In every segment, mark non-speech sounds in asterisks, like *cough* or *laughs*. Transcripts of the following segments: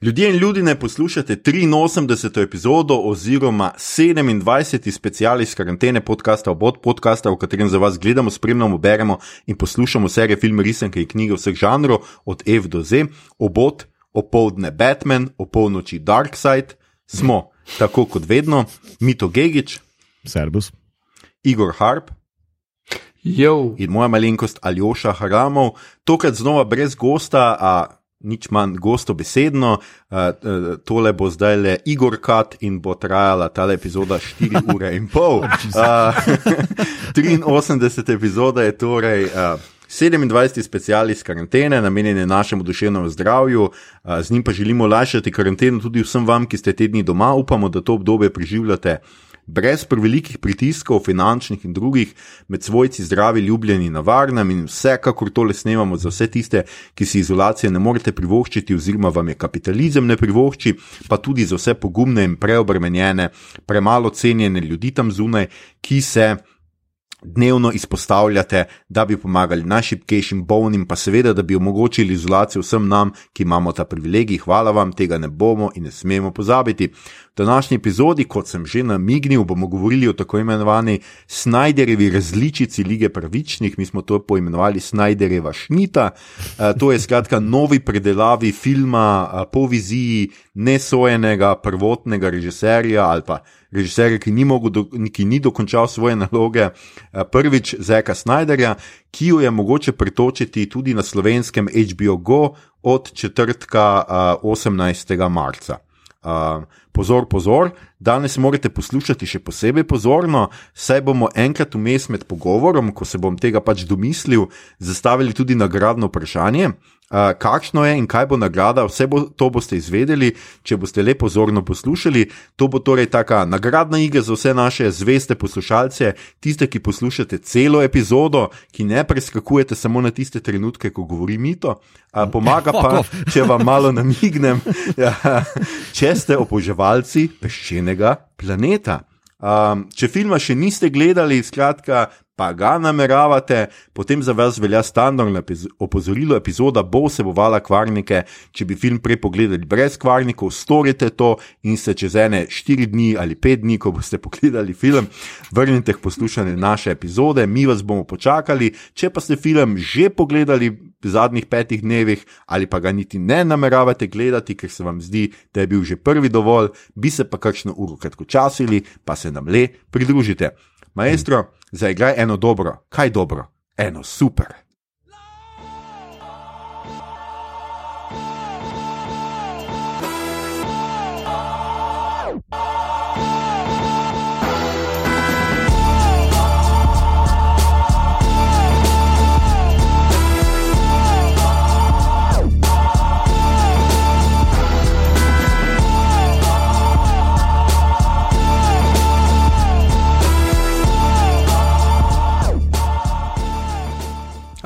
Ljudje in ljudje, ne poslušate 83. epizodo oziroma 27. specialist karantene podcasta Obod, podcasta, v katerem za vas gledamo, spremljamo, beremo in poslušamo serije filme, risanke in knjige vseh žanrov, od F do Z, Obod, opoldne Batman, opolnoči Darkseid, smo tako kot vedno, Mito Gigič, Servus. Igor Harp Jo, in moja malenkost Aljoša Haramov, tokrat znova brez gosta, a nič manj gosto besedno. Uh, tole bo zdaj le Igor Kat in bo trajala ta epizoda 4 *laughs* ure in pol. Uh, 83 epizoda je torej. Uh, 27. specialist karantene, namenjen je našemu duševnemu zdravju, z njim pa želimo olajšati karanteno tudi vsem vam, ki ste te dni doma. Upamo, da to obdobje preživljate brez prevelikih pritiskov, finančnih in drugih, med svojci zdravi, ljubljeni na varnem in vsekakor tole snemamo za vse tiste, ki si izolacije ne morete privoščiti, oziroma vam je kapitalizem ne privošči, pa tudi za vse pogumne in preobremenjene, premalo cenjene ljudi tam zunaj, ki se dnevno izpostavljate, da bi pomagali najšipkejšim bolnim, pa seveda, da bi omogočili izolacijo vsem nam, ki imamo ta privilegij. Hvala vam, tega ne bomo in ne smemo pozabiti. V današnji epizodi, kot sem že namignil, bomo govorili o tako imenovani Snajderevi različici lige pravičnih, mi smo to poimenovali Snajdereva šnita. To je skratka novi predelavi filma po viziji nesojenega prvotnega režiserja ali pa režiserja, ki ni, do, ki ni dokončal svoje naloge, prvič Zeka Snyderja, ki jo je mogoče pretočiti tudi na slovenskem HBO Go od četrtka 18. marca. Uh, pozor, pozor, danes morate poslušati še posebej pozorno, saj bomo enkrat vmes med pogovorom, ko se bom tega pač domislil, zastavili tudi nagradno vprašanje. Uh, kakšno je in kaj bo nagrada, vse bo, to boste izvedeli, če boste le pozorno poslušali. To bo torej taka nagradna igra za vse naše zveste poslušalce, tiste, ki poslušate celo epizodo, ki ne preskakujete samo na tiste trenutke, ko govori mito. Uh, pomaga pa, *laughs* če vam malo namignem, *laughs* ja, če ste oboževalci peščenega planeta. Um, če filma še niste gledali, skratka, pa ga nameravate, potem za vas velja standardno opozorilo. Epizoda bo vsebovala kvarnike. Če bi film prej pogledali brez kvarnikov, storite to in se čez ene 4 dni ali 5 dni, ko boste pogledali film, vrnite k poslušanju naše epizode, mi vas bomo počakali. Če pa ste film že pogledali v zadnjih petih dnevih ali pa ga niti ne nameravate gledati, ker se vam zdi, da je bil že prvi dovolj, bi se pa kakšno uro kratkočasili, pa se nam le pridružite. Maestro, zaigraj eno dobro, kaj dobro, eno super.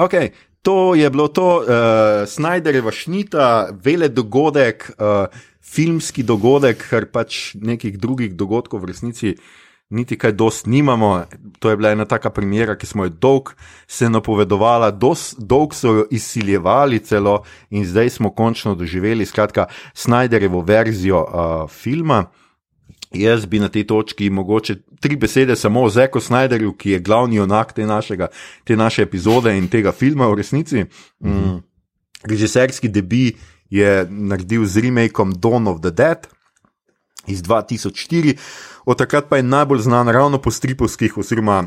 Okay, to je bilo to, uh, Snajderjeva šnita, vele dogodek, uh, filmski dogodek, ker pač nekih drugih dogodkov v resnici niti kaj dost nimamo. To je bila ena taka primera, ki smo jo dolg se napovedovali, dolg so jo izsiljevali celo in zdaj smo končno doživeli, skratka, Snajderjevo verzijo uh, filma. Jaz bi na tej točki mogoče tri besede samo o Zeku Snyderju, ki je glavni onak te, našega, te naše epizode in tega filma v resnici. Mm. Režiserski debi je naredil z remakom Dawn of the Dead iz 2004, od takrat pa je najbolj znan ravno po stripovskih oziroma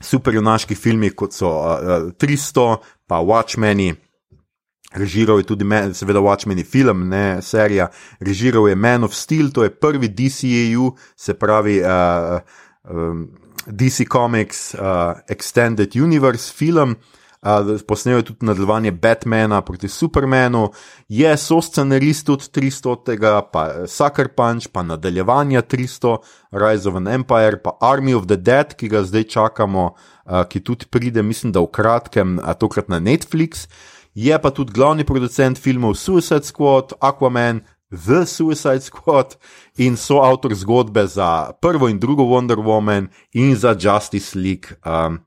superjunaških filmih, kot so uh, 300, pa Watchmeni. Režiral je tudi, seveda, Watchmen film, ne serija. Režiral je Man of Steel, to je prvi DCAU, se pravi uh, um, DC Comics uh, Extended Universe film. Uh, posnel je tudi nadaljevanje Batmana proti Supermanu, je so-scenarist tudi 300, pa Sucker Punch, pa nadaljevanje 300, Rise of an Empire, pa Army of the Dead, ki ga zdaj čakamo, uh, ki tudi pride, mislim, da v kratkem, uh, tokrat na Netflix je pa tudi glavni producent filmov Suicide Squad, Aquaman, The Suicide Squad in so avtor zgodbe za prvo in drugo Wonder Woman in za Justice League, um,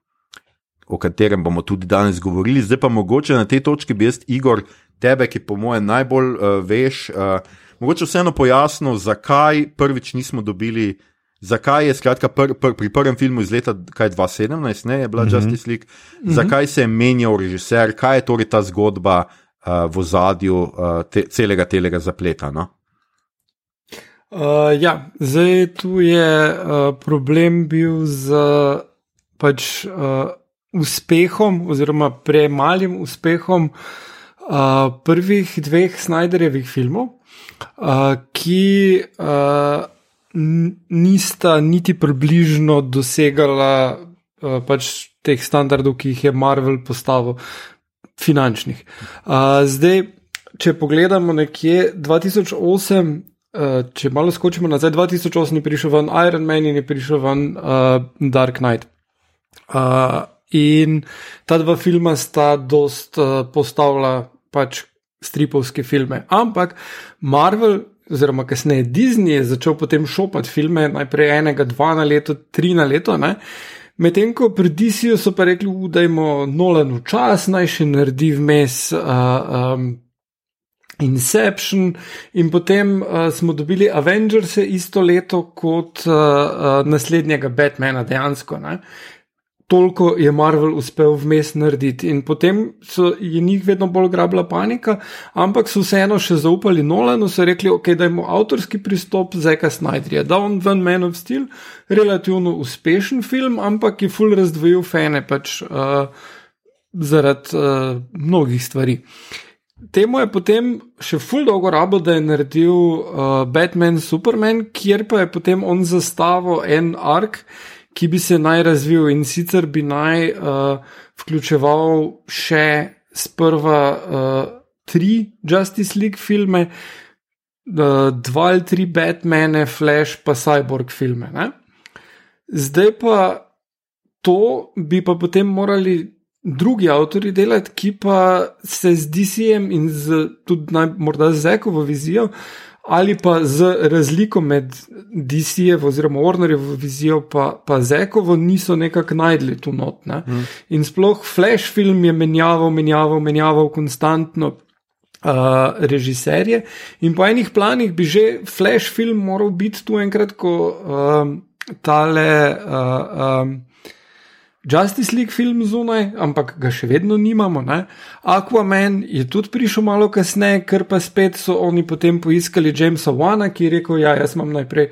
o katerem bomo tudi danes govorili. Zdaj pa mogoče na tej točki bi jaz, Igor, tebe, ki po mojem najbolj uh, veš, uh, mogoče vseeno pojasnil, zakaj prvič nismo dobili. Zakaj je skratka, pr, pr, pri prvem filmu iz leta 2017, ne, je bila mm -hmm. Justice League, mm -hmm. zakaj se je menjal režiser, kaj je torej ta zgodba uh, v zadju uh, te, celega tega zapleta? No? Uh, ja, zdaj tu je uh, problem bil z pač, uh, uspehom, oziroma premalim uspehom uh, prvih dveh Snyderjevih filmov, uh, ki. Uh, nista niti približno dosegala uh, pač teh standardov, ki jih je Marvel postavil, finančnih. Uh, zdaj, če pogledamo nekje 2008. Uh, če malo skočimo nazaj, 2008 je prišel ven Iron Man in je prišel ven uh, Dark Knight. Uh, in ta dva filma sta dost uh, postavila pač stripovske filme. Ampak Marvel oziroma kasneje Disney je začel potem šopati filme, najprej enega, dva na leto, tri na leto. Medtem ko pri DC-ju so pa rekli, da imamo nolen čas, naj še naredi vmes uh, um, Inception, in potem uh, smo dobili Avengers isto leto kot uh, uh, naslednjega Batmana, dejansko. Ne? Toliko je Marvel uspel vmes narediti. In potem so, je njih vedno bolj grabila panika, ampak so vseeno še zaupali Nolanu, so rekli, ok, da imamo avtorski pristop za Eka Snyderja. Da on ven Man of Steel, relativno uspešen film, ampak je full razdvojil fene pač uh, zaradi uh, mnogih stvari. Temu je potem še ful dolgo rabo, da je naredil uh, Batman, Superman, kjer pa je potem on zastavil en ark, ki bi se naj razvil in sicer bi naj uh, vključeval še sprva uh, tri Justice League filme, uh, dva ali tri Batmane, Flash pa Cyborg filme. Ne? Zdaj pa to bi pa potem morali. Drugi avtori delati, ki pa se z DC-jem in z, tudi naj, morda z Ekovo vizijo uh, ali pa z razliko med DC-jevo oziroma Warnerjevo vizijo pa, pa Zekovo niso nekako najdli tu not. Ne? Mm. In sploh Flash film je menjaval, menjaval, menjaval konstantno. Uh, režiserje in po enih planih bi že Flash film moral biti tu enkrat, ko uh, tale uh, um, Justice League film zunaj, ampak ga še vedno nimamo. Ne? Aquaman je tudi prišel malo kasneje, ker pa spet so oni potem poiskali Jamesa Wana, ki je rekel: Ja, jaz imam najprej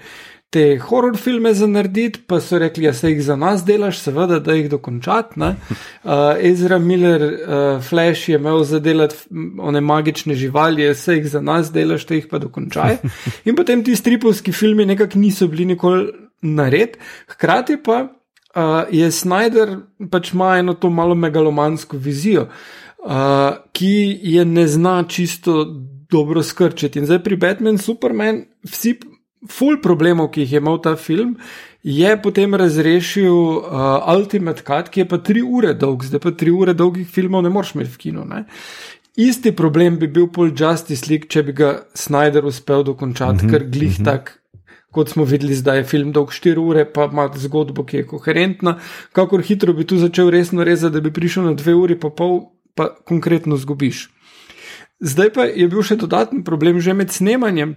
te horror filme za narediti, pa so rekli: Ja, se jih za nas delaš, seveda, da jih dokončati. Uh, *laughs* Ezra Miller, uh, Flash je imel za delati one magične živali, se jih za nas delaš, da jih pa dokončaj. *laughs* In potem ti stripovski filmi nekako niso bili nikoli nared, hkrati pa uh, je Snyder pač ima eno to malo megalomansko vizijo, uh, ki je ne zna čisto dobro skrčiti. In zdaj pri Batman, Superman, vsi full problemov, ki jih je imel ta film. Je potem razrešil uh, Ultimate Cut, ki je pa tri ure dolg, zdaj pa tri ure dolgih filmov ne moreš imeti v kinu. Ne? Isti problem bi bil pol Justice League, če bi ga Snyder uspel dokončati, mm -hmm, ker glih mm -hmm. tak kot smo videli, zdaj je film dolg 4 ure, pa ima zgodbo, ki je koherentna. Kakor hitro bi tu začel resno rezati, da bi prišel na 2 uri, pa pol, pa konkretno zgubiš. Zdaj pa je bil še dodatni problem, že med snemanjem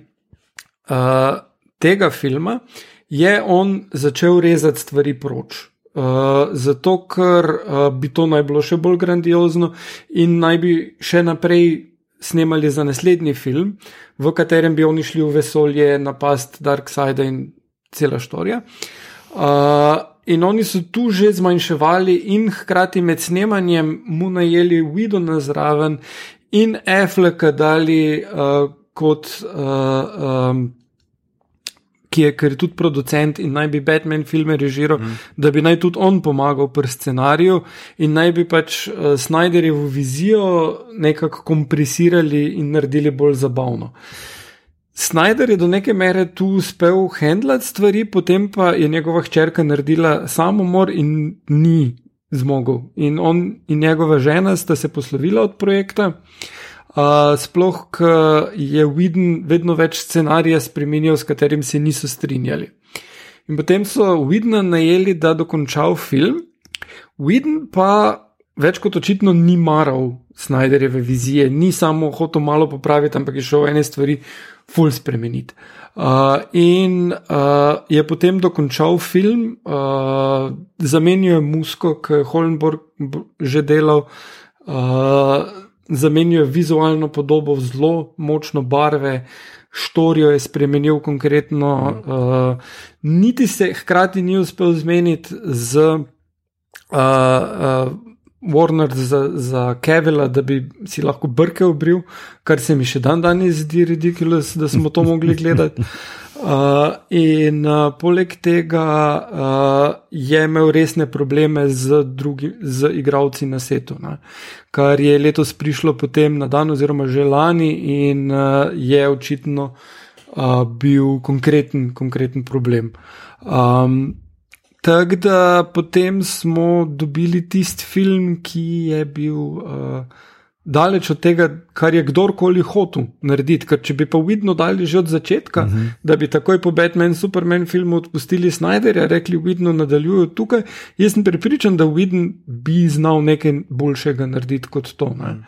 uh, tega filma je on začel rezati stvari proč. Uh, zato, ker uh, bi to naj bilo še bolj grandiozno in naj bi še naprej snemali za naslednji film, v katerem bi oni šli v vesolje, napast Dark Side in cela štorija. Uh, in oni so tu že zmanjševali, in hkrati med snemanjem mu najeli Widow na zraven in Affleck dali uh, kot. Uh, um, ki je, je tudi producent in naj bi Batman filme režiral, mm. da bi naj tudi on pomagal pri scenariju in naj bi pač uh, Snyderjevo vizijo nekako kompresirali in naredili bolj zabavno. Snyder je do neke mere tu uspel handlati stvari, potem pa je njegova hčerka naredila samomor in ni zmogel. In on in njegova žena sta se poslovila od projekta. Uh, Uh, sploh, ker je Widen vedno več scenarija spremenil, s katerim se niso strinjali. In potem so Widena najeli, da dokončal film, Widen pa več kot očitno ni maral Snyderjeve vizije, ni samo hotel malo popraviti, ampak je šel ene stvari ful spremeniti. Uh, in uh, je potem dokončal film, uh, zamenjal je musko, ki je Holmborg že delal, uh, zamenjal je vizualno podobo, zelo močno barve, štorijo je spremenil konkretno, uh, niti se hkrati ni uspel zmeniti z. Uh, uh, Warner za, za Kevila, da bi si lahko brke obril, kar se mi še dan danes zdi ridiculous, da smo to mogli gledati. *laughs* Uh, in uh, poleg tega uh, je imel resne probleme z, drugi, z igravci na setu, ne? kar je letos prišlo potem na dan, oziroma že lani, in uh, je očitno uh, bil konkreten, konkreten problem. Um, Tako da potem smo dobili tisti film, ki je bil uh, daleč od tega, kar je kdorkoli hotel narediti. Ker če bi pa vidno dali že od začetka, uh mhm. -huh. da bi takoj po Batman, Superman filmu odpustili Snyderja, rekli, vidno nadaljujejo tukaj, jaz sem prepričan, da vidno bi znal nekaj boljšega narediti kot to. Ne? Mhm.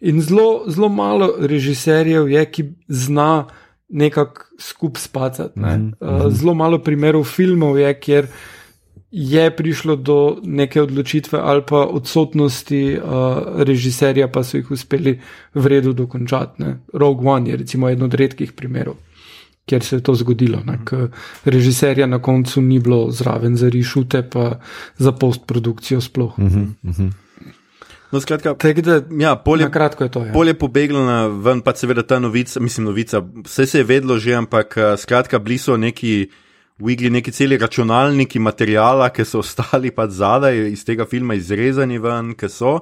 In zelo, zelo malo režiserjev je, ki zna nekako skupaj spacati. Ne? Uh, zelo malo primerov filmov je, kjer je prišlo do neke odločitve ali pa odsotnosti uh, režiserja, pa so jih uspeli v redu dokončati. Ne. Rogue One je recimo eden od redkih primerov, kjer se je to zgodilo. Ne, režiserja na koncu ni bilo zraven za rišute, pa za postprodukcijo sploh. Uh -huh, uh -huh. No, skratka, da, ja, polje, kratko je to. Ja. Polje pobeglo na ven, pa seveda ta novica, mislim, novica, vse se je vedlo že, ampak skratka, bili so neki v igri neki celi računalniki materijala, ki so ostali pa zadaj iz tega filma izrezani ven, ki so.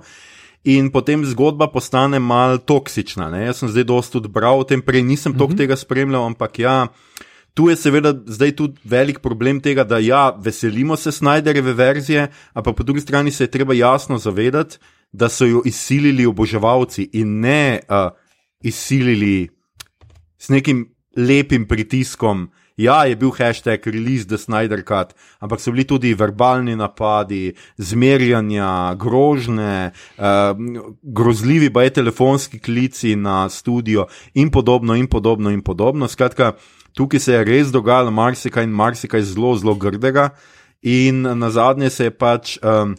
In potem zgodba postane mal toksična. Ne? Jaz sem zdaj dosta tudi bral o tem, prej nisem toliko mm -hmm. tega spremljal, ampak ja. Tu je seveda zdaj tudi velik problem tega, da ja, veselimo se Snyderjeve verzije, ampak po drugi strani se je treba jasno zavedati, da so jo izsilili oboževalci in ne uh, izsilili s nekim lepim pritiskom, Ja, je bil hashtag release the Snyder Cut, ampak so bili tudi verbalni napadi, zmerjanja, grožne, uh, grozljivi pa je telefonski klici na studio in podobno, in podobno, in podobno. Skratka, tukaj se je res dogajalo marsikaj in marsikaj zelo, zelo grdega. In na zadnje se je pač. Um,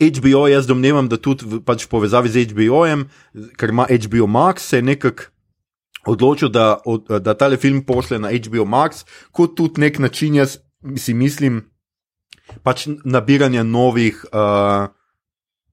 HBO, jaz domnevam, da tudi v pač povezavi z HBO-jem, ker ima HBO Max, se je nekako odločil, da, da tale film pošle na HBO Max, kot tudi nek način, jaz si mislim, pač nabiranja novih. Uh,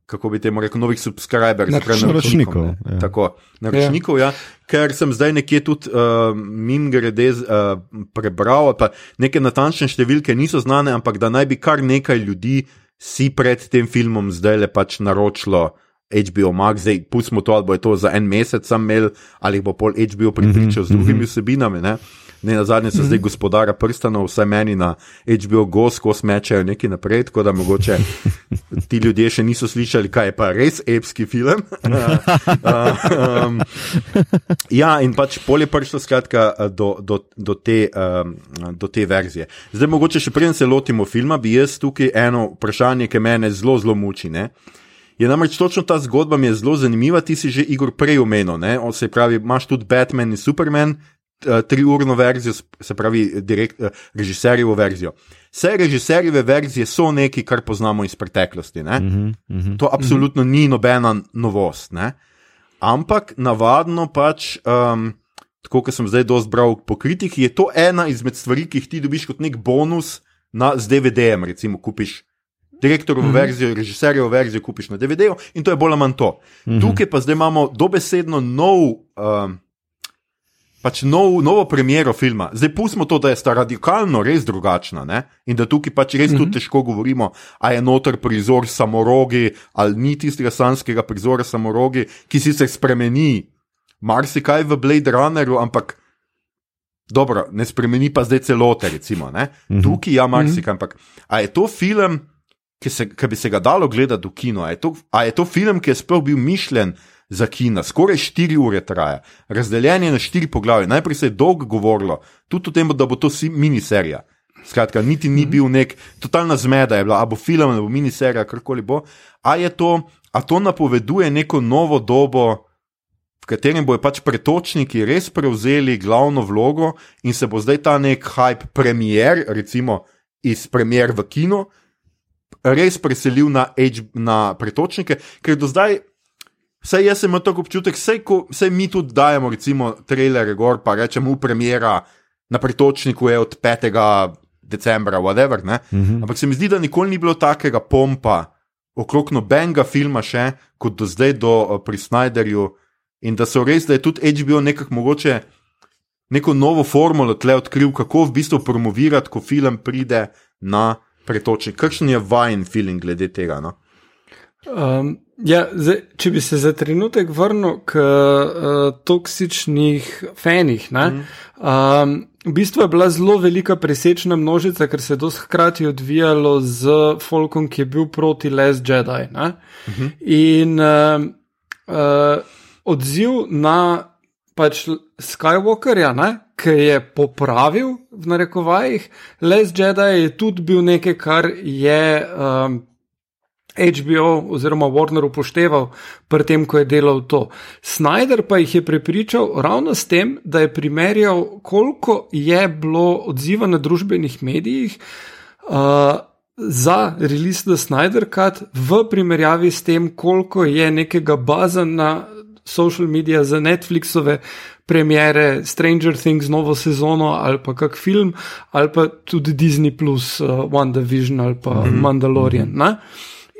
Kako bi temu rekel, novih subscriberjev, naročnikov. Naročnikov, ja. Tako, naročnikov ja. ja. Ker sem zdaj nekje tudi uh, mim grede uh, prebral, pa neke natančne številke niso znane, ampak da naj bi kar nekaj ljudi si pred tem filmom zdaj le pač naročilo uh, HBO Max, zdaj pustimo to, ali bo to za en mesec sam imel, ali bo pol HBO pripričal z mhm, drugimi mhm. vsebinami. Ne? Ne, na zadnje so zdaj mhm. gospodara prstanov, vse meni na HBO Ghost, ko smečajo nekaj naprej, tako da mogoče *laughs* ti ljudje še niso slišali, kaj je pa res epski film. *laughs* *laughs* um, ja, in pač pol je prišlo skratka do, do, do, te, um, do te verzije. Zdaj mogoče še preden se lotimo filma, bi jaz tukaj eno vprašanje, ki me zelo, zelo muči. Ne? Je namreč točno ta zgodba mi je zelo zanimiva, ti si že Igor prej omenil, se pravi, imaš tudi Batman in Superman, uh, triurno verzijo, se pravi, direkt, uh, režiserjevo verzijo. Vse režiserjeve verzije so nekaj, kar poznamo iz preteklosti. Uh -huh, uh -huh, to absolutno uh -huh. ni nobena novost. Ne? Ampak navadno pač. Um, Tako kot sem zdaj dosti bral po kritiki, je to ena izmed stvari, ki jih ti dobiš kot nek bonus na, z DVD-jem. Recimo, kupiš direktorovo mm -hmm. verzijo, režiserjevo verzijo kupiš na DVD-ju in to je bolj ali manj to. Mm -hmm. Tukaj pa zdaj imamo dobesedno nov. Um, Pač nov, novo premiero filma, zdaj pustimo to, da je sta radikalno res drugačna ne? in da tukaj pač res mm -hmm. tudi težko govorimo, ali je noter prizor samorogi ali ni tistega slanskega prizora samorogi, ki si se spremeni marsikaj v Blade Runnerju, ampak dobro, ne spremeni pa zdaj celote, recimo. Mm -hmm. Tukaj ja, marsikaj, ampak ali je to film? Ki, se, ki bi se ga dalo gledati v kino. A je, to, a je to film, ki je sploh bil mišljen za kino, skoraj 4 ure traja, razdeljen je na 4 poglavje. Najprej se je dolgo govorilo, tudi o tem, da bo to miniserija. Skratka, niti ni bil nek totalna zmeda, je bila, ali bo film ali bo miniserija, karkoli bo. A, to, a to napoveduje neko novo dobo, v katerem bojo pač pretočniki res prevzeli glavno vlogo in se bo zdaj ta nek hype premier, recimo iz premier v kino, res preselil na, H, na pretočnike, ker do zdaj. Vse jaz imam tako občutek, vse mi tudi dajemo, recimo, trailer, gor, pa rečemo, premjera na pretočniku je od 5 decembra, whatever. Uh Mhm. -huh. Ampak se mi zdi, da nikoli ni bilo takega pompa okrog nobenega filma, še kot do zdaj, do, pri Snyderju. In da so res, da je tudi HBO nekako mogoče neko novo formulo tle odkril, kako v bistvu promovirati, ko film pride na pretočnik. Kakšen je vajen film glede tega? No? Um, ja, zdaj, če bi se za trenutek vrnil k uh, toksičnih fenih. Ne, mm. um, v bistvu je bila zelo velika presečna množica, ker se je dosti hkrati odvijalo z Folkom, ki je bil proti Les Jedi. Mm -hmm. In uh, uh, odziv na pač Skywalkerja, ki je popravil v narekovajih, Les Jedi je tudi bil nekaj, kar je. Um, HBO oziroma Warner upošteval pri tem, ko je delal to. Snyder pa jih je prepričal ravno s tem, da je primerjal, koliko je bilo odziva na družbenih medijih uh, za release The Snyder Cut v primerjavi s tem, koliko je nekega baza na social medije za Netflixove premjere Stranger Things novo sezono ali pa kak film ali pa tudi Disney plus uh, WandaVision ali pa mm -hmm. Mandalorian. -hmm.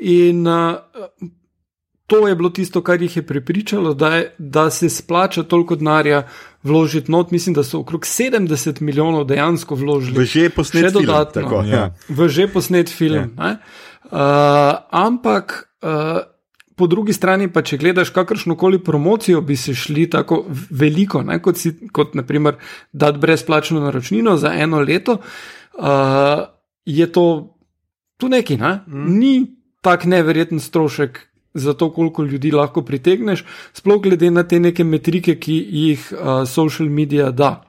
In uh, to je bilo tisto, kar jih je prepričalo, da, je, da se splača toliko denarja vložiti not. Mislim, da so okrog 70 milijonov dejansko vložili. V že posnet še film. dodatno. Tako, ja. V že posnet film. Ja. Uh, ampak. Uh, Po drugi strani, pa če gledaš kakršno koli promocijo, bi se šli tako veliko, ne, kot, si, kot naprimer dati brezplačno naročnino za eno leto, uh, je to tu neki, ne? mm. ni tak neverjeten strošek za to, koliko ljudi lahko pritegneš, sploh glede na te neke metrike, ki jih uh, social media da.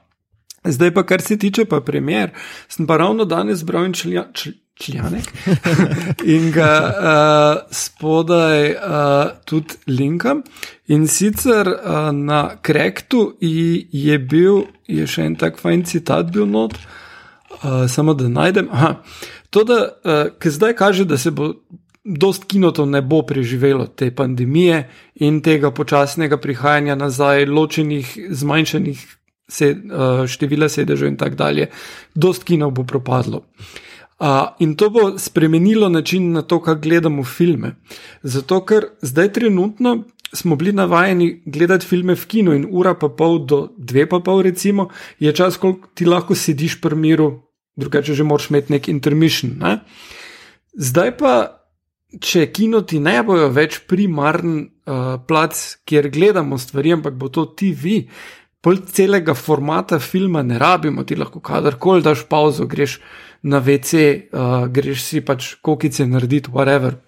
Zdaj pa, kar se tiče pa premjer, sem pa ravno danes bral in čl, čljanek *laughs* in ga uh, spodaj uh, tudi linkam. In sicer uh, na Krektu je bil, je še en tak fajn citat bil not, uh, samo da najdem. Aha. To, da uh, zdaj kaže, da se bo dost kinotov ne bo preživelo te pandemije in tega počasnega prihajanja nazaj, ločenih, zmanjšanih se, uh, števila sedežev in tako dalje. Dost kinov bo propadlo. Uh, in to bo spremenilo način na to, kako gledamo filme. Zato, ker zdaj trenutno smo bili navajeni gledati filme v kinu in ura pa pol do dve pa pol, recimo, je čas, koliko ti lahko sediš pri miru, drugače že moraš imeti nek intermission. Ne? Zdaj pa, če kino ti ne bojo več primarn uh, plac, kjer gledamo stvari, ampak bo to ti vi. Pol celega formata filma ne rabimo, ti lahko kadarkoli daš pauzo, greš na WC, uh, greš si pač kokice narediti, whatever.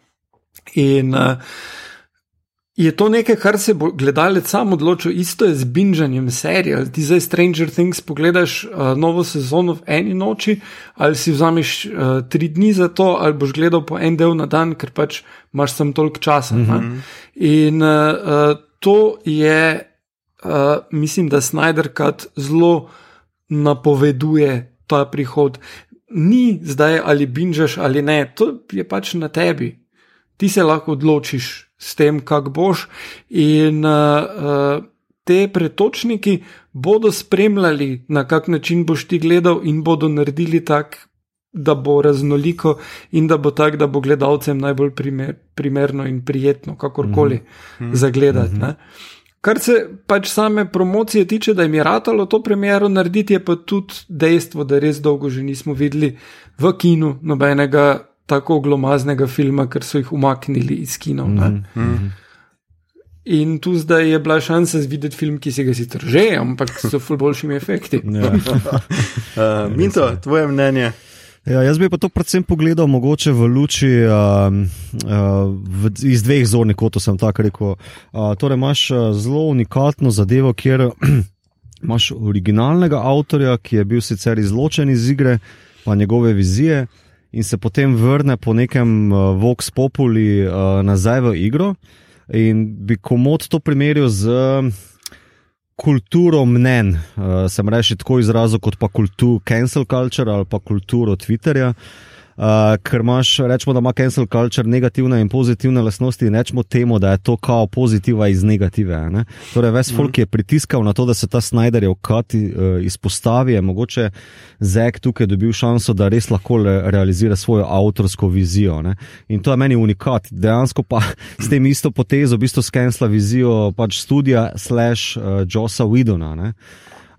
In uh, je to nekaj, kar se bo gledalec sam odločil, isto je z binžanjem serije. Ti zdaj Stranger Things pogledaš uh, novo sezono v eni noči, ali si vzameš uh, tri dni za to, ali boš gledal po en del na dan, ker pač imaš sem toliko časa. Mm -hmm. In uh, uh, to je. Uh, mislim, da Snyder Cut zelo napoveduje ta prihod. Ni zdaj ali binžaš ali ne, to je pač na tebi. Ti se lahko odločiš s tem, kak boš. In uh, te pretočniki bodo spremljali, na kak način boš ti gledal, in bodo naredili tak, da bo raznoliko in da bo tak, da bo gledalcem najbolj primer, primerno in prijetno, kakorkoli mm -hmm. zagledati. Mm -hmm. Kar se pač same promocije tiče, da jim je ratalo to premjero narediti, je pa tudi dejstvo, da res dolgo že nismo videli v kinu nobenega tako glomaznega filma, ker so jih umaknili iz kinov. Mm -hmm. In tu zdaj je bila šansa videti film, ki se ga sicer že, ampak so v boljšimi efekti. ja. uh, *laughs* *laughs* Minto, tvoje mnenje? Ja, jaz bi pa to predvsem pogledal mogoče v luči uh, uh, v, iz dveh zornih kotov, sem tako rekel. Uh, torej, imaš zelo unikatno zadevo, kjer *clears throat* imaš originalnega avtorja, ki je bil sicer izločen iz igre, pa njegove vizije, in se potem vrne po nekem uh, Vox Populi uh, nazaj v igro. In bi komod to primerjal z kulturo mnen, uh, sem reči tako izrazil, kot pa kulturo cancel culture ali pa kulturo Twitterja. Uh, ker imaš, rečemo, da ima cancel culture negativne in pozitivne lastnosti, in rečemo temu, da je to kao pozitiva iz negative. Ne? Torej, ves mm. folk je pritiskal na to, da se ta Snyderjev kat uh, izpostavi, je mogoče Zek tukaj dobil šanso, da res lahko le realizira svojo avtorsko vizijo. Ne? In to je meni unikat. Dejansko pa s tem isto potezo, v bistvu skenila vizijo pač studija slash uh, Josa Widona.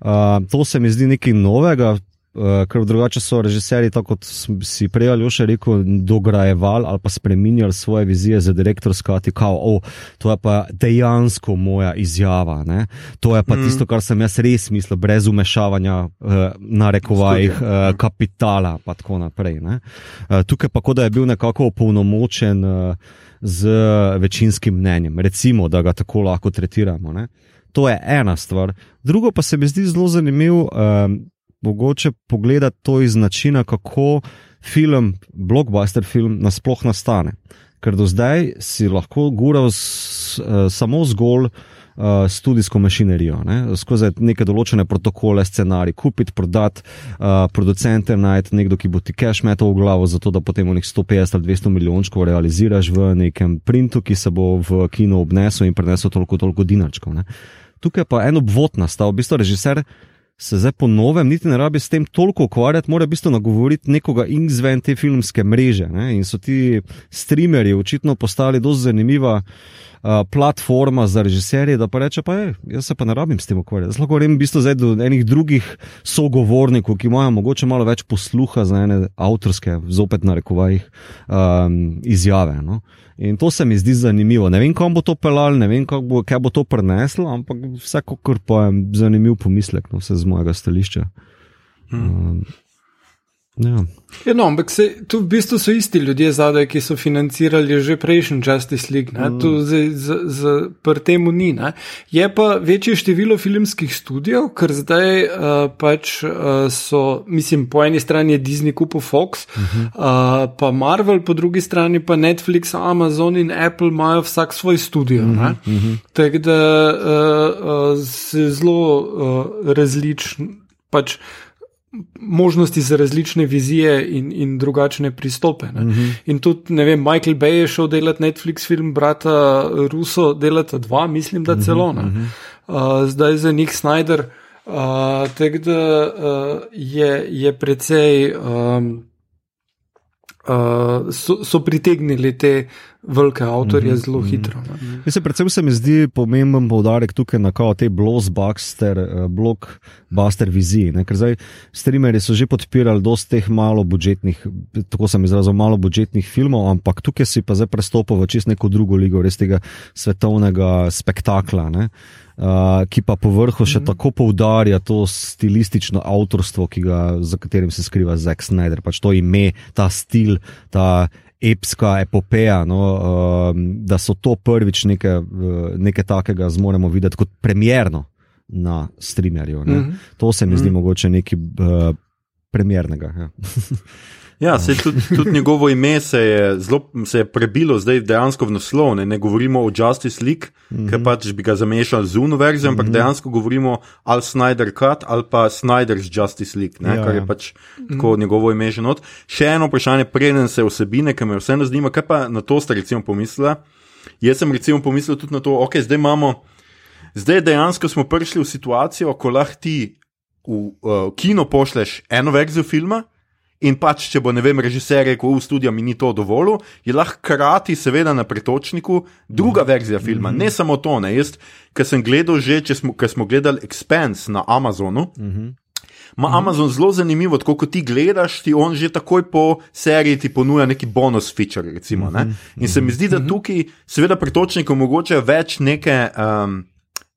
Uh, to se mi zdi nekaj novega, Uh, ker drugače so režiserji, tako kot si prej ali še rekel, dograjevali ali pa spremenjali svoje vizije za direktorsko, kao, oh, to je pa dejansko moja izjava. Ne? To je pa mm. tisto, kar sem jaz res mislil, brez umešavanja uh, na rekovajih uh, kapitala in tako naprej. Uh, tukaj pa, kot da je bil nekako opolnomočen uh, z večinskim mnenjem, recimo, da ga tako lahko tretiramo. Ne? To je ena stvar. Drugo pa se mi zdi zelo zanimivo. Uh, mogoče pogledati to iz načina, kako film, blockbuster film, nasploh nastane. Ker do zdaj si lahko gural s, uh, samo zgolj uh, študijsko mašinerijo, ne? skozi neke določene protokole, scenarij, kupiti, prodati, uh, producente najti, nekdo, ki bo ti cash metal v glavo, zato da potem v nek 150 ali 200 milijončkov realiziraš v nekem printu, ki se bo v kino obnesel in prenesel toliko, toliko dinarčkov. Tukaj pa en obvod nastal, v bistvu režiser se zdaj po novem, niti ne rabi s tem toliko ukvarjati, mora bistvo nagovoriti nekoga izven te filmske mreže. Ne? In so ti streamerji očitno postali dosti zanimiva uh, platforma za režiserje, da pa reče, pa je, jaz se pa ne rabim s tem ukvarjati. Zelo grem bistvo zdaj do enih drugih sogovornikov, ki imajo mogoče malo več posluha za ene avtorske, zopet na rekovajih, um, izjave. No? In to se mi zdi zanimivo. Ne vem, kam bo to pelalo, ne vem, bo, kaj bo to preneslo, ampak vsekakor pa je zanimiv pomislek, no, vse z mojega stališča. Hmm. Um, Ja. Ja, no, ampak se, tu v bistvu so isti ljudje zadaj, ki so financirali že prejšnji Justice League. Mm. Tu pri tem ni. Ne? Je pa večje število filmskih studijev, ker zdaj uh, pač uh, so, mislim, po eni strani je Disney kupil Fox, mm -hmm. uh, pa Marvel, po drugi strani pa Netflix, Amazon in Apple imajo vsak svoj studio. Mm -hmm. Tako da uh, uh, se zelo uh, različno. Pač, možnosti za različne vizije in, in drugačne pristope. Mm -hmm. In tudi, ne vem, Michael Bay je šel delati Netflix film, brata Russo, delata dva, mislim, da celo. Mm -hmm. uh, zdaj za njih Snyder. Uh, Tako da uh, je, je precej. Um, uh, so, so pritegnili te velike avtorje mm -hmm. zelo hitro. Mm -hmm. Mislim, predvsem se mi zdi pomemben poudarek tukaj na kao te blockbuster, uh, blockbuster viziji. Ne? Ker zdaj streamerji so že podpirali dosti teh malo budžetnih, tako sem izrazil, malo budžetnih filmov, ampak tukaj si pa zdaj prestopil v čist neko drugo ligo, res tega svetovnega spektakla. Ne? Uh, ki pa povrhu še mm -hmm. tako poudarja to stilistično avtorstvo, ga, za katerim se skriva Zack Snyder. Pač to ime, ta stil, ta epska epopeja, no, uh, da so to prvič nekaj, nekaj takega zmoremo videti kot premjerno na streamerju. Mm -hmm. To se mi zdi mm -hmm. mogoče nekaj uh, premjernega. Ja. *laughs* Ja, se tudi, tudi njegovo ime se je, zelo, se je prebilo zdaj dejansko v naslov. Ne, ne govorimo o Justice League, mm -hmm. ker pač bi ga zamešali z ampak mm -hmm. dejansko govorimo ali Snyder Cut ali pa Snyder's Justice League, ne, ja, kar je ja. pač mm -hmm. tako njegovo ime že not. Še eno vprašanje, preden se vsebine, ki me vseeno zanima, kaj pa na to ste recimo pomislili. Jaz sem recimo pomislil tudi na to, ok, zdaj imamo, zdaj dejansko smo prišli v situacijo, ko lahko ti v uh, kino pošleš eno verzijo filma. In pač, če bo, ne vem, režiser rekel, v studiu mi ni to dovolil, je lahko krati, seveda, na pretočniku druga mm. verzija filma. Mm -hmm. Ne samo to, ne jaz, ker sem gledal že, če smo, smo gledali Expense na Amazonu. Mm -hmm. Ma -hmm. Amazon zelo zanimivo, tako kot ti gledaš, ti on že takoj po seriji ti ponuja neki bonus feature. Recimo, mm -hmm. In se mi zdi, da mhm. tukaj, seveda, pretočnik omogoča več neke um,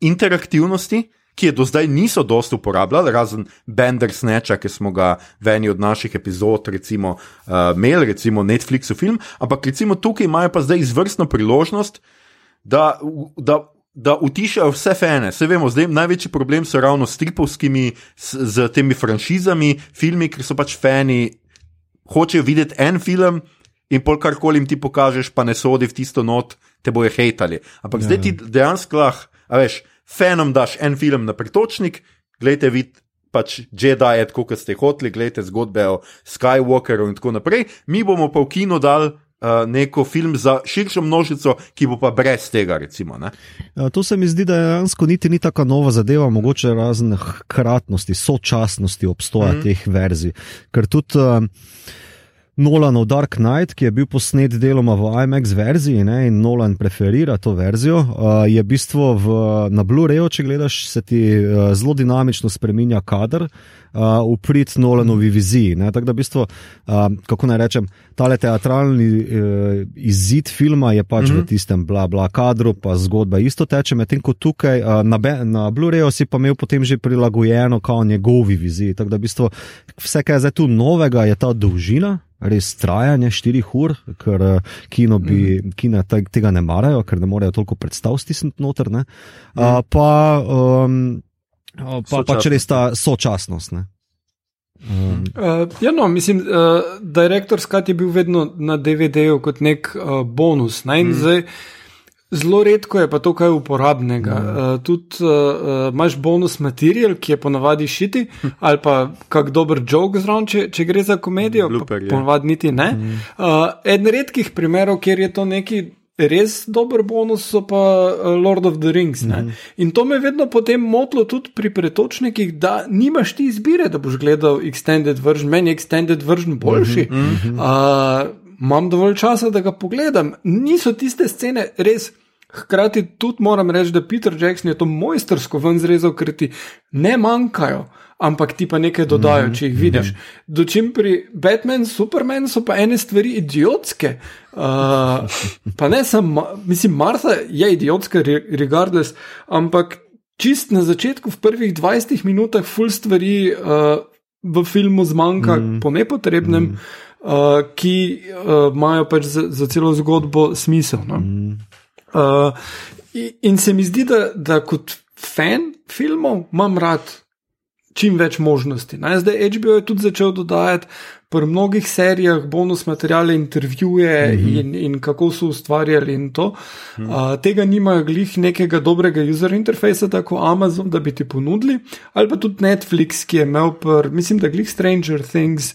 interaktivnosti ki je do zdaj niso dosto uporabljali, razen Bender Snatcha, ki smo ga v eni od naših epizod, recimo, uh, imeli, recimo Netflixu film, ampak recimo tukaj imajo pa zdaj izvrstno priložnost, da, da da utišajo vse fene. Se vemo, zdaj največji problem so ravno s tripovskimi, s, z temi franšizami, filmi, ker so pač fani, hočejo videti en film. In pol karkoli jim ti pokažeš, pa ne sodi v tisto not, te bojo hejtali. Ampak ja, zdaj ti dejansko lahko, veš, fenom daš en film na pretočnik, gledaj, vid pač Jedi, kot ste hoteli, gledaj zgodbe o Skywalkeru in tako naprej. Mi bomo pa v kino dal uh, neko film za širšo množico, ki bo pa brez tega. Recimo, ja, to se mi zdi, da je dejansko niti ni tako nova zadeva, mogoče razne hkratnosti, sočasnosti obstoja mm -hmm. teh verzij. Ker tudi. Uh, Nolanov Dark Knight, ki je bil posnet deloma v IMAX verziji ne, in Nolan preferira to verzijo, uh, je bistvo v, na Blu-rayu, če gledaš, se ti uh, zelo dinamično spremenja kader uh, v prid Nolanovi viziji. Tako da, bistvo, uh, kako naj rečem, tale teatralni uh, izid filma je pač mm -hmm. v mhm. tistem bla bla kadru, pa zgodba isto teče, medtem ko tukaj uh, na, na Blu-rayu si pa imel potem že prilagojeno kao njegovi viziji. Tako da, bistvo, vse, kar je zdaj tu novega, je ta dolžina res trajanje štirih ur, ker eh, kino bi, mm. kina tega ne marajo, ker ne morejo toliko predstav stisniti noter. Mm. Uh, pa um, pa, pa če res ta sočasnost. Ne? Um. Uh, ja, no, mislim, da uh, direktor Skat je bil vedno na DVD-ju kot nek uh, bonus. Ne? Mm. Zdaj, Zelo redko je pa to kaj uporabnega. Mm. Uh, tudi uh, imaš bonus material, ki je ponavadi šiti, ali pa kak dober jog zraven, če, če gre za komedijo. Blooper, ponavadi niti ne. Mm. Uh, eden redkih primerov, kjer je to neki res dober bonus, so pa Lord of the Rings. Mm. In to me vedno potem motilo tudi pri pretočnikih, da nimaš ti izbire, da boš gledal extended version, meni je extended version boljši. Mm -hmm. uh, imam dovolj časa, da ga pogledam. Niso tiste scene res. Hkrati tudi moram reči, da Peter Jackson je to mojstersko ven zrezal, ker ti ne manjkajo, ampak ti pa nekaj dodajo, -hmm. če jih vidiš. Dočim pri Batmanu, Supermanu so pa ene stvari idiotske. Uh, pa ne samo, mislim, Martha je idiotska, regardless, ampak čist na začetku, v prvih 20 minutah, full stvari uh, v filmu zmanjka mm -hmm. po nepotrebnem. Mm -hmm uh, ki uh, imajo pač za, za celo zgodbo smisel. No? Mm. Uh, in se mi zdi, da, da kot fan filmov imam rad čim več možnosti. Ne? Zdaj HBO je tudi začel dodajati pri mnogih serijah bonus materiale, intervjuje mm -hmm. in, in kako so ustvarjali in to. Mm -hmm. uh, tega nimajo glih nekega dobrega user interfejsa, tako Amazon, da bi ti ponudili, ali pa tudi Netflix, ki je imel, pr, mislim, da glih Stranger Things.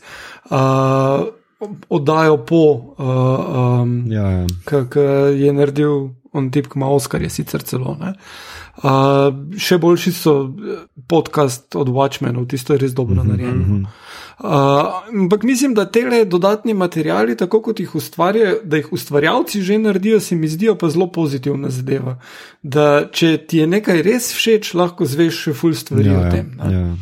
Uh, oddajo po, uh, um, ja, ja. ki je naredil on tip, ki ima Oscar, je sicer celo. Uh, še boljši so eh, podcast od Watchmenov, tisto je res dobro mm -hmm, narejeno. Mm -hmm. uh, ampak mislim, da te dodatni materiali, tako kot jih ustvarjajo, da jih ustvarjalci že naredijo, se mi zdijo pa zelo pozitivna zadeva. Da če ti je nekaj res všeč, lahko zveš še ful stvari ja, o tem. Ja.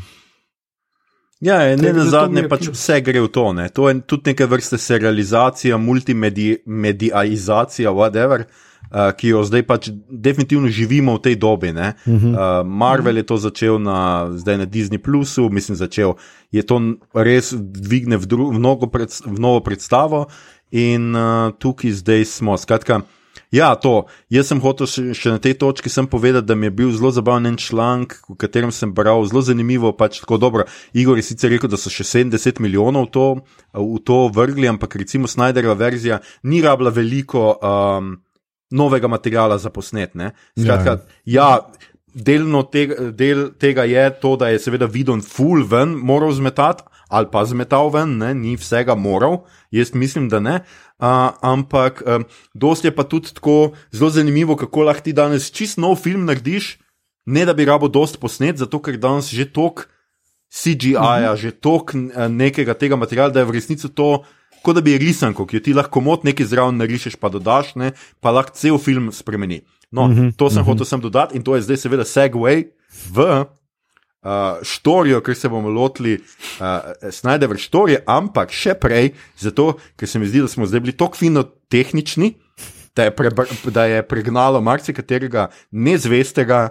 Ja, ne na zadnje, pač vse gre v to. Ne. To je tudi neke vrste serializacija, multimedializacija, whatever, uh, ki jo zdaj pač definitivno živimo v tej dobi. Uh -huh. uh, Marvel je to začel na, zdaj na Disney Plusu, mislim, začel je to res dvigne v, dru, v, pred, v novo predstavo in uh, tukaj zdaj smo. Skratka, Ja, to. Jaz sem hotel še na tej točki povedati, da mi je bil zelo zabaven članek, v katerem sem bral zelo zanimivo. Pač tako dobro. Igor je sicer rekel, da so še 70 milijonov to, v to vrgli, ampak recimo Snyderova verzija ni rabila veliko um, novega materiala za posnet. Skratka, ja. ja Delno tega, del tega je to, da je seveda videl full ven, moral zmetati ali pa zmetal ven, ne? ni vsega moral, jaz mislim, da ne. Uh, ampak um, dosti je pa tudi tako zelo zanimivo, kako lahko ti danes čist nov film narediš, ne da bi rabo dost posnet, zato ker danes že tok CGI-ja, -huh. že tok nekega tega materiala, da je v resnici to. Kot da bi risanko, ki jo ti lahko mot nekaj zraven narišeš, pa dodaš, ne, pa lahko cel film spremeni. No, uh -huh, to sem uh -huh. hotel sem dodati in to je zdaj seveda segway v uh, štorijo, ker se bomo lotili uh, Snajder štorije, ampak še prej, zato ker se mi zdi, da smo zdaj bili tako fino tehnični, da je, pre, da je pregnalo marsikaterega nezvestega.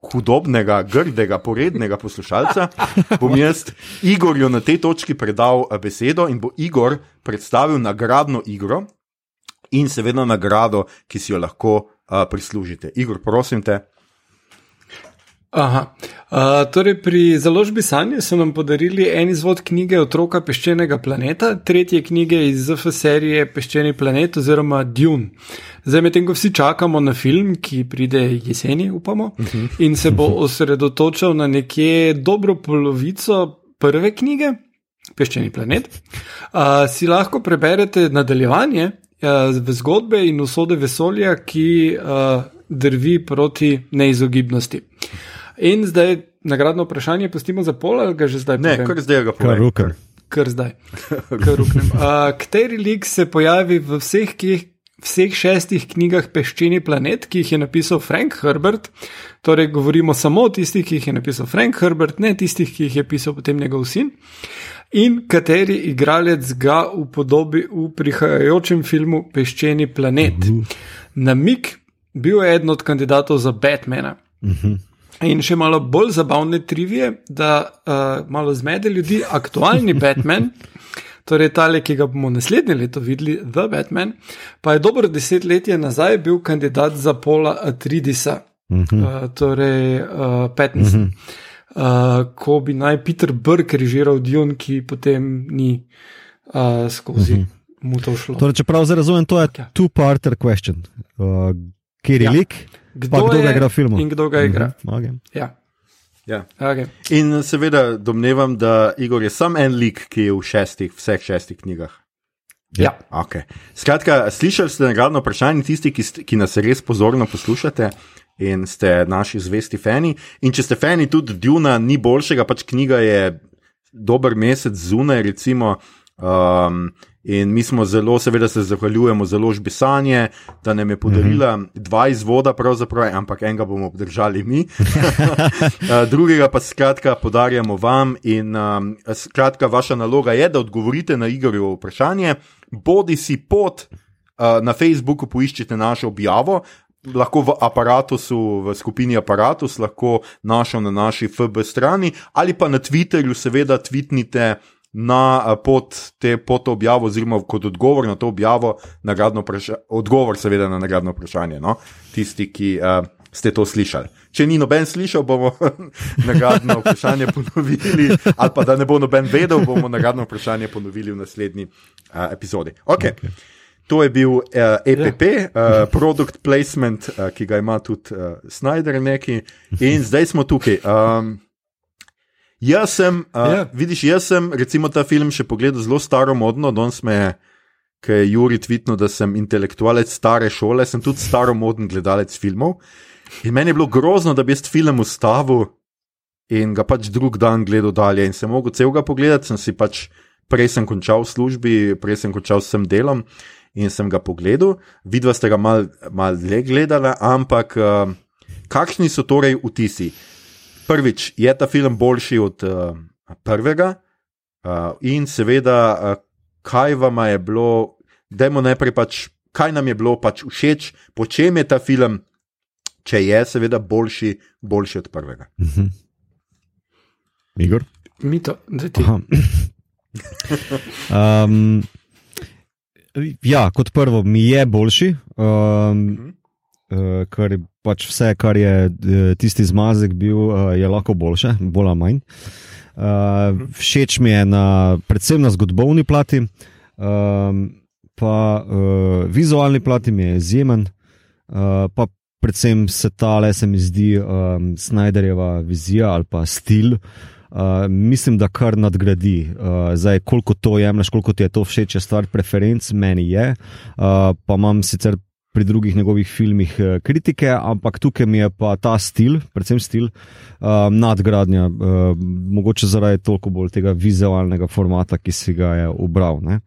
Hudobnega, grdega, porednega poslušalca, bom jaz Igorju na tej točki predal besedo in bo Igor predstavil nagradno igro in seveda nagrado, ki si jo lahko uh, prislužite. Igor, prosim te. Aha. Uh, torej, pri založbi Sanje so nam podarili en izvod knjige Otroka peščenega planeta, tretje knjige iz ZF serije Peščeni planet oziroma Dune. Zdaj, medtem ko vsi čakamo na film, ki pride jeseni, upamo, in se bo osredotočal na nekje dobro polovico prve knjige, Peščeni planet, uh, si lahko preberete nadaljevanje uh, zgodbe in usode vesolja, ki uh, drvi proti neizogibnosti. In zdaj nagradno vprašanje pustimo za pol ali ga že zdaj Ne, povem? kar zdaj ga Kar povem. rukar. Kar zdaj. *laughs* Kar ruknem. Uh, kateri lik se pojavi v vseh, ki, vseh šestih knjigah Peščeni planet, ki jih je napisal Frank Herbert? Torej, govorimo samo o tistih, ki jih je napisal Frank Herbert, ne tistih, ki jih je pisal potem njegov sin. In kateri igralec ga upodobi v prihajajočem filmu Peščeni planet? Namik bil je eden od kandidatov za Batmana. In še malo bolj zabavne trivije, da uh, malo zmede ljudi, aktualni Batman, *laughs* torej tale, ki ga bomo naslednje leto videli, The Batman, pa je dobro desetletje nazaj bil kandidat za Pola Atridisa, uh, torej uh, Pattinson. Uh, ko bi naj Peter Burke režiral Dune, ki potem ni uh, skozi mu to šlo. Torej, če prav zdaj razumem, to je Ja. two-parter question. Uh, Kjer je Ja. lik, pa kdo ga igra v filmu? In kdo ga igra. Mhm, okay. Ja. Ja. Okay. In seveda domnevam, da Igor je sam en lik, ki je v šestih, vseh šestih knjigah. Ja. Okay. Skratka, slišali ste nagradno vprašanje, tisti, ki, st, ki nas res pozorno poslušate in ste naši zvesti fani. In če ste fani tudi Duna, ni boljšega, pač knjiga je dober mesec zunaj, recimo. Um, in mi smo zelo, seveda se zahvaljujemo založbi Sanje, da nam je podarila mm -hmm. dva izvoda, pravzaprav, ampak enega bomo obdržali mi. *laughs* Uh, drugega pa skratka podarjamo vam in um, skratka vaša naloga je, da odgovorite na Igorjevo vprašanje, bodi si pot uh, na Facebooku poiščite našo objavo. Lahko v aparatu, v skupini aparatus, lahko našo na naši FB strani ali pa na Twitterju, seveda, tvitnite na uh, pot te pot objavo, oziroma kot odgovor na to objavo, odgovor seveda na nagradno vprašanje. No? Tisti, ki uh, ste to slišali. Če ni noben slišal, bomo *laughs* nagradno vprašanje ponovili, ali pa da ne bo noben vedel, bomo nagradno vprašanje ponovili v naslednji uh, epizodi. Okay. Okay. To je bil uh, EPP, uh, product placement, uh, ki ga ima tudi uh, Snyder neki, in zdaj smo tukaj. Um, jaz sem, uh, Ja. yeah. vidiš, jaz sem recimo ta film še pogledal zelo staro modno, danes me je. Ker je Juri tvitnil, da sem intelektualec stare šole, sem tudi staromoden gledalec filmov. In meni je bilo grozno, da bi jaz film ustavil in ga pač drug dan gledal dalje. In sem mogel celega pogledati, sem si pač prej sem končal v službi, prej sem končal s tem delom in sem ga pogledal. Vidva ste ga mal, mal le gledala, ampak uh, kakšni so torej vtisi? Prvič, je ta film boljši od uh, prvega, uh, in seveda, uh, kaj vam je bilo, dajmo najprej pač, kaj nam je bilo pač všeč, po čem je ta film, če je seveda boljši, boljši od prvega. Mhm. Igor? Mito, da ti. Um, *laughs* ja, kot prvo, mi je boljši, um, uh, ker je pač vse, kar je eh, tisti zmazek bil, uh, je lahko boljše, bolj ali manj. Uh, všeč mi je na, predvsem na zgodovni plati, um, pa uh, vizualni plati mi je izjemen, uh, pa predvsem se tale, se mi zdi, um, Snyderjeva vizija ali pa stil. Uh, mislim, da kar nadgradi. Uh, zdaj, koliko to jemliš, koliko ti je to všeč, je stvar preferenc, meni je. Uh, pa imam sicer pri drugih njegovih filmih uh, kritike, ampak tukaj mi je pa ta stil, predvsem stil, uh, nadgradnja, uh, mogoče zaradi toliko bolj tega vizualnega formata, ki si ga je ubral. Uh,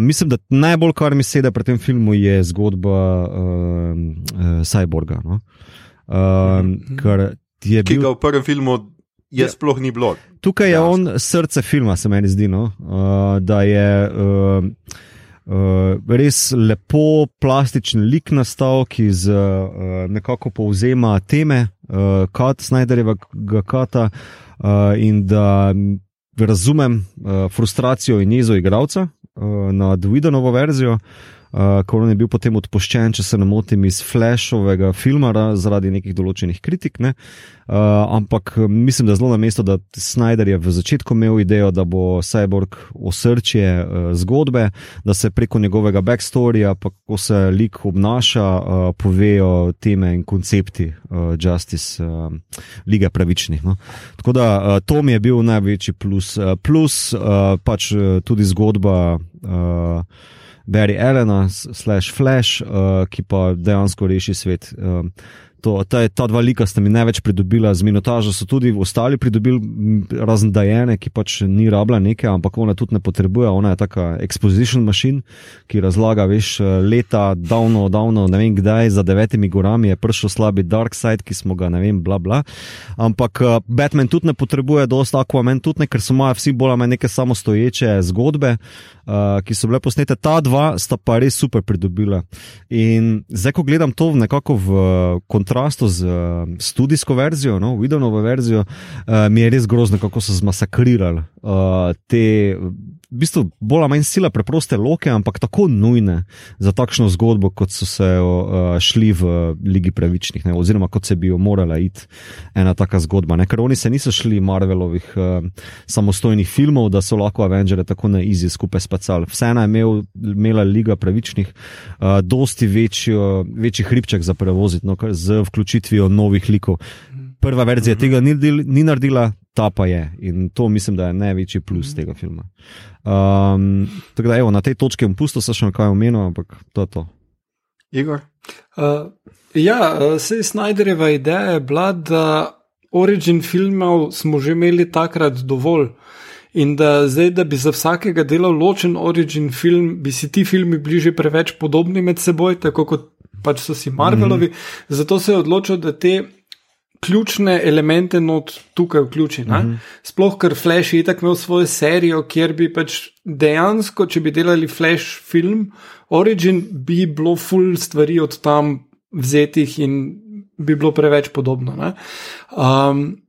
mislim, da najbolj, kar mi sedi pri tem filmu, je zgodba uh, uh, Cyborga. No? Uh, Ki bil. ga v prvem filmu je Ja. sploh ni bilo. Tukaj je on srce filma, se meni zdi, no? uh, da je uh, uh, res lepo plastičen lik nastal, ki z, uh, nekako povzema teme uh, Kat, Snyderjevega kata uh, in da razumem uh, frustracijo in jezo igralca uh, nad Videnovo verzijo. uh, ko on je bil potem odpuščen, če se ne motim, iz Flashovega filma zaradi nekih določenih kritik. Ne? Uh, ampak mislim, da je zelo na mestu, da Snyder je v začetku imel idejo, da bo Cyborg osrčje uh, zgodbe, da se preko njegovega backstoryja, pa kako se lik obnaša, uh, povejo teme in koncepti uh, Justice, uh, lige pravičnih. No? Tako da uh, to mi je bil največji plus. Uh, plus uh, pač uh, tudi zgodba. Uh, Barry Allena, slash Flash, uh, ki pa dejansko reši svet. Uh, To, ta, ta dva lika sta mi največ pridobila, z minutažo so tudi ostali pridobili, razen Dajene, ki pač ni rabila nekaj, ampak ona tudi ne potrebuje. Ona je taka exposition machine, ki razlaga, veš, leta, davno, davno, ne vem kdaj, za devetimi gorami je prišel slabi Dark Side, ki smo ga, ne vem, bla bla. Ampak uh, Batman tudi ne potrebuje, dosta Aquaman tudi ne, ker so imajo vsi bolj ali manj neke samostoječe zgodbe, uh, ki so bile posnete. Ta dva sta pa res super pridobila. In zdaj, ko gledam to nekako v kontrastu, z uh, studijsko verzijo, no, videonovo verzijo, uh, mi je res grozno, kako so zmasakrirali uh, te v bistvu bolj ali manj sila preproste loke, ampak tako nujne za takšno zgodbo, kot so se uh, šli v Ligi Pravičnih, ne, oziroma kot se bi jo morala iti ena taka zgodba. Ne, ker oni se niso šli Marvelovih uh, samostojnih filmov, da so lahko Avengers tako na izi skupaj spacali. Vseeno je imel, imela Liga Pravičnih uh, dosti večjo, večji hribček za prevoziti no, z vključitvijo novih likov. Prva verzija tega ni, ni naredila, ta pa je. In to mislim, da je največji plus tega filma. Um, tako da, evo, na tej točki bom pusto še nekaj omenil, ampak to je to. Igor? Uh, ja, se Snyderjeva ideja je bila, da origin filmov smo že imeli takrat dovolj. In da zdaj, da bi za vsakega delal ločen origin film, bi si ti filmi bili že preveč podobni med seboj, tako kot pač so si Marvelovi. Mm -hmm. Zato se je odločil, da te ključne elemente not tukaj vključi. Uh mhm. -huh. Sploh, ker Flash je tako imel svojo serijo, kjer bi pač dejansko, če bi delali Flash film, Origin, bi bilo full stvari od tam vzetih in bi bilo preveč podobno. Um,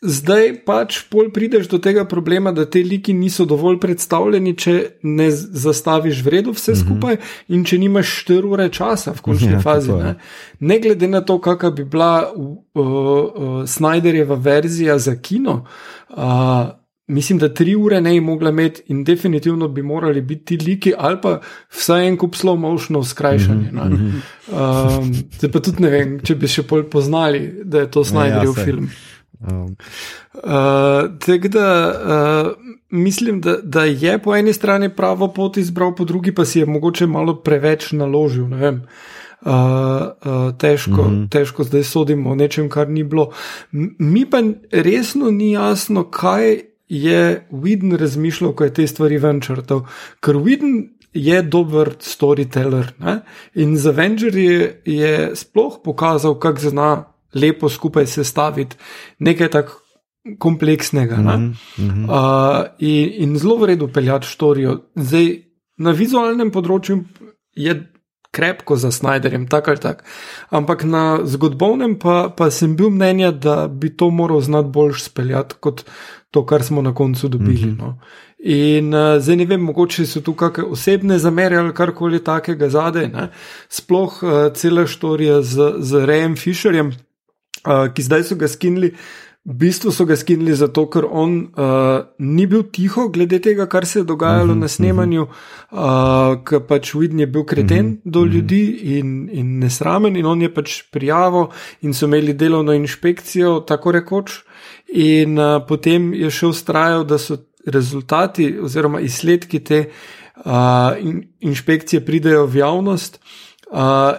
Zdaj pač pol prideš do tega problema, da te liki niso dovolj predstavljeni, če ne zastaviš vredno vse mhm. skupaj mm -hmm. in če nimaš 4 ure časa v končni ja, fazi. Ne? ne glede na to, kakšna bi bila uh, uh, Snyderjeva verzija za kino, uh, mislim, da 3 ure ne bi mogla imeti in definitivno bi morali biti ti liki ali pa vsaj en kup slow motion skrajšanje. Mm -hmm. um, zdaj pa tudi ne vem, če bi še pol poznali, da je to Snyderjev ja, film. Um. Uh, Tako da uh, mislim, da, da je po eni strani pravo pot izbral, po drugi pa si je mogoče malo preveč naložil. Uh, uh, težko, mm -hmm. težko zdaj sodimo o nečem, kar ni bilo. Mi pa resno ni jasno, kaj je Widen razmišljal, ko je te stvari ven črtal. Ker Widen je dober storyteller ne? in za Avenger je, je sploh pokazal, kako zna lepo skupaj sestaviti nekaj tako kompleksnega. Mm -hmm. uh, in, in zelo v redu peljati štorijo. Zdaj, na vizualnem področju je krepko za Snyderjem, tako ali tako. Ampak na zgodovnem pa, pa sem bil mnenja, da bi to moral znati bolj speljati kot to, kar smo na koncu dobili. Mm -hmm. no. In uh, zdaj ne vem, mogoče so tu kakšne osebne zamere ali karkoli takega zadaj. Sploh uh, cela štorija z, z Rejem Fisherjem ki zdaj so ga skinili. V bistvu so ga skinili zato, ker on uh, ni bil tiho glede tega, kar se je dogajalo uh -huh, na snemanju, uh, ker pač vidni je bil kreten uh -huh, do ljudi in, in nesramen, in on je pač prijavil in so imeli delovno inšpekcijo, tako rekoč, in uh, potem je še ustrajal, da so rezultati oziroma izsledki te uh, in, inšpekcije pridejo v javnost. Uh,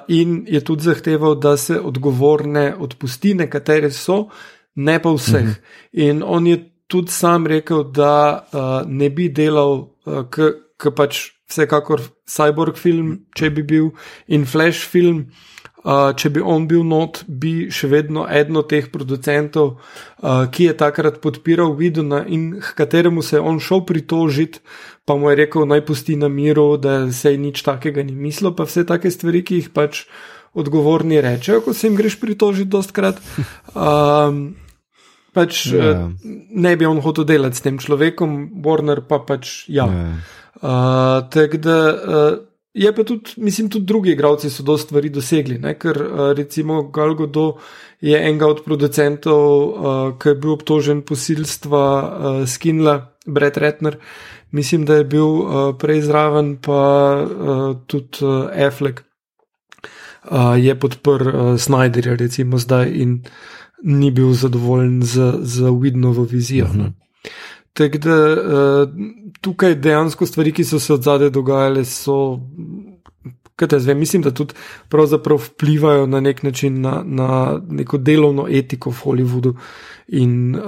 in je tudi zahteval, da se odgovorne odpusti, nekatere so, ne pa vseh. Uh mhm. -huh. In on je tudi sam rekel, da uh, ne bi delal, uh, ker pač vsekakor cyborg film, če bi bil, in flash film. Uh, če bi on bil not, bi še vedno eden od teh producentov, uh, ki je takrat podpiral Vidona in k kateremu se je on šel pritožiti, pa mu je rekel, naj pusti na miru, da se je nič takega ni mislil, pa vse take stvari, ki jih pač odgovorni rečejo, ko se jim greš pritožiti, dostkrat. Um, pač yeah. Ja. ne bi on hotel delati s tem človekom, Warner pa pač ja. Yeah. Ja. Uh, Tako da uh, je pa tudi, mislim, tudi drugi igravci so do stvari dosegli, ne? ker uh, recimo Galgodo je enega od producentov, uh, ki je bil obtožen posilstva uh, Skinla, Brett Retner. Mislim, da je bil uh, prej zraven, pa uh, tudi uh, Affleck uh, je podprl uh, Snyderja, recimo zdaj, in ni bil zadovoljen z, z Widnovo vizijo. Mhm. Tako da uh, tukaj dejansko stvari, ki so se od zadaj dogajale, so. Zdaj, mislim, da tudi vplivajo na nek način na, na neko delovno etiko v Hollywoodu. In uh,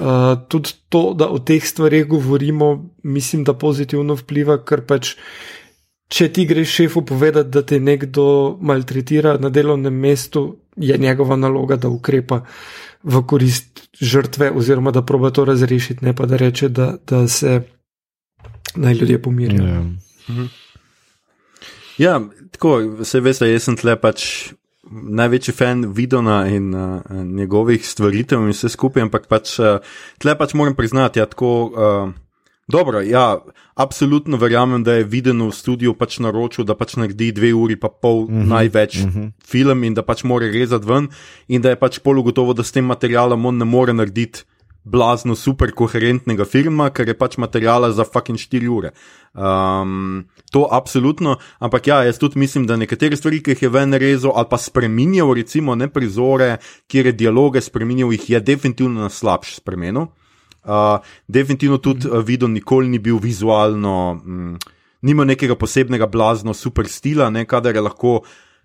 tudi to, da o teh stvarih govorimo, mislim, da pozitivno vpliva, ker pač, če ti greš šefu povedati, da te nekdo maltretira na delovnem mestu, je njegova naloga, da ukrepa. Uh, v korist žrtve, oziroma da proba to razrešiti, ne pa da reče, da, da se naj ljudje pomirijo. Ja. Mhm. ja, tako se veste, jaz sem tle pač. Največji fan Vidona in uh, njegovih stvaritev in vse skupaj, ampak pač uh, tle pač moram priznati, da ja, tako. Uh, Dobro, ja, absolutno verjamem, da je viden v studiu pač naročil, da pač naredi dve uri pa pol uh mhm, -huh, največ uh mhm. -huh. film in da pač mora rezati ven in da je pač polugotovo, da s tem materialom on ne more narediti blazno super koherentnega filma, ker je pač materijala za fucking 4 ure. Um, to absolutno, ampak ja, jaz tudi mislim, da nekatere stvari, ki jih je ven rezal ali pa spremenjal, recimo ne prizore, kjer je dialoge spremenjal, jih je definitivno na slabš spremenil. Uh, definitivno tudi uh, videl, nikoli ni bil vizualno, mm, nima nekega posebnega blazno super stila, ne kadar je lahko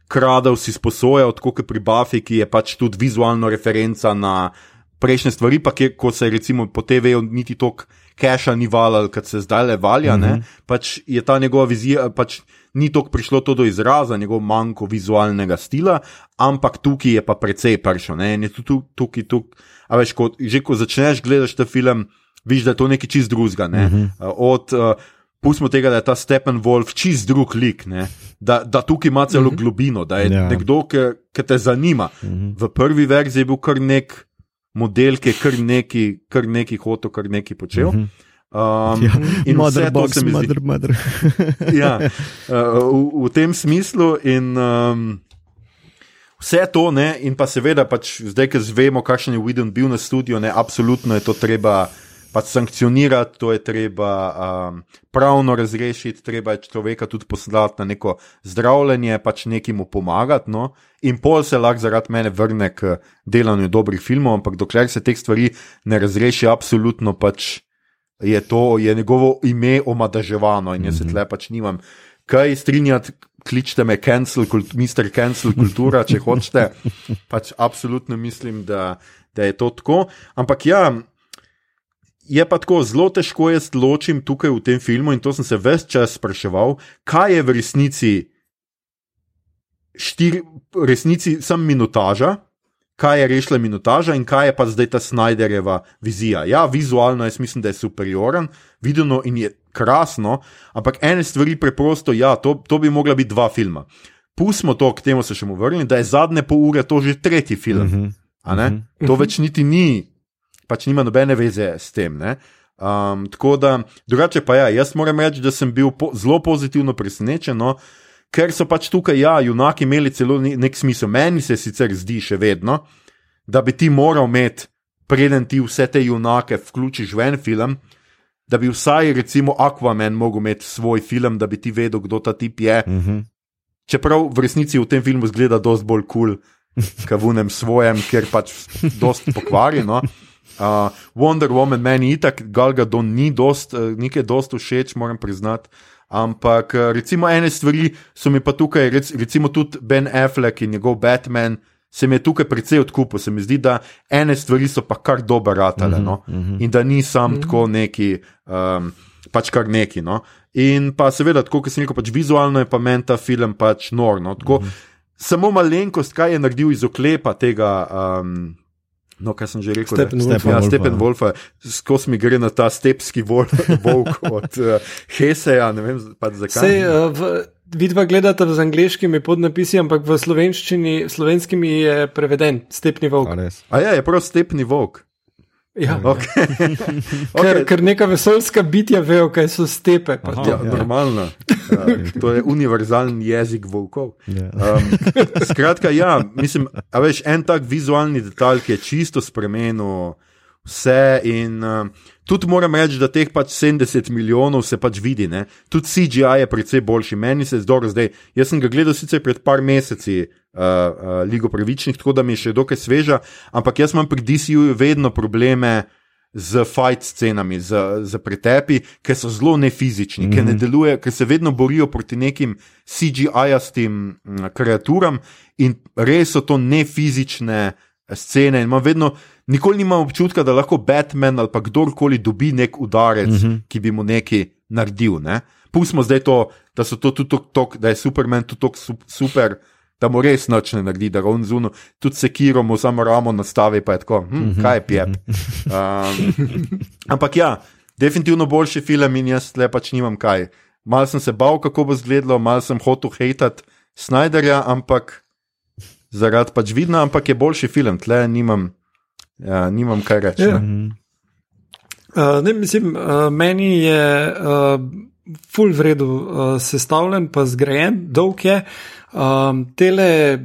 kradel si sposoje, kot pri Buffy, ki je pač tudi vizualno referenca na prejšnje stvari, pa kjer, ko se recimo po TV-ju niti tok keša ni valal, kot se zdaj le valja, mm -hmm. pač je ta njegova vizija. Pač, Ni tako prišlo to do izraza, njegov manjko vizualnega stila, ampak tukaj je pa precej pršo. Ne, tukaj, tukaj, tukaj, A veš, ko, že ko začneš gledati ta film, vidiš, da je to nekaj čist drugega. Ne? Uh -huh. Od uh, pustimo tega, da je ta Stepen Wolf čist drug lik, da, da tukaj ima celo uh mhm. -huh. globino, da je. Ja. nekdo, ki te zanima. Uh mhm. -huh. V prvi verziji je bil kar nek model, ki je kar neki, kar neki hotel, kar neki počel. Uh -huh. Um, ja, in vse to se mi zdi, da *laughs* je. ja, uh, v, v tem smislu, in um, Vse to, ne, in pa seveda, pač zdaj, ki zvemo, kakšen je Widon bil na studiu, ne, absolutno je to treba pač sankcionirati, to je treba um, pravno razrešiti, treba je človeka tudi poslati na neko zdravljenje, pač nekim pomagati. No, in pol se lahko zaradi mene vrne k delanju dobrih filmov, ampak dokler se teh stvari ne razreši, absolutno pač je to, je njegovo ime omadaževano in jaz se mhm. tle pač nimam kaj strinjati, kličite me, cancel, kult, Mr. Cancel kultura, če hočete. *laughs* Pač absolutno mislim, da, da je to tako. Ampak ja, je pa tako zelo težko jaz ločim tukaj v tem filmu in to sem se ves čas spraševal, kaj je v resnici, štir, resnici sem minutaža. Kaj je rešila minutaža in kaj je pa zdaj ta Snyderjeva vizija? Ja, vizualno jaz mislim, da je superioren, videno in je krasno, ampak ene stvari preprosto, ja, to, to bi mogla biti dva filma. Pustimo to, k temu se še bomo vrnili, da je zadnje pol ure to že tretji film. Uh -huh. uh -huh. To več niti ni, pač nima nobene veze s tem. Um, tako da, drugače pa ja, jaz moram reči, da sem bil po, zelo pozitivno presenečen. No, Ker so pač tukaj, ja, junaki imeli celo nek smisel. Meni se sicer zdi še vedno, da bi ti moral imeti, preden ti vse te junake vključiš v en film, da bi vsaj, recimo, Aquaman mogel imeti svoj film, da bi ti vedel, kdo ta tip je. Mhm. -huh. Čeprav v resnici v tem filmu zgleda dosti bolj kul, cool, enem svojem, ker pač dosti pokvarjeno. Uh, Wonder Woman meni itak, Galga Don ni dost, uh, nekaj dosti všeč, moram priznati. Ampak uh, recimo ene stvari so mi pa tukaj, rec, recimo tudi Ben Affleck in njegov Batman, se mi je tukaj precej odkupil. Se mi zdi, da ene stvari so pa kar dobro ratale -huh, no? uh -huh. in da ni sam mhm. -huh. tako neki, um, pač kar neki. No? In pa seveda, tako kot sem rekel, pač vizualno je pa meni ta film pač norno. Tako, mhm. -huh. Samo malenkost, kaj je naredil iz oklepa tega. Um, No, kaj sem že rekel, Stepen Wolf. Ja, Stepen Wolf, skozi mi gre na ta stepski *laughs* volk od uh, Heseja. Ne vem, zakaj. Sej, uh, v, vidva gledata z angliškimi podnapisi, ampak v slovenščini, slovenskimi je preveden stepni volk. A, A ja, je prav stepni volk. Ja. Okay. *laughs* okay. ker, ker neka vesoljska bitja vejo, kaj so stepe. Ja, normalno. Uh, to je univerzalen jezik volkov. Ja. Um, skratka, ja, mislim, a veš, en tak vizualni detalj, ki je čisto spremenil vse. In uh, tudi moram reči, da teh pač 70 milijonov se pač vidi. Ne? Tudi CGI je precej boljši, meni se zdi dobro zdaj. Jaz sem ga gledal sicer pred par meseci. Uh, uh, Ligo pravičnih, tako da mi je še dokaj sveža, ampak jaz imam pri DCU vedno probleme z fight scenami, z, z pretepi, ki so zelo nefizični, mm -hmm. ki ne delujejo, ki se vedno borijo proti nekim CGI-jastim kreaturam in res so to nefizične scene. In vedno, nikoli nimam občutka, da lahko Batman ali pa kdorkoli dobi nek udarec, mm -hmm. ki bi mu nekaj naredil. Ne? Pustimo zdaj to, da, to tudi tok, tok, da je Superman tudi tako super da mu res noč ne naredi, da ga on zuno, tudi se kiromo, samo ramo nastavi, pa je tako, hm, mhm, kaj je pijep. Mhm. *laughs* Um, ampak ja, definitivno boljši film in jaz le pač nimam kaj. Mal sem se bal, kako bo izgledalo, mal sem hotel hejtati Snyderja, ampak zaradi pač vidna, ampak je boljši film, tle nimam, ja, nimam kaj reči. Ja. Uh, ne, mislim, uh, meni je uh, full vredu uh, sestavljen, pa zgrajen, dolg je. Um, tele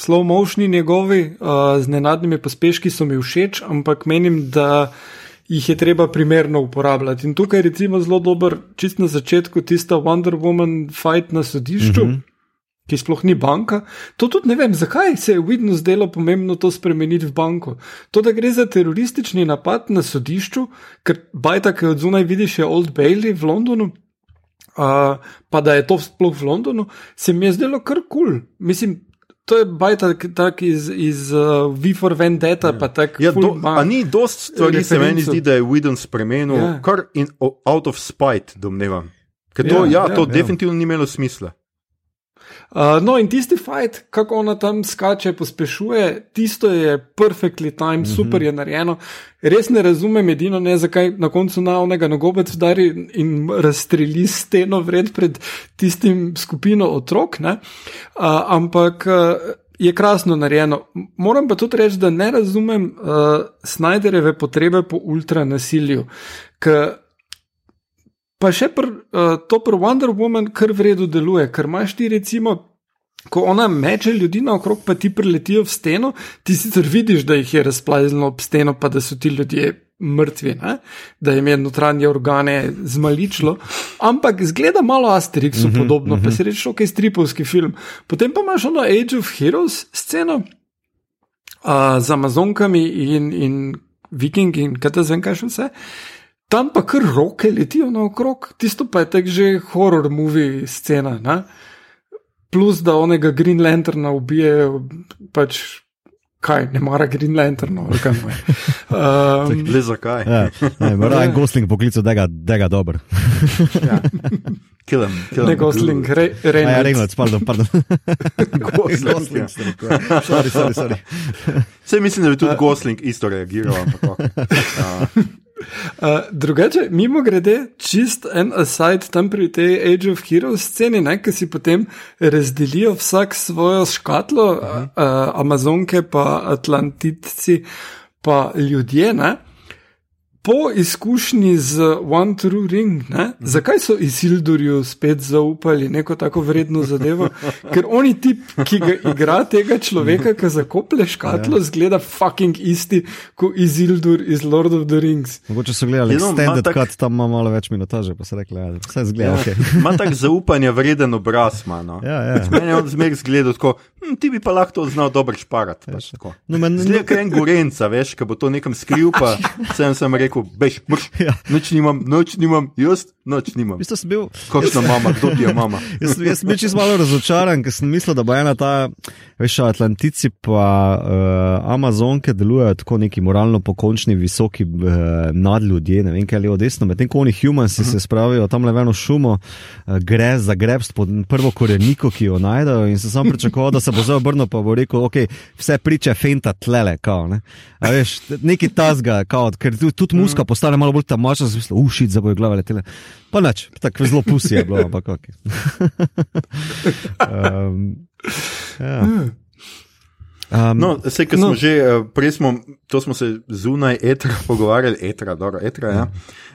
slow motioni njegovi uh, z nenadnimi pospeški so mi všeč, ampak menim, da jih je treba primerno uporabljati. In tukaj je recimo zelo dober, čist na začetku, tista Wonder Woman fight na sodišču. Mm -hmm. Ki sploh ni banka. To tudi ne vem, zakaj se je vidno zdelo pomembno to spremeniti v banko. To, da gre za teroristični napad na sodišču, ker bajta, ki od zunaj vidiš, je Old Bailey v Londonu, uh, pa da je to sploh v Londonu, se mi je zdelo kar kul. Cool. Mislim, to je bajta tak iz, iz uh, V for Vendetta. Ja. Ja, do, a ni dost stvari, se meni zdi, da je Widon spremenil, ja. kar in out of spite, domnevam. Ker to, ja, ja, ja, to ja. definitivno ni imelo smisla. Uh, no, in tisti fight, kako ona tam skače, pospešuje, tisto je perfectly timed, mm -hmm. super je narejeno. Res ne razumem, edino ne, zakaj na koncu na onega nogobec udari in razstreli steno vred pred tistim skupino otrok. Uh, ampak. Uh, Je krasno narejeno. Moram pa tudi reči, da ne razumem uh, Snyderjeve potrebe po ultranasilju. Ker Pa še pr, uh, to pri Wonder Woman kar v redu deluje, ker imaš ti recimo. Ko ona meče ljudi naokrog, pa ti preletijo v steno, ti sicer vidiš, da jih je razplazilo ob steno, pa da so ti ljudje mrtvi, ne? da jim je notranje organe zmaličilo. Ampak zgleda malo Asterixu mm -hmm, podobno, mm -hmm. pa si reče, ok, stripovski film. Potem pa imaš ono Age of Heroes sceno uh, z Amazonkami in, in Vikingi in kaj te zvem, kaj še vse. Tam pa kar roke letijo naokrog, tisto pa je tek že horror movie scena. Ne? Plus da onega Green Lanterna ubije, pač kaj, ne mara Green Lanterna, ali kaj noj. Um, *laughs* Le zakaj? Ja, ne, *laughs* en gosling poklical, da ga dobro. *laughs* ja. Kill him, kill him. Ne gosling, Reynolds. Ja, Reynolds, pardon, pardon. gosling, ja. sorry, sorry, sorry. Vse mislim, da bi tudi uh, gosling isto reagiral, ampak. Uh. Uh, *laughs* drugače, mimo grede, čist en aside tam pri tej Age of Heroes sceni, ki si potem razdelijo vsak svojo škatlo, uh -huh. uh, Amazonke, pa Atlantidci, pa ljudje. Ne? Po izkušnji z One True Ring, ne, mm. zakaj so Isildurju spet zaupali neko tako vredno zadevo? *laughs* Ker oni tip, ki ga igra tega človeka, ki zakople škatlo, ja. zgleda fucking isti kot Isildur iz Lord of the Rings. Mogoče so gledali no, standard tak... cut, tam ima malo več minutaže, pa so rekli, da ja, vse zgleda. Ja. Okay. Ima tak zaupanje vreden obraz, mano. Ja, ja. Meni je on zmer zgledal tako, hm, ti bi pa lahko znal dobro šparati. Pač, no, Zgleda, ker je en gorenca, veš, ki bo to nekam skril, pa *laughs* sem sem rekel, bež, mrš. Ja. Noč nimam, noč nimam, jaz noč nimam. Bil... Kakšna mama, kdo ti je *laughs* mama? jaz, jaz sem bil čisto malo razočaran, ker sem mislil, da bo ena ta, veš, Atlantici pa uh, Amazonke delujejo tako neki moralno pokončni, visoki uh, nadljudje, ne vem, kaj je odesno, medtem ko oni humansi uh -huh. se mhm. spravijo tam le v eno šumo, uh, gre za grebst pod prvo koreniko, ki jo najdejo in se sam pričakoval, da se bo zdaj obrnil, pa bo rekel, ok, vse priče fenta tlele, kao, ne. A veš, neki tasga, kao, ker tudi muska postane malo bolj tamačna, zamisli, ušit, za bojo glave letele. Pa neč, tako zelo pusi je bilo, ampak ok. *laughs* um, ja. Um, no, vse, ki smo no. že, eh, prej smo, to smo se zunaj etra *laughs* pogovarjali, etra, dobro, etra, ja.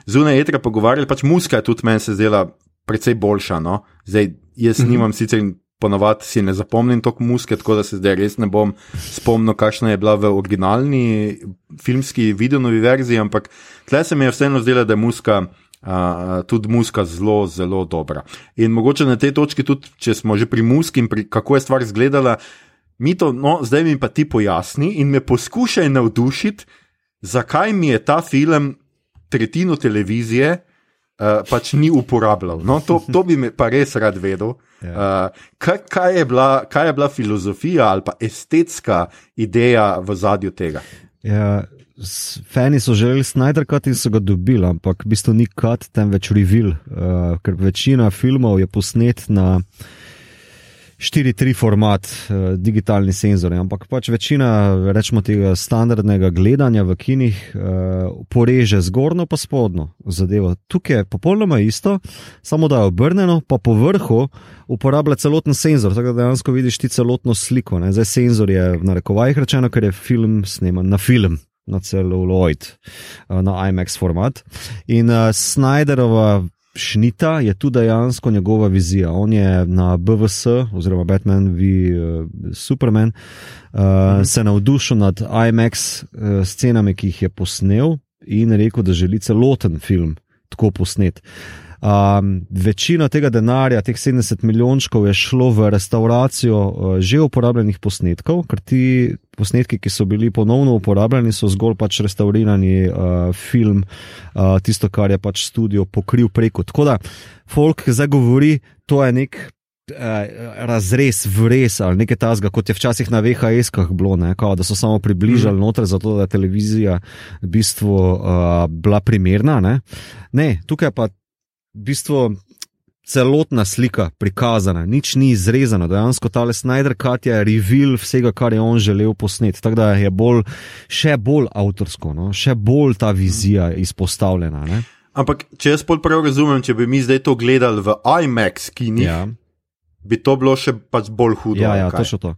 Zunaj etra pogovarjali, pač muska je tudi meni se zdela precej boljša. No? Zdaj, jaz mhm. nimam sicer ponovadi si ne zapomnim toliko muske, tako da se zdaj res ne bom spomnil, kakšna je bila v originalni filmski videonovi verziji, ampak tle se mi je vseeno zdela, da je muska. Uh, tudi muska zelo, zelo dobra. In mogoče na tej točki, tudi če smo že pri muski in pri, kako je stvar izgledala, mi to, no, zdaj mi pa ti pojasni in me poskušaj navdušiti, zakaj mi je ta film tretjino televizije uh, pač ni uporabljal. No, to, to bi me pa res rad vedel. Uh, kaj, kaj, je bila, kaj je bila filozofija ali pa estetska ideja v zadju tega? Ja, Fani so želeli Snyder cut in so ga dobili, ampak v bistvu ni cut, temveč reveal, uh, ker večina filmov je posnet na 4-3 format, uh, digitalni senzor. Ampak pač večina, rečemo, tega standardnega gledanja v kinih uh, poreže zgornjo pa spodnjo zadevo. Tukaj je popolnoma isto, samo da je obrnjeno, pa po vrhu uporablja celoten senzor, tako da dejansko vidiš ti celotno sliko. Ne? Zdaj senzor je v narekovajih rečeno, ker je film sneman na film. Na celuloid, na IMAX format. In uh, Snyderova Šnita je tu dejansko njegova vizija. On je na BVS, oziroma Batman v uh, Superman, uh, mhm. se navdušil nad IMAX uh, scenami, ki jih je posnel, in rekel, da želi celoten film tako posnet. Um, večina tega denarja, teh 70 milijončkov, je šlo v restauracijo uh, že uporabljenih posnetkov, ker ti posnetki, ki so bili ponovno uporabljeni, so zgolj pač restaurirani uh, film, uh, tisto, kar je pač studio pokril preko. Tako da, folk zdaj govori, to je nek. Razrez, vres ali nekaj tasga, kot je včasih na VHS-kah bilo, ne, kao, da so samo približali mm. noter, zato da je televizija v bistvu uh, bila primerna. Ne. ne, tukaj pa v bistvu celotna slika prikazana, nič ni izrezano, dejansko ta Snyder Cut je reveal vsega, kar je on želel posneti. Tako da je bolj, še bolj avtorsko, no? še bolj ta vizija izpostavljena. Ne? Ampak, če jaz prav razumem, če bi mi zdaj to gledali v IMAX, ki ni. Ja. Bi to bilo še pač bolj hudo. Ja, ja točno to.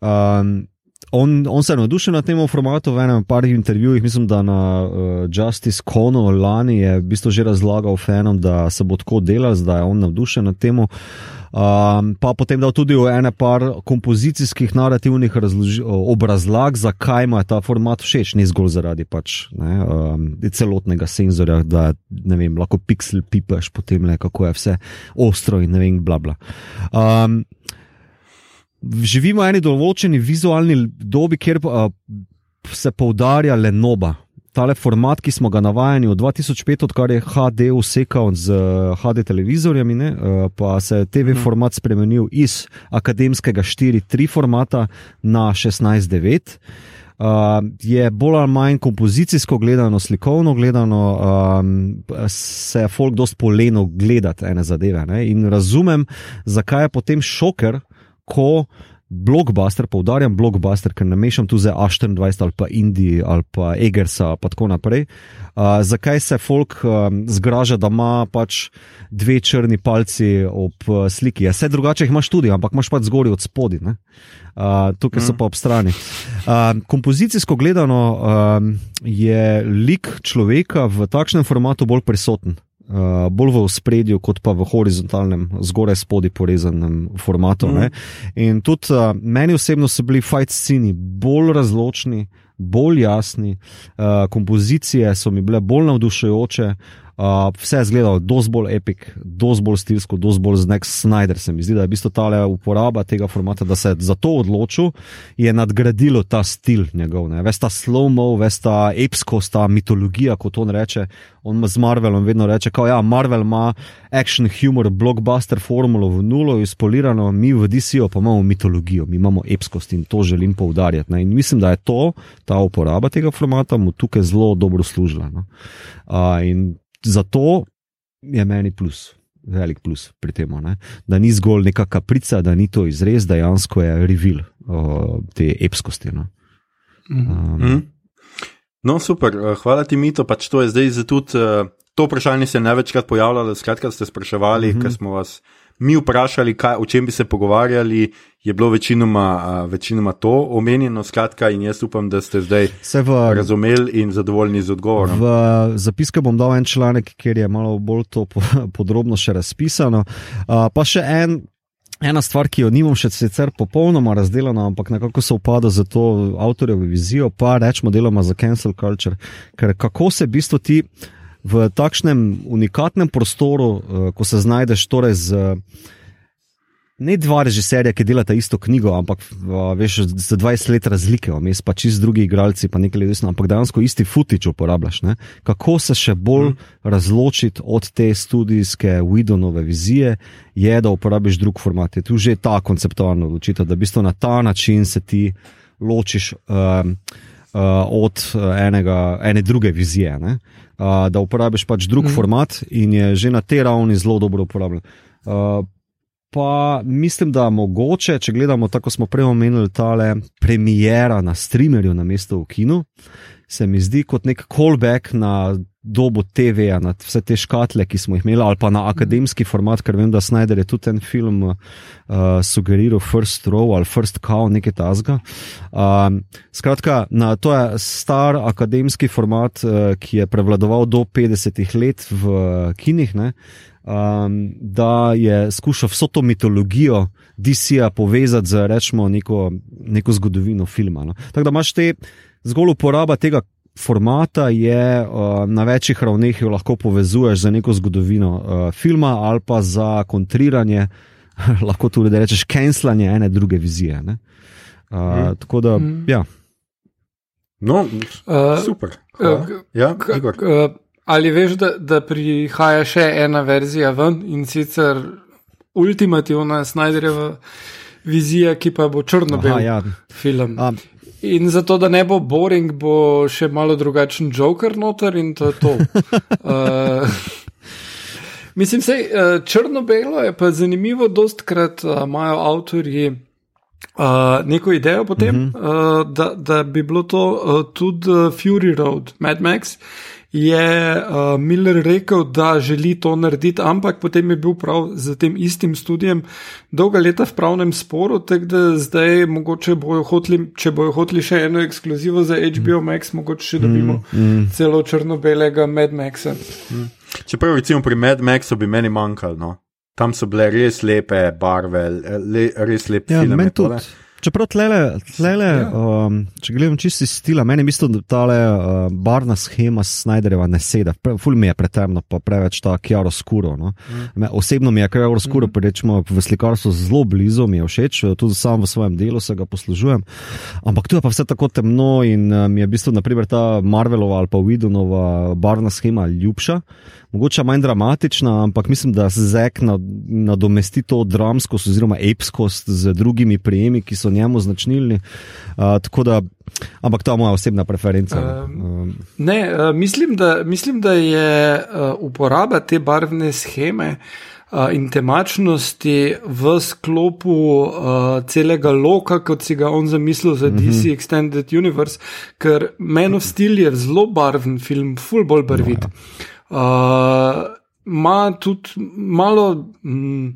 Um, on, on se je navdušil na tem formatu v enem par intervjujih, mislim, da na uh, Justice Conu lani je v bistvu že razlagal fanom, da se bo tako delal, da je on navdušen na tem. Um, pa potem dal tudi v ene par kompozicijskih narativnih obrazlag, zakaj ima ta format všeč, ne zgolj zaradi pač, ne, um, celotnega senzorja, da ne vem, lahko pixel pipaš, potem le kako je vse ostro in ne vem, bla bla. Um, živimo v eni določeni vizualni dobi, kjer uh, se poudarja le noba. Tale format, ki smo ga navajeni od 2005, odkar je HD usekal z HD televizorjem, pa se je TV mhm. format spremenil iz akademskega 4.3 formata na 16.9. Uh, je bolj ali manj kompozicijsko gledano, slikovno gledano, um, se je folk dost poleno gledati ene zadeve. Ne? In razumem, zakaj je potem šoker, ko blokbuster, poudarjam blokbuster, ker ne mešam tu za A24 ali pa Indiji ali pa Egersa in tako naprej. Uh, zakaj se folk um, zgraža, da ima pač dve črni palci ob uh, sliki? Ja, vse drugače jih imaš tudi, ampak imaš pač zgori od spodi, uh, tukaj mm. so pa ob strani. Uh, kompozicijsko gledano um, je lik človeka v takšnem formatu bolj prisoten uh, bolj v spredju, kot pa v horizontalnem, zgoraj spodaj porezanem formatu. Mm. In tudi uh, meni osebno so bili fight sceni bolj razločni, bolj jasni, uh, kompozicije so mi bile bolj navdušujoče. Uh, vse je izgledalo dosti bolj epik, dosti bolj stilsko, dosti bolj znak Snyder. Se mi zdi, da je bistvo ta uporaba tega formata, da se je za to odločil, je nadgradilo ta stil njegov. Ves ta slow-mo, ves ta epskost, ta mitologija, kot on reče. On z Marvelom vedno reče, da ja, Marvel ima action, humor, blockbuster formulo v nulo, izpolirano, mi v DC-ju pa imamo mitologijo, mi imamo epskost in to želim poudarjati. Ne? In mislim, da je to, ta uporaba tega formata, mu tukaj zelo dobro služila. No? Uh, zato je meni plus, velik plus pri tem, da ni zgolj neka kaprica, da ni to izrez, dejansko je revil te epskosti. No. Um, mm. no, super, eh, hvala ti, Mito. Pač to je zdaj tudi uh, to vprašanje, se je največkrat pojavljalo, skratka, ste spraševali, mm -hmm. ker smo vas mi vprašali, kaj, o čem bi se pogovarjali, je bilo večinoma, večinoma to omenjeno. Skratka, in jaz upam, da ste zdaj v, razumeli in zadovoljni z odgovorom. V zapiske bom dal en članek, kjer je malo bolj to *laughs* podrobno še razpisano. Pa še en. Ena stvar, ki jo nimam še sicer popolnoma razdeljena, ampak nekako se upada za to avtorjevo vizijo, pa rečemo deloma za cancel culture. Ker kako se v bistvu ti v takšnem unikatnem prostoru, uh, ko se znajdeš torej z. Uh, ne dva režiserja, ki delata isto knjigo, ampak veš, za 20 let razlike, vmes pa čist drugi igralci, pa nekaj let, ampak dejansko isti futič uporabljaš. Ne? Kako se še bolj hmm. razločiti od te študijske Widonove vizije, je, da uporabiš drug format. Je tu že ta konceptualna odločitev, da v bistvu na ta način se ti ločiš. Um, od enega, ene druge vizije, uh, da uporabiš pač drug mm. format, in je že na tej ravni zelo dobro uporabljen. Pa mislim, da mogoče, če gledamo tako, smo prej omenili, tale premijera na streamerju na mesto v kinu, se mi zdi kot nek callback na dobo TV-ja, na vse te škatle, ki smo jih imeli, ali pa na akademski format, ker vem, da Snyder je tudi en film uh, sugeriral, First Row ali First Cow, nekaj tasga. Um, skratka, na, to je star akademski format, uh, ki je prevladoval do 50-ih let v uh, kinih. Ne? Um, da je skušal vso to mitologijo DC-ja povezati z rečemo, neko, neko zgodovino filma. No. Tako da imaš te zgolj uporaba tega. Formata je uh, na večjih ravneh, jo lahko povezuješ z neko zgodovino uh, filma, ali pa za kontriranje, *laughs* lahko tudi rečeš, cancelanje ene druge vizije. Uh, mm. Tako da, mm. ja. No, uh, super. Uh, ja, Igor. Uh, Ali veš, da, da prihaja še ena verzija ven in sicer ultimativna Snyderjeva vizija, ki pa bo črno-bel ja. film. Um. In zato, da ne bo boring, bo še malo drugačen Joker noter in to je to. uh, *laughs* mislim, da uh, črno-belo je pa zanimivo, dostkrat uh, imajo avtorji. Uh, neko idejo potem, mm -hmm. uh, da, da bi bilo to uh, tudi Fury Road, Mad Max, je uh, Miller rekel, da želi to narediti, ampak potem je bil prav z tem istim študijem dolga leta v pravnem sporu, tako da zdaj mogoče bojo hoteli, če bojo hoteli še eno ekskluzivo za HBO Max, mogoče še dobimo mm, mm. celo črno-belega Mad Maxa. Mm. Čeprav recimo pri Mad Maxu bi meni manjkalo, no? tam so bile res lepe barve, le, res lepe ja, filme. Čeprav tlele, tlele ja. um, če gledam čisti stila, meni mislim, da ta uh, barna schema Snyderjeva ne sedi. Ful mi je pretemno, pa preveč ta kjaro skuro. No. Mm. Osebno mi je kjaro skuro, mm. rečemo, v slikarstvu zelo blizu, mi je všeč, tudi sam v svojem delu se ga poslužujem. Ampak tu je pa vse tako temno in uh, mi je v bistvu, naprimer, ta Marvelova ali pa Widonova barna schema ljubša mogoče manj dramatična, ampak mislim, da Zek nadomesti to dramskost oziroma epskost z drugimi prijemi, ki so njemu značilni. Uh, da, ampak to je moja osebna preferenca. Um, ne, uh, mislim, da, mislim, da je uh, uporaba te barvne scheme. In temačnosti v sklopu uh, celega loka, kot si ga on zamislil za DC mm -hmm. Extended Universe, ker Men of Steel je zelo barven film, full bolj barvit. No, ja. Ima uh, tudi malo, mm,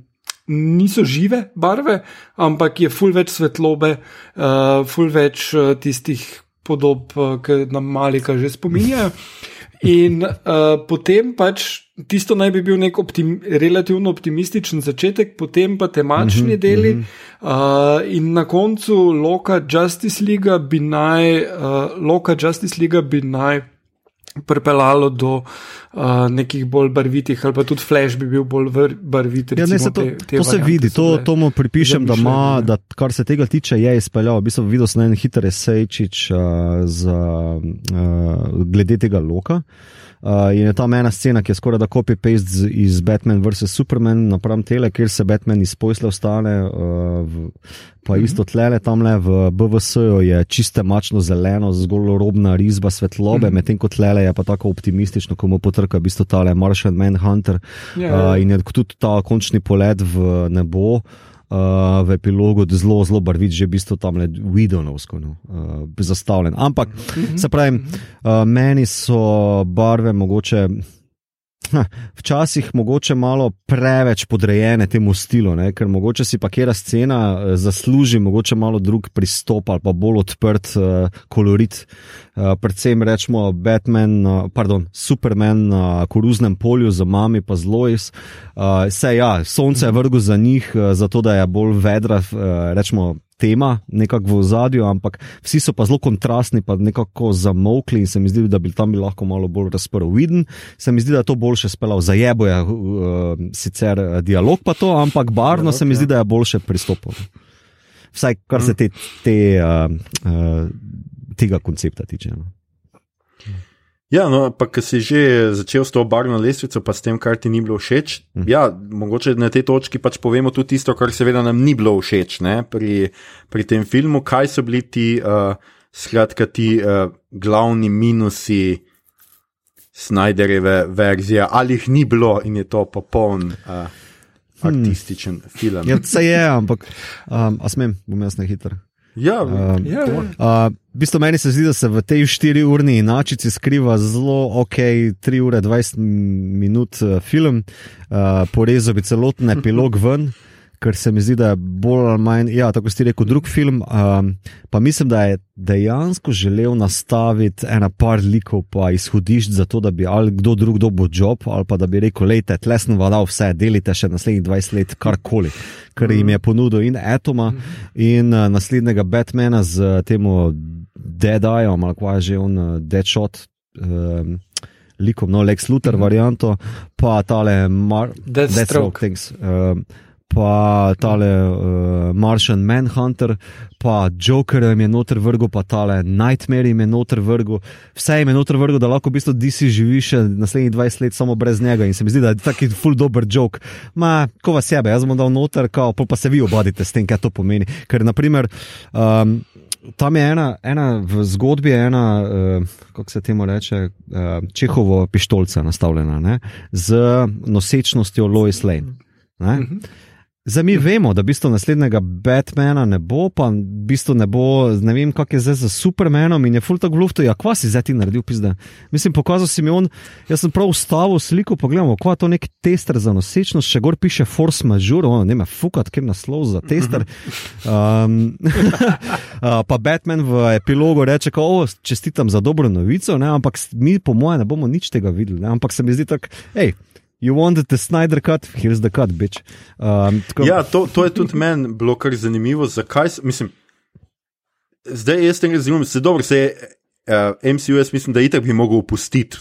niso žive barve, ampak je full več svetlobe, uh, full več uh, tistih podob, uh, ki nam malika že spominjajo. In uh, potem pač tisto naj bi bil nek optim, relativno optimističen začetek, potem pa temačni mm -hmm, deli. Mm -hmm. uh, in na koncu Loka Justice League bi naj, uh, Loka Justice League bi naj pripeljalo do uh, nekih bolj barvitih, ali pa tudi Flash bi bil bolj barvit. Ja, ne, se to, te, te to se vidi, to, to mu pripišem, da ima, da kar se tega tiče, je izpeljal. V bistvu videl sem en hiter esejčič uh, uh, glede tega loka. Uh, in je tam ena scena, ki je skoraj da copy-paste iz Batman vs. Superman, napram tele, kjer se Batman iz posla ostane, uh, pa mhm. isto tlele tam le v BVS-ju je čiste mačno zeleno, zgolj robna risba svetlobe, mhm. medtem ko tlele je pa tako optimistično, ko mu potrka v bistvu tale Martian Manhunter yeah. Ja, uh, ja. in je tudi ta končni polet v nebo. Uh, v epilogu zelo, zelo barvit, že v bistvu tam le vidonovsko no, uh, zastavljen. Ampak, mm -hmm. se pravi, uh, meni so barve mogoče včasih mogoče malo preveč podrejene temu stilu, ne? ker mogoče si pa kera scena uh, zasluži mogoče malo drug pristop ali pa bolj odprt uh, kolorit. Uh, predvsem rečemo Batman, uh, pardon, Superman na koruznem polju z mami pa z Lois. Uh, se ja, sonce je vrgo za njih, uh, zato da je bolj vedra, uh, rečemo tema, nekako v zadju, ampak vsi so pa zelo kontrastni, pa nekako zamokli in se mi zdi, da bi tam bil lahko malo bolj razprl. Viden, se mi zdi, da je to boljše spelo, zajebo je uh, sicer eh, dialog pa to, ampak barno se mi zdi, da je boljše pristopil. Vsaj kar se te, te, uh, uh, tega koncepta tiče. No. Ja, no, pa ki si že začel s to barvno lestvico, pa s tem, kar ti ni bilo všeč. Mm. Ja, mogoče na tej točki pač povemo tudi tisto, kar seveda nam ni bilo všeč ne, pri, pri tem filmu, kaj so bili ti, uh, skratka, ti uh, glavni minusi Snyderjeve verzije, ali jih ni bilo in je to popoln. Uh, Artističen hmm. film. Ja, se je, ampak, um, a smem, bom jaz na hitro. Ja, uh, ja. Uh, v bistvu meni se zdi, da se v tej 4-urni inačici skriva zelo ok, 3 ure 20 minut uh, film, uh, porezal bi celoten epilog ven ker se mi zdi, da je bolj ali manj, ja, tako ste rekel, drug film. Um, pa mislim, da je dejansko želel nastaviti ena par likov, pa izhodišč za to, da bi ali kdo drug dobil job, ali pa da bi rekel, lejte, tlesno vadal vse, delite še naslednjih 20 let, karkoli, ker jim je ponudil in Etoma in uh, naslednjega Batmana z tem Dead Eye, ali kaj že on, uh, Deadshot. Um, Likom, no, Lex Luthor, mm -hmm. varianto, pa tale Deathstroke. Death pa tale uh, Martian Manhunter, pa Joker jim je noter vrgel, pa tale Nightmare jim je noter vrgel. Vse jim je noter vrgel, da lahko v bistvu DC živi še naslednjih 20 let samo brez njega in se mi zdi, da je taki full dober joke. Ma, ko vas sebe, jaz bom dal noter, kao, pa se vi obadite s tem, kaj to pomeni. Ker, naprimer, um, Tam je ena, ena v zgodbi, ena, uh, kako se temu reče, uh, čehovo pištolca nastavljena ne, z nosečnostjo Lois Lane. Uh mhm. -huh. Zdaj mi vemo, da bistvo naslednjega Batmana ne bo, pa bistvo ne bo, ne vem, kak je zdaj za Supermanom in je full tako lufto, ja, kva si zdaj ti naredil, pizda. Mislim, pokazal si mi on, jaz sem prav ustavil sliko, pogledamo, kva je to nek tester za nosečnost, še gor piše Force Majeure, ono, ne me fukat, ker naslov za tester. Um, *laughs* pa Batman v epilogu reče, o, čestitam za dobro novico, ne, ampak mi po moje ne bomo nič tega videli, ne, ampak se mi zdi tako, hej. You wanted the Snyder cut, here's the cut, bitch. Um, tako... Ja, to, to je tudi meni bilo kar zanimivo. Zakaj? Mislim, zdaj jaz tega razumem, se dobro, se je. Uh, MCU, jaz mislim, da itak bi mogel opustiti,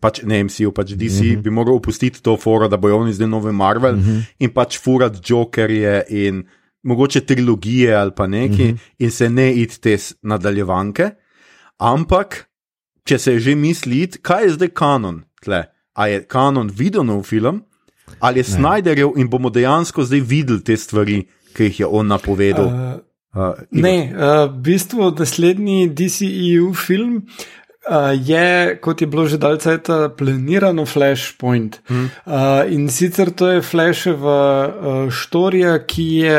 pač, ne MCU, pač DC, uh -huh. bi mogel opustiti to foro, da bojo oni zdaj nove Marvel uh -huh. in pač furat Jokerje in mogoče trilogije ali pa neki uh -huh. in se ne id te nadaljevanke. Ampak, če se že misli, kaj je zdaj kanon tle? Ali je kanon videl nov film, ali je Snyderjev in bomo dejansko zdaj videli te stvari, ki jih je on napovedal. Uh, uh, ne, uh, v bistvu naslednji DCEU film. Uh, je, kot je bilo že dalce, planirano Flashpoint. Hmm. Uh, in sicer to je Flasheva uh, štorija, ki je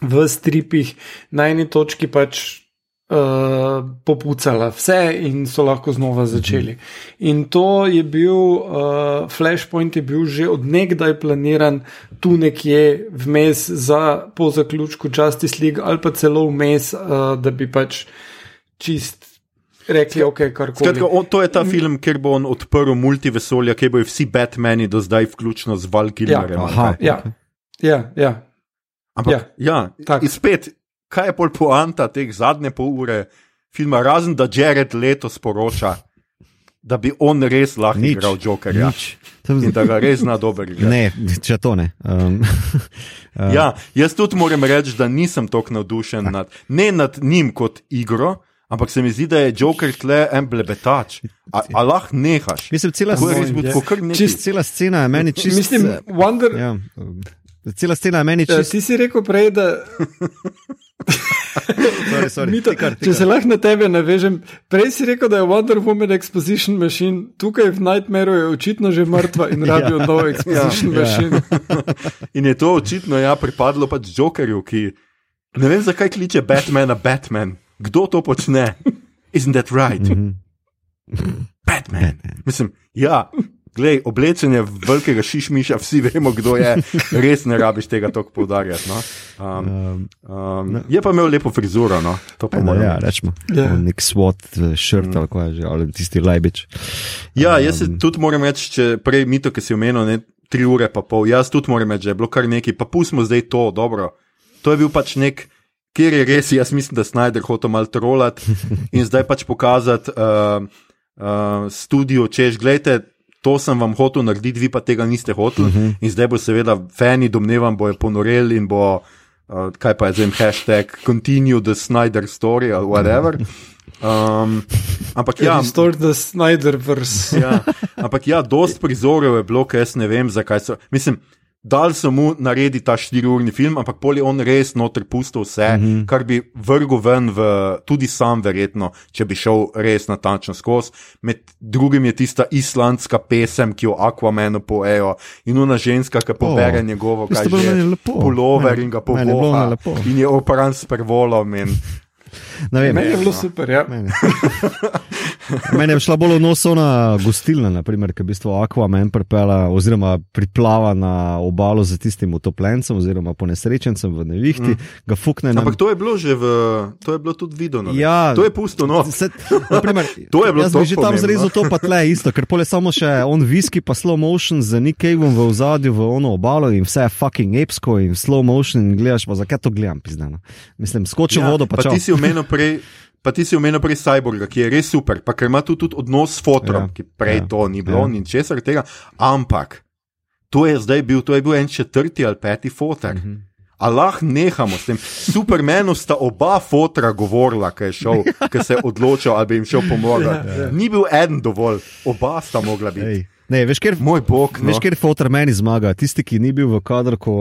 v stripih na eni točki pač uh, popucala vse in so lahko znova začeli. In to je bil, uh, Flashpoint je bil že odnegdaj planiran tu nekje vmes za po zaključku Justice League ali pa celo vmes, uh, da bi pač čist. Rekli, okay, Skratka, on, to je ta film, kjer bo on odprl multivesolja, kjer bojo vsi Batmani do zdaj, vključno z Valkyrijem. Ja, ja, ja, ja. Ampak, ja, ja spet, kaj je pol poanta teh zadnje pol ure filma, razen da Jared letos poroča, da bi on res lahko nič, igral Jokerja. Nič. In da ga res zna dobro igrati. Ne, če to ne. Um, uh. *laughs* ja, jaz tudi moram reči, da nisem tako navdušen nad, ne nad njim kot igro. Ampak se mi zdi, da je Joker tle en blebetač. A, a lahko nehaš? Mislim, cela, čist, cela scena je meni čisto. Mislim, Wonder. Ja, cela scena je meni čisto. Ja, ti si rekel prej, da. *laughs* *laughs* sorry, sorry. Mito, tikar, tikar. Če se lahko na tebe navežem, prej si rekel, da je Wonder Woman Exposition Machine, tukaj v Nightmare je očitno že mrtva in *laughs* rabijo ja. novo Exposition ja. Machine. Ja. *laughs* in je to očitno ja, pripadlo pač Jokerju, ki ne vem, zakaj kliče Batmana Batman. Kdo to počne? Isn't that right? Mm -hmm. Batman. Batman. Mislim, ja. Glej, oblečenje velikega šišmiša, vsi vemo, kdo je, res ne rabiš tega tako poudarjati. No? Um, um, je pa imel lepo frizuro, no? to pa moramo. ja, rečemo. Ja. Nek SWAT, shirt Mm. ali kaj je že, ali tisti lajbič. Ja, jaz se tudi moram reči, če prej mito, ki si omenil, ne, tri ure pa pol, jaz tudi moram reči, da je bilo kar nekaj, pa pustimo zdaj to, dobro. To je bil pač nek, kjer je res, jaz mislim, da Snyder hotel malo trolati in zdaj pač pokazati uh, uh, studio, češ, gledajte. To sem vam hotel narediti, vi pa tega niste hoteli. Uh -huh. In zdaj bo seveda fani, domnevam, bojo ponoreli in bo, uh, kaj pa je zdaj, hashtag continue the Snyder story ali whatever. Um, ampak ja, Restore the Snyderverse. ja, ampak ja, dost prizorov je bilo, ker jaz ne vem, zakaj so. Mislim, dal so mu narediti ta štiriurni film, ampak pol je on res noter pustil vse, mm -hmm. kar bi vrgel ven, v, tudi sam, verjetno, če bi šel res natančno skozi. Med drugim je tista islandska pesem, ki jo Aquamenu poejo, in ona ženska, ki pobere O, njegovo, kaj bilo že pulover in ga je povoha. lepo. In je opran s pervolom. In, vem, Meni je bilo super, ja. Meni. *laughs* Mene je šla bolj v nos ona gostilna, naprimer, ki je v bistvu Aquaman pripela, oziroma priplava na obalo z tistim utopljencem, oziroma ponesrečencem v nevihti, mm. ga fukne na ampak to je bilo že v, to je bilo tudi videno. ne? Ja. to je pusto, no. Se, naprimer, *laughs* To je bilo jaz bi že tam zrezal to, pa tle isto, ker pole samo še on whisky, pa slow motion z Nick Caveom v ozadju, v ono obalo in vse je fucking epsko in slow motion in gledaš, pa zakaj to gledam, pizdano. Mislim, skoči v vodo, pa, pa čau. Omenil prej. Pa ti si omenil prej Cyborga, ki je res super, pa ker ima tu tudi odnos s fotrom, Ja, ki prej ja, to ni bilo, ja. in česar tega. Ampak to je zdaj bil, to je bil en četrti ali peti fotor. Mm Mhm. -hmm. Allah, nehamo s tem. Supermenu sta oba fotra govorila, ki je šel, ki se je odločil, ali bi jim šel pomagati. Ja, ja. Ni bil en dovolj, oba sta mogla biti. Ej. Ne, veš, ker Moj bog, no. Veš, ker fotor meni zmaga, tisti, ki ni bil v kadru, ko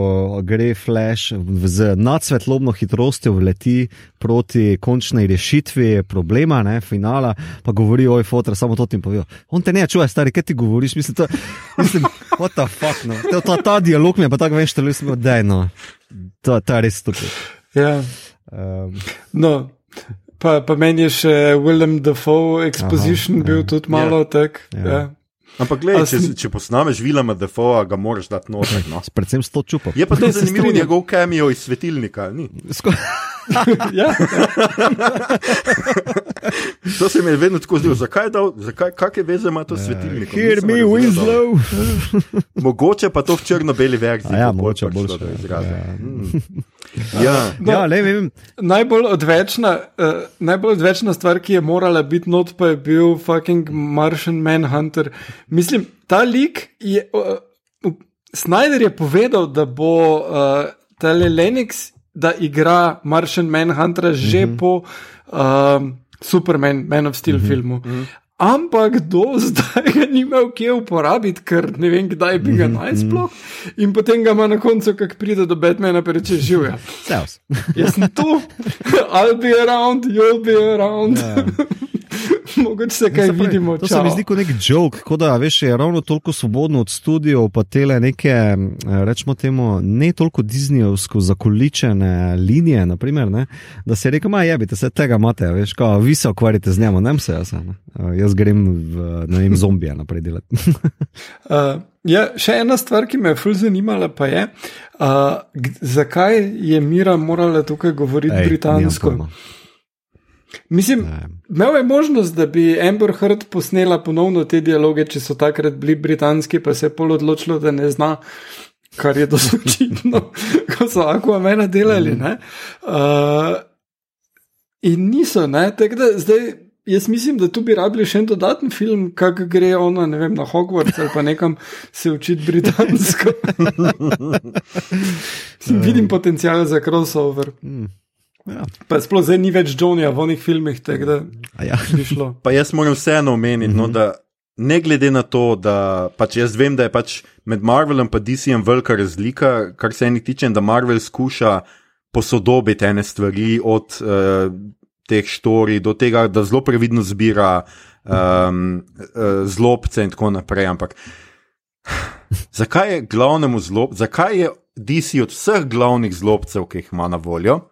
gre flash z nadsvetlobno hitrostjo vleti proti končnej rešitvi problema, ne, finala, pa govori, oj, fotor, samo to ti povejo. On te ne čuje, stari, kaj ti govoriš, mislim, to, mislim, what the fuck, no. Ta, ta, ta dialog mi je pa tako veš, da mislim, da je, no, to, to je res stupid. Ja. Um, No, pa, pa meni je še Willem Dafoe Exposition Aha, bil ja. tudi malo ja. tak. Ja. Ja. Ja. Ampak gledaj, če, si- če posnameš Vilama Defoa, ga moraš dati noter. No. *laughs* predvsem s to čupo. Je pa tudi zanimivo njegov kameo iz svetilnika. Ni? Sko *laughs* Ja. *laughs* To se mi je vedno tako zdelo, zakaj, dal, zakaj kakšne veze ima to s svetilnikom? Hear Nisem me, Winslow. Mogoče pa to v črno-beli verziji. Ja, mogoče prišlo boljše, ja. izraza. Ja. Mm. Ja. Ne vem. Najbolj odvečna, uh, najbolj odvečna stvar, ki je morala biti not, pa je bil fucking Martian Manhunter. Mislim, ta lik je. Uh, uh, Snyder je povedal, da bo uh, tale Lennox, da igra Martian Manhunter že mm -hmm. po um, Superman, Man of Steel mm -hmm. filmu. Mm -hmm. Ampak do *laughs* zdaj ga ni imel kje uporabiti, ker ne vem, kdaj bi ga naj sploh. In potem ga ima na koncu, ko pride do Batmana, pa reče. Sevs. Jaz sem tu, *laughs* I'll be around, you'll be around. Ja. *laughs* Mogoče se kaj pravi, vidimo. To se mi zdi kot nek joke, kot da veš, je ravno toliko svobodno od studijev, pa tele neke, rečemo temu, ne toliko Disneyovsko zakoličene linije, naprimer, ne, da se reka, ma jebite, se tega imate, veš, kao, vi se ukvarjate z njim, ne se jaz, ne. Jaz grem v, ne vem, zombije naprej delati. *laughs* Uh, ja, še ena stvar, ki me je ful zanimala, pa je, uh, zakaj je Mira morala tukaj govoriti Ej, britansko. Mislim, imel je možnost, da bi Amber Heard posnela ponovno te dialoge, če so takrat bili britanski, pa se je pol odločilo, da ne zna. Kar je dosti *laughs* očitno, ko so Aquamena delali. ne. Uh, in niso, ne, tako da zdaj. Jaz mislim, da tu bi rabili še en dodaten film, kako gre ona ne vem, na Hogwarts ali pa nekam se učiti britansko. *laughs* Vidim potencial za crossover. Ja. Pa sploh zdaj ni več Johnnyja v onih filmih, tako da A Ja. bi šlo. *laughs* Pa jaz moram vseeno omeniti, mm -hmm. no, da ne glede na to, da pač jaz vem, da je pač med Marvelom in DC-jem velika razlika, kar se enih tiče, da Marvel skuša posodobiti ene stvari od uh, teh štori do tega, da zelo previdno zbira um, uh, zlobce in tako naprej. Ampak *sighs* zakaj je glavnemu zlob, zakaj je DC od vseh glavnih zlobcev, ki jih ima na voljo,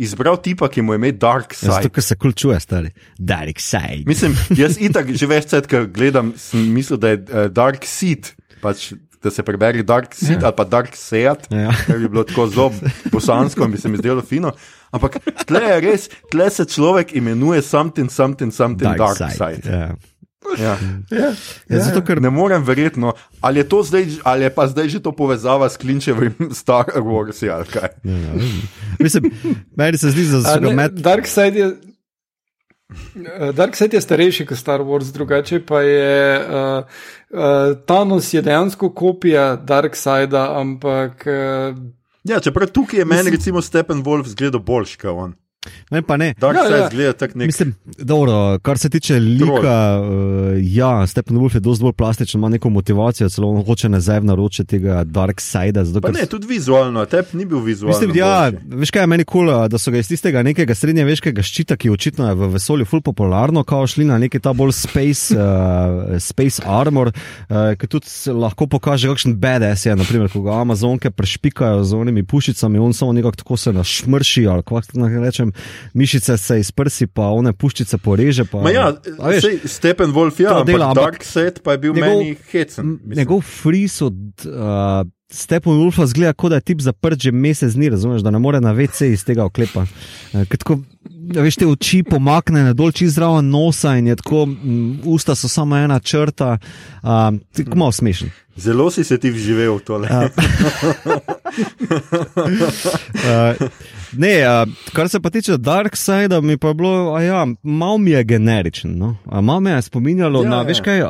izbral tipa, ki mu je ime Dark Ja, Zato, Side. ker se kul čuje, stari. Dark side. Mislim, jaz *laughs* itak že več časa, ko gledam, sem mislil, da je uh, Dark Seed, pač, da se prebere Dark Seed Ja. ali pa Dark Seat, Ja. kar bi bilo tako zelo bosansko in bi se mi zdelo fino. Ampak tle je res, tle se človek imenuje something, something, something Dark, dark Side. Ja. Ja. Ja, Ja, zato, ker Ne morem verjetno, ali je, to zdaj, ali je pa zdaj že to povezava s Klinčevim *laughs* Star Wars ali kaj. Ja, Mislim, meni se zdi, da so med. Dark Side je. eh, Dark Side je starejši kot Star Wars, drugače pa je uh, uh, Thanos je dejansko kopija Dark Sidea, ampak uh, Ja, čeprav tukaj je meni recimo Steppenwolf zgledal boljš kot on. Ne, pa ne. Dark Ja, Side ja. zgleda tako nek. Mislim, dobro, kar se tiče lika, uh, ja, Steppenwolf je dosti bolj plastičen, ima neko motivacijo, celo on hoče nazaj v naročje tega Dark Sidea. Zato, ne, tudi vizualno, tep ni bil vizualno. Mislim, ja, veš kaj je meni kul, cool, da so ga iz tistega nekega srednjeveškega ščita, ki očitno je v vesolju ful popularno, kao šli na neki ta bolj space, uh, space armor, uh, ki tudi lahko pokaže, kakšen BDS je, naprimer, ko ga Amazonke prešpikajo z onimi puščicami, on samo nekako tako se našmrši, ali kako naj rečem, mišice se iz prsi, pa one puščice poreže. Pa, Ma ja, veš, sej, Steppenwolf, ja, to ampak dela, ampak Dark pa je bil njegov- meni hecen. mislim. Njegov fris od uh, Steppenwolfa zgleda, kot da je tip zaprt že mesec dni, razumeš, da ne more na WC iz tega oklepa. Uh, ker tako, ja, veš, te oči pomakne dol čez zraven nosa in je tako, um, usta so samo ena črta, uh, tako malo smešen. Zelo si se ti vživel v tole. Uh, *laughs* ne, uh, kar se pa tiče Dark Side, mi pa je bilo, ja, malo mi je generičen. No? Malo me je spominjalo Ja, na, ja. veš kaj, uh,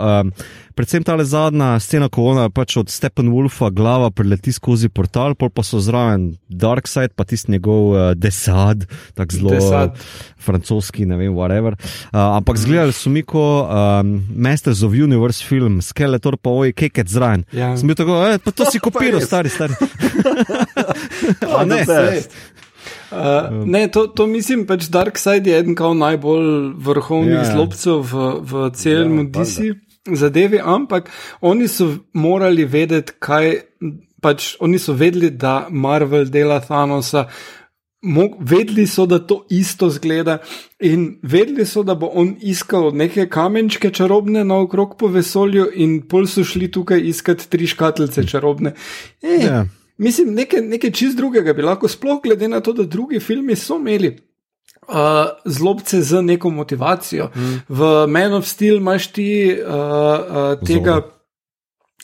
predvsem ta zadnja scena, ko ona pač od Steppenwolfa glava preleti skozi portal, pol pa so zraven Dark Side, pa tisti njegov uh, desad, tako zelo Desad. francoski, ne vem, whatever. Uh, ampak zgledali so mi kot um, Masters of Universe film, Skeletor pa oj, keket zraven. Ja. Sem bil tako, e, pa to si *laughs* kopiral, stari, stari. *laughs* A ne, sej. Uh, ne, to, to mislim, pač Dark Side je eden kao najbolj vrhovnih Ja, ja, zlobcev v, v celem Ja, ja, DC zadevi, ampak oni so morali vedeti, kaj, pač oni so vedeli, da Marvel dela Thanosa. Mo- Vedeli so, da to isto zgleda, in vedeli so, da bo on iskal neke kamenčke čarobne naokrog po vesolju, in pol so šli tukaj iskati tri škatlice čarobne. E, Ja. Mislim, nekaj, nekaj čist drugega bi lahko, sploh glede na to, da drugi filmi so imeli. Uh, zlobce z neko motivacijo. Mm. V Man of Steel imaš ti uh, uh, tega,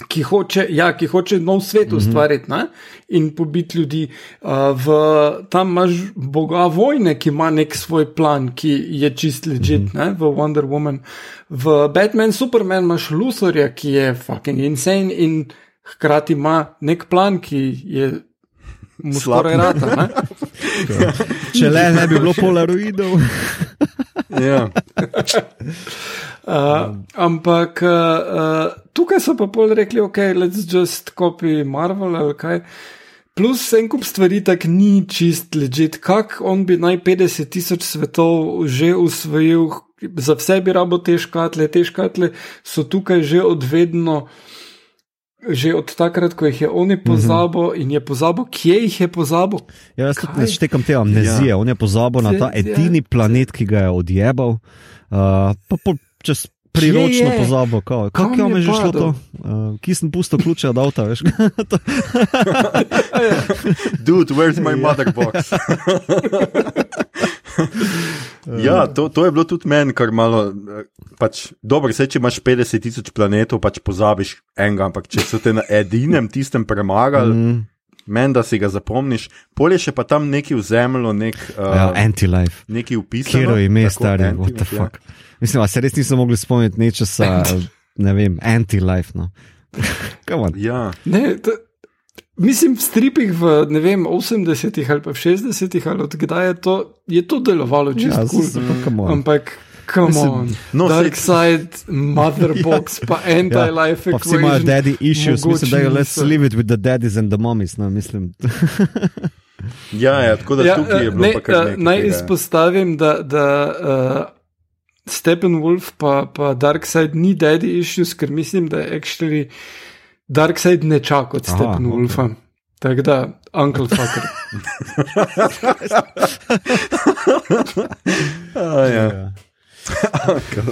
ki hoče, ja, ki hoče nov svet ustvariti mm -hmm. in pobiti ljudi. Uh, v, tam imaš boga vojne, ki ima nek svoj plan, ki je čist legit, mm -hmm. v Wonder Woman. V Batman, Superman imaš Luthorja, ki je fucking insane in hkrati ima nek plan, ki je. Mu skoraj rata, ne? *laughs* Če le ne bi bilo polaroidov. Ja. *laughs* Uh, ampak uh, uh, tukaj so pa pol rekli, ok, let's just copy Marvel ali kaj. Plus en kup stvari tako ni čist ležit. Kak on bi naj 50 tisoč svetov že usvojil, za vse bi rabo te škatle, te škatle so tukaj že odvedno. Že od takrat, ko jih je on pozabil in je pozabil, kje jih je pozabil. Ja, jaz tudi ne štekam te amnezije. Ja. On je pozabil na ta edini planet, ki ga je odjebal. Uh, pa pol čez priročno je? pozabil. Kako Kam je mi je že šlo to? Uh, ki sem pustil ključe od avta, veš? *laughs* *laughs* Dude, where's my mother box? *laughs* ja, to, to je bilo tudi meni, kar malo. eh, Pač, dobro, se če imaš 50 tisoč planetov, pač pozabiš enega, ampak če so te na edinem tistem premagali, mm. Meni da si ga zapomniš, polje še pa tam neki v zemljo, nek, ja, uh, Anti-life. neki upis. Kjer je ime, stari, what the fuck. Mislim, a se res nisem mogli spomniti nečesa, ne vem, anti-life. No. *laughs* Come on. Ja, Ne, to, mislim, v stripih v ne vem, 80-ih ali pa v 60-ih ali odkdaj je to, je to delovalo čisto Ja, ja, cool. on. Ampak, come Mislim, on, no, Dark saj- Side, Motherbox, *laughs* ja. pa Anti-Life Pa vsi imajo Equation. daddy issues, mislim, da je mogoče let's leave it with the daddies and the mummies. No, mislim. *laughs* ja, ja, tako da ja, tukaj je bilo ne, pa kar eh. Naj tega, ja. izpostavim, da, da uh, Steppenwolf pa, pa Darkseid ni daddy issues, ker mislim, da je actually Darkseid ne čaka od Aha, Steppenwolfa. Okay. Tako da, Uncle Fucker. *laughs* A, ja. Ja.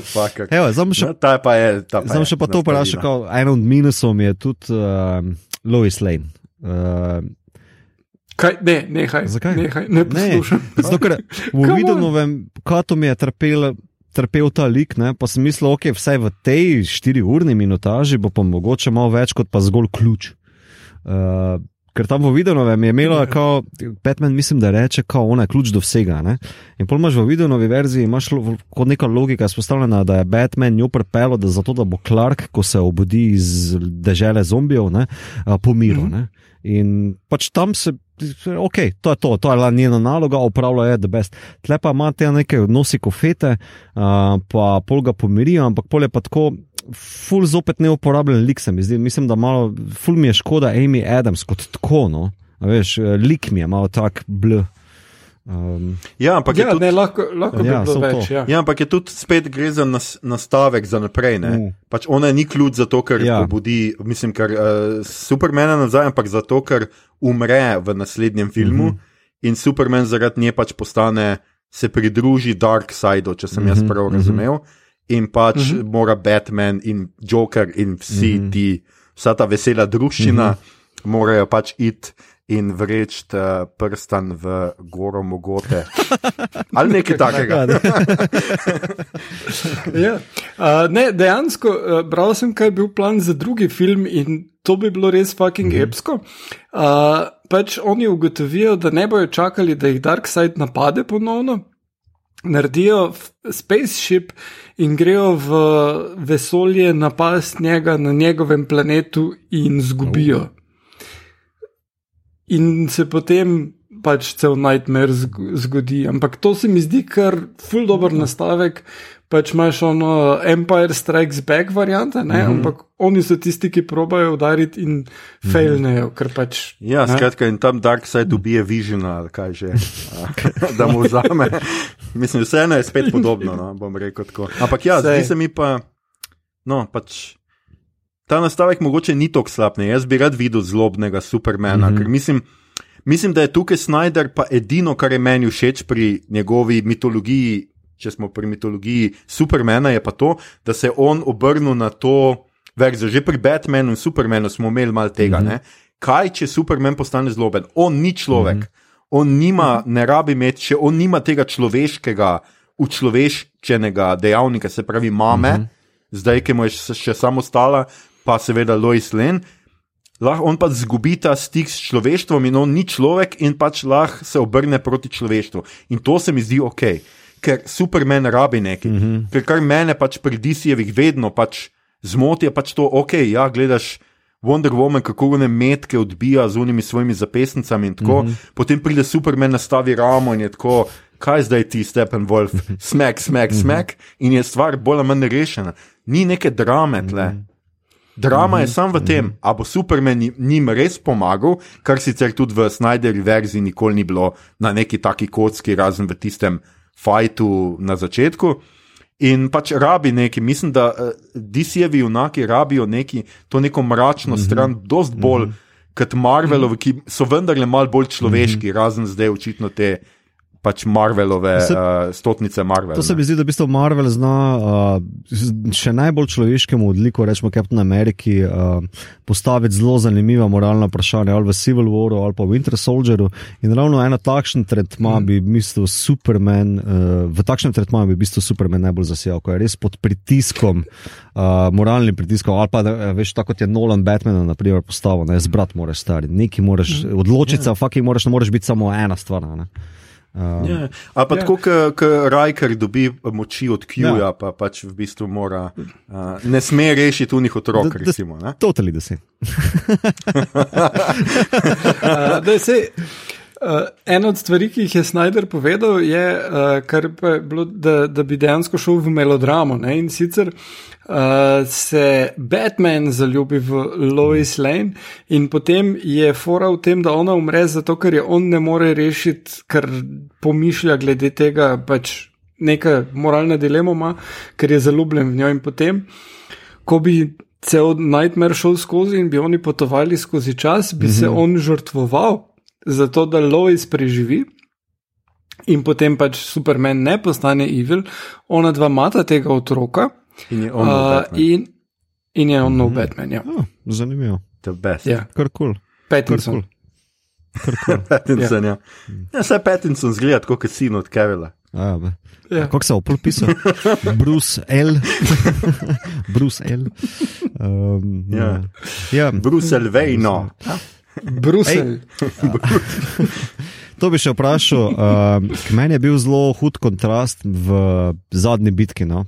Fucker. Evo, zdaj še, No, pa je. Ta pa še pa to vprašal, nastavina. kao, en od minusov mi je tudi uh, Lois Lane. Uh, Kaj, ne, nehaj. Zakaj? Nehaj, ne Ne, poslušam. zato ker v. Vidonovem katu mi je trpel, trpel ta lik, ne, pa sem mislil, ok, vsaj v tej 4-urni minutaži bo pa mogoče malo več kot pa zgolj ključ. Uh, ker tam v Vidonovem je imelo, kao, Batman mislim, da reče, kao ona je ključ do vsega. Ne? In pol imaš v Vidonovi verziji, imaš lo, kot neka logika spostavljena, da je Batman njo prepelo, da zato, da bo Clark, ko se obudi iz dežele zombijev, ne, uh, pomiril. Mm -hmm. In pač tam se, ok, to je to, to je bila njena naloga, opravlja je the best. Tle pa ima te neke nosi kofete, uh, pa pol ga pomirijo, ampak pol je pa tako. Ful zopet neuporabljen lik se mi zdi. Mislim, da malo, ful mi je škoda Amy Adams kot tako, no. A veš, eh, lik mi je malo tak bl. Um, Ja, ampak je Ja, tudi. ne, lahko, lahko bi Ja, bilo samo več. to. Ja. Ja, ampak je tudi spet gre za nas, nastavek za naprej. Ne? Mm. Pač ona ni ključ zato, ker Ja. pobudi, mislim, ker uh, Supermana nazaj, ampak zato, ker umre v naslednjem filmu mm -hmm. in Superman zaradi nje pač postane, se pridruži Darkseidu, če sem mm -hmm. jaz Mhm, prav mhm. razumel. In pač mm. -hmm. mora Batman in Joker in vsi mm. -hmm. ti, vsa ta vesela družščina, mm -hmm. morajo pač iti. In vreč uh, prstan v goro mogote. Ali nekaj takega. ja. Uh, *laughs* ne, dejansko, uh, bral sem, kaj je bil plan za drugi film in to bi bilo res fucking mm -hmm. epsko. Uh, pač oni ugotovijo, da ne bojo čakali, da jih Darkseid napade ponovno. Naredijo spaceship in grejo v vesolje napast njega na njegovem planetu in zgubijo. In se potem pač cel nightmare zg- zgodi. Ampak to se mi zdi kar ful dober nastavek. Pač imaš ono Empire Strikes Back variante, ne? Mhm. ampak oni so tisti, ki probajo udariti in failnejo, ker pač. Ja, ne. skratka, in tam Darkseid ubije Visiona, ali kaj že, *laughs* da mu vzame. Mislim, vseeno je spet podobno, no, bom rekel tako. Ampak ja, Sej. zdi se mi pa, no, pač. Ta nastavek mogoče ni tako slab. Ne? Jaz bi rad videl zlobnega Supermana, mm -hmm. ker mislim, mislim, da je tukaj Snyder pa edino, kar je meni všeč pri njegovi mitologiji. Če smo pri mitologiji Supermana, je pa to, da se je on obrnil na to verzijo. Že pri Batmanu in Supermanu smo imeli malo tega. Mm -hmm. Kaj, če Superman postane zloben? On ni človek, mm -hmm. on nima, ne rabi imeti, če on nima tega človeškega, učloveščenega dejavnika, se pravi mame, mm -hmm. zdaj, ki mu je še še samo stala, pa seveda Lois Lane. Lahko on pa zgubi ta stik s človeštvom, in on ni človek, in pač lahko se obrne proti človeštvu. In to se mi zdi ok, ker Superman rabi nekaj. Mm -hmm. Ker kar mene pač pri DC-jevih vedno pač zmoti, je pač to, ok, ja, gledaš. Wonder Woman, kako ne metke odbija z unimi svojimi zapestnicami in tako. Mm -hmm. Potem pride Superman, nastavi ramo in je tako, kaj zdaj ti, Steppenwolf, smek, smek, smek, in je stvar bolj ali manj rešena. Ni neke drame tle. Mm -hmm. Drama je samo v tem, ali bo Superman njim res pomagal, kar sicer tudi v Snyderji verziji nikoli ni bilo na neki taki kocki, razen v tistem fajtu na začetku. In pač rabi neki, mislim, da uh, DC-jevi junaki rabijo neki, to neko mračno stran, dosti bolj kot Marvelovi, ki so vendarle malo bolj človeški, razen zdaj očitno te pač Marvelove, Se- uh, stotnice Marvel. To se ne. mi zdi, da v bistvu Marvel zna uh, še najbolj človeškemu odliku, rečemo Captain Ameriki, uh, postaviti zelo zanimiva moralna vprašanja, ali v Civil Waru ali pa v Winter Soldieru. In ravno eno takšen tretma bi v bistvu Superman, uh, v takšnem tretmaju bi v bistvu Superman najbolj zasijal, ko je res pod pritiskom, uh, moralnim pritiskom, ali pa da, veš, tako kot je Nolan Batmana, na primer, postavil, ne, zbrat moraš stari, neki moraš, odločiti se, fucking moraš, ne moreš biti samo ena stvar. Ne. Uh, Ja. Ali pa Ja. tako, kot Rajker dobi moči od Q-ja, Ja. pa pač v bistvu mora, uh, ne sme rešiti unih otrok, Da- da- recimo. Ne? Totally the same. *laughs* Uh, da, sej, uh, ena od stvari, ki jih je Snyder povedal, je, uh, je bilo, da, da bi dejansko šel v melodramo. Ne? In sicer uh, se Batman zaljubi v Lois Lane, in potem je fora v tem, da ona umre zato, ker je on ne more rešiti, ker pomišlja glede tega, pač neka moralna dilema ima, ker je zaljubljen v njo in potem. Ko bi cel Nightmare šel skozi in bi oni potovali skozi čas, bi mm -hmm. se on žrtvoval za to, da Lois preživi. In potem pač Superman ne postane evil, ona dva mata tega otroka. In je on. Uh, in, in je on nov mm -hmm. Batman. Ja. Oh, zanimivo. Ja. Kar kul. Cool. Pattinson. Cool. *laughs* Pattinson, ja. ja. ja Vse Pattinson zgleda kot sin od Kevila. Ja, ja. Kako se je opel pisal? *laughs* Bruce L. *laughs* Bruce L. Um, ja. Ja. Bruce L. Vejno. Bruce. To bi še vprašal. Uh, meni je bil zelo hud kontrast v zadnji bitki. No?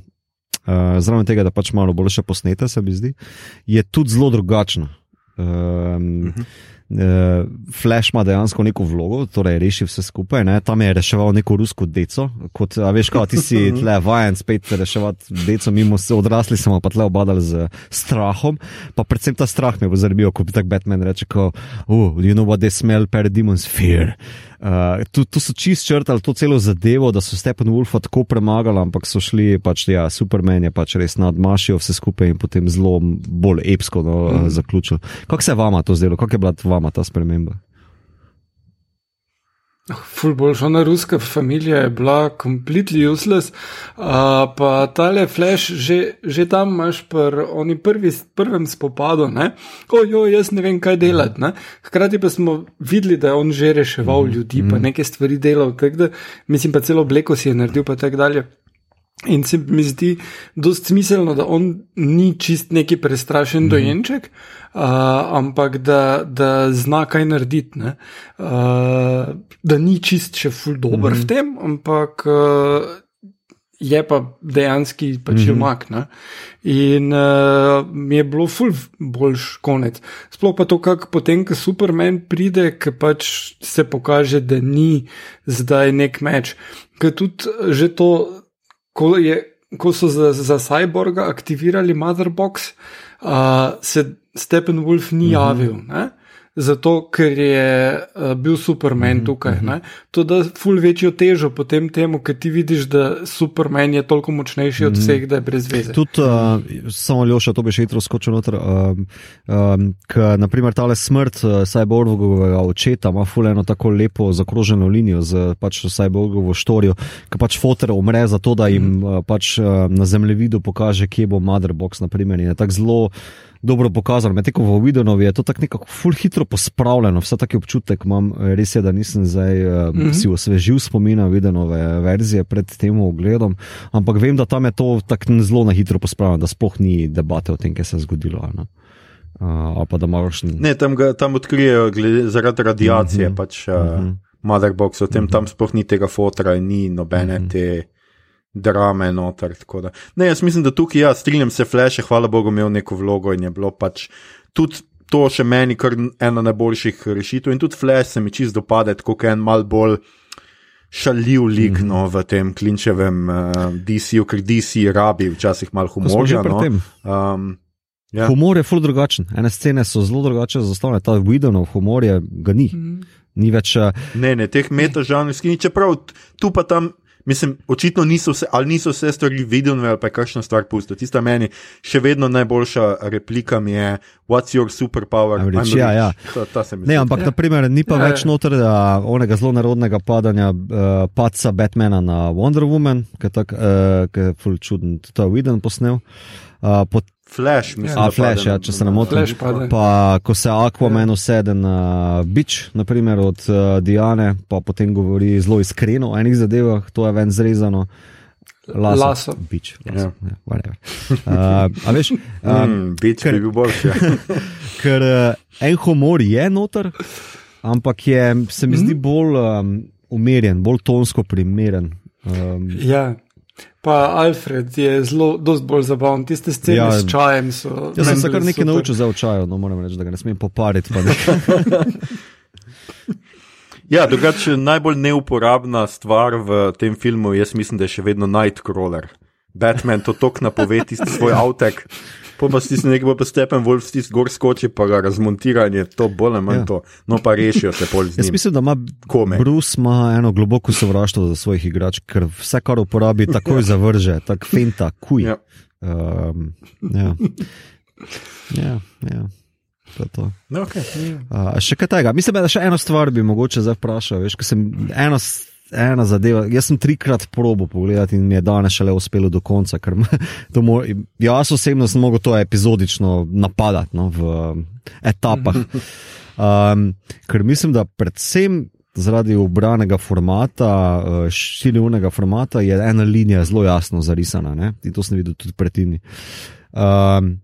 Uh, Zraven tega, da pač malo boljše posnete, se mi zdi, je tudi zelo drugačno. Um, uh -huh. Uh, Flash ima dejansko neko vlogo, torej reši vse skupaj. Ne? Tam je reševal neko rusko deco, kot veš, kot ti si *laughs* tle vajen spet reševati deco, mimo se odrasli smo pa tle obadali z strahom. Pa predvsem ta strah me bo zarbil, ko bi tak Batman reče, ko, oh, you know what they smell, parademons fear. Uh, tu, tu so čist črtali to celo zadevo, da so Stephen Wolfa tako premagali, ampak so šli, pač, ja, Superman je pač res nadmašil vse skupaj in potem zelo bolj epsko no, mm. zaključil. Kako se je vama to zdelo, kako je bila vama ta sprememba? Ful boljša, ona ruska familija je bila completely useless, uh, pa tale flash, že, že tam imaš pri oni prvi, prvem spopadu, ne, ojo, jaz ne vem, kaj delati, ne. Hkrati pa smo videli, da je on že reševal mm -hmm. ljudi, pa mhm. neke stvari delal, tako da, mislim, pa celo obleko si je naredil, pa tako dalje. In se mi zdi dosti smiselno, da on ni čist neki prestrašen mm -hmm. dojenček, uh, ampak da, da zna kaj narediti. Uh, da ni čist še ful dobr mm -hmm. v tem, ampak uh, je pa dejansko pač mm -hmm. umak. In uh, mi je bilo ful boljš konec. Sploh pa to, kako potem, ko Superman pride, ki pač se pokaže, da ni zdaj nek meč. Ker tudi že to ko, je, ko so za, za Cyborga aktivirali Motherbox, uh, se Stephen Wolf ni mhm. javil. Uh -huh zato ker je uh, bil Superman mm -hmm. tukaj. Ne? To da ful večjo težo potem temu, ker ti vidiš, da Superman je toliko močnejši od -hmm. vseh, da je brez veze. Tudi, uh, samo Ljoša, to bi še hitro skočil noter. Uh, um, ker, naprimer, tale smrt uh, Cyborgovega očeta ima ful eno tako lepo zakroženo linijo z pač Cyborgovo štorijo, ki pač fotor umre za to, da jim mm -hmm. uh, pač uh, na zemljevidu pokaže, kje bo Motherbox. Naprimer, in je tako zelo dobro pokazano. Medtem ko v Videnovi je to tako nekako ful hitro pospravljeno, vse taki občutek imam, res je, da nisem zdaj mm -hmm. si osvežil spomina Videnove verzije pred tem ogledom, ampak vem, da tam je to tako zelo na hitro pospravljeno, da sploh ni debate o tem, kaj se je zgodilo. Uh, pa da imaš. Ne, tam, ga, tam odkrijejo glede, zaradi radiacije, mm -hmm. pač uh, mm -hmm. Motherbox, o tem mm -hmm. tam sploh ni tega fotra in ni nobene mm -hmm. te drame noter. Ne, jaz mislim, da tukaj, ja, strinjam se, Flash je, hvala Bogu, imel neko vlogo in je bilo pač tudi to še meni kar ena najboljših rešitev. In tudi Flash se mi čist dopade, kot en mal bolj šaljiv lik mm -hmm. no, v tem klinčevem uh, eh, DC-ju, ker DC rabi včasih malo humorja. No. Um, ja. Humor je ful drugačen. Ene scene so zelo drugačne zastavljene, ta Widonov humor je ga ni. Mm -hmm. Ni več. Uh, ne, ne, teh metažanrskih čeprav tu pa tam mislim, očitno niso vse, ali niso vse stvari videli, ali pa kakšno stvar pusto. Tista meni še vedno najboljša replika mi je, what's your superpower? Reč, ja, ja. Ta, ta ne, ampak ja. naprimer, ni pa ja, več ja. noter uh, onega zelo narodnega padanja uh, paca Batmana na Wonder Woman, ki je tako, uh, full čuden, to je viden posnel. Uh, Flash, mislim, ja, flash, ja, če se ne motim. Pa, ko se Aquaman usede na bič, naprimer od uh, Diane, pa potem govori zelo iskreno o enih zadevah, to je ven zrezano. Laso. Bič, laso. Ja. Ja, uh, a veš, *laughs* um, mm, bič ker, bi bil boljši. Ja. *laughs* ker uh, en humor je noter, ampak je, se mi mm. zdi bolj um, umirjen, bolj tonsko primeren. Um, ja. Pa Alfred je zelo, dosti bolj zabaven, tiste scene ja, s čajem. So, jaz sem se kar nekaj naučil za čajem, no moram reči, da ga ne smem popariti. *laughs* ja, drugače najbolj neuporabna stvar v tem filmu, jaz mislim, da je še vedno Nightcrawler. Batman to tok napovedi, svoj *laughs* avtek. Pa pa si nekaj pa stepen, Wolf stis gor skoči, pa ga razmontiranje, to bolj ali manj ja. to. No pa rešijo se pol. Jaz mislim, da ima Kome. Bruce ima eno globoko sovraštvo za svojih igrač, ker vse, kar uporabi, *laughs* takoj zavrže, tako fenta, kuj. Ja. Um, ja. Ja, ja. To to. No, okay. Uh, še kaj tega. Mislim, da še eno stvar bi mogoče zdaj vprašal. Veš, sem eno, ena zadeva. Jaz sem trikrat probo pogledati in mi je danes šele uspelo do konca. ker me- *laughs* to mo- Jaz osebno sem mogel to epizodično napadati no, v etapah. *laughs* Um, ker mislim, da predvsem zaradi obranega formata, uh, štiriurnega formata, je ena linija zelo jasno zarisana. Ne? In to sem videl tudi pred tini. Um,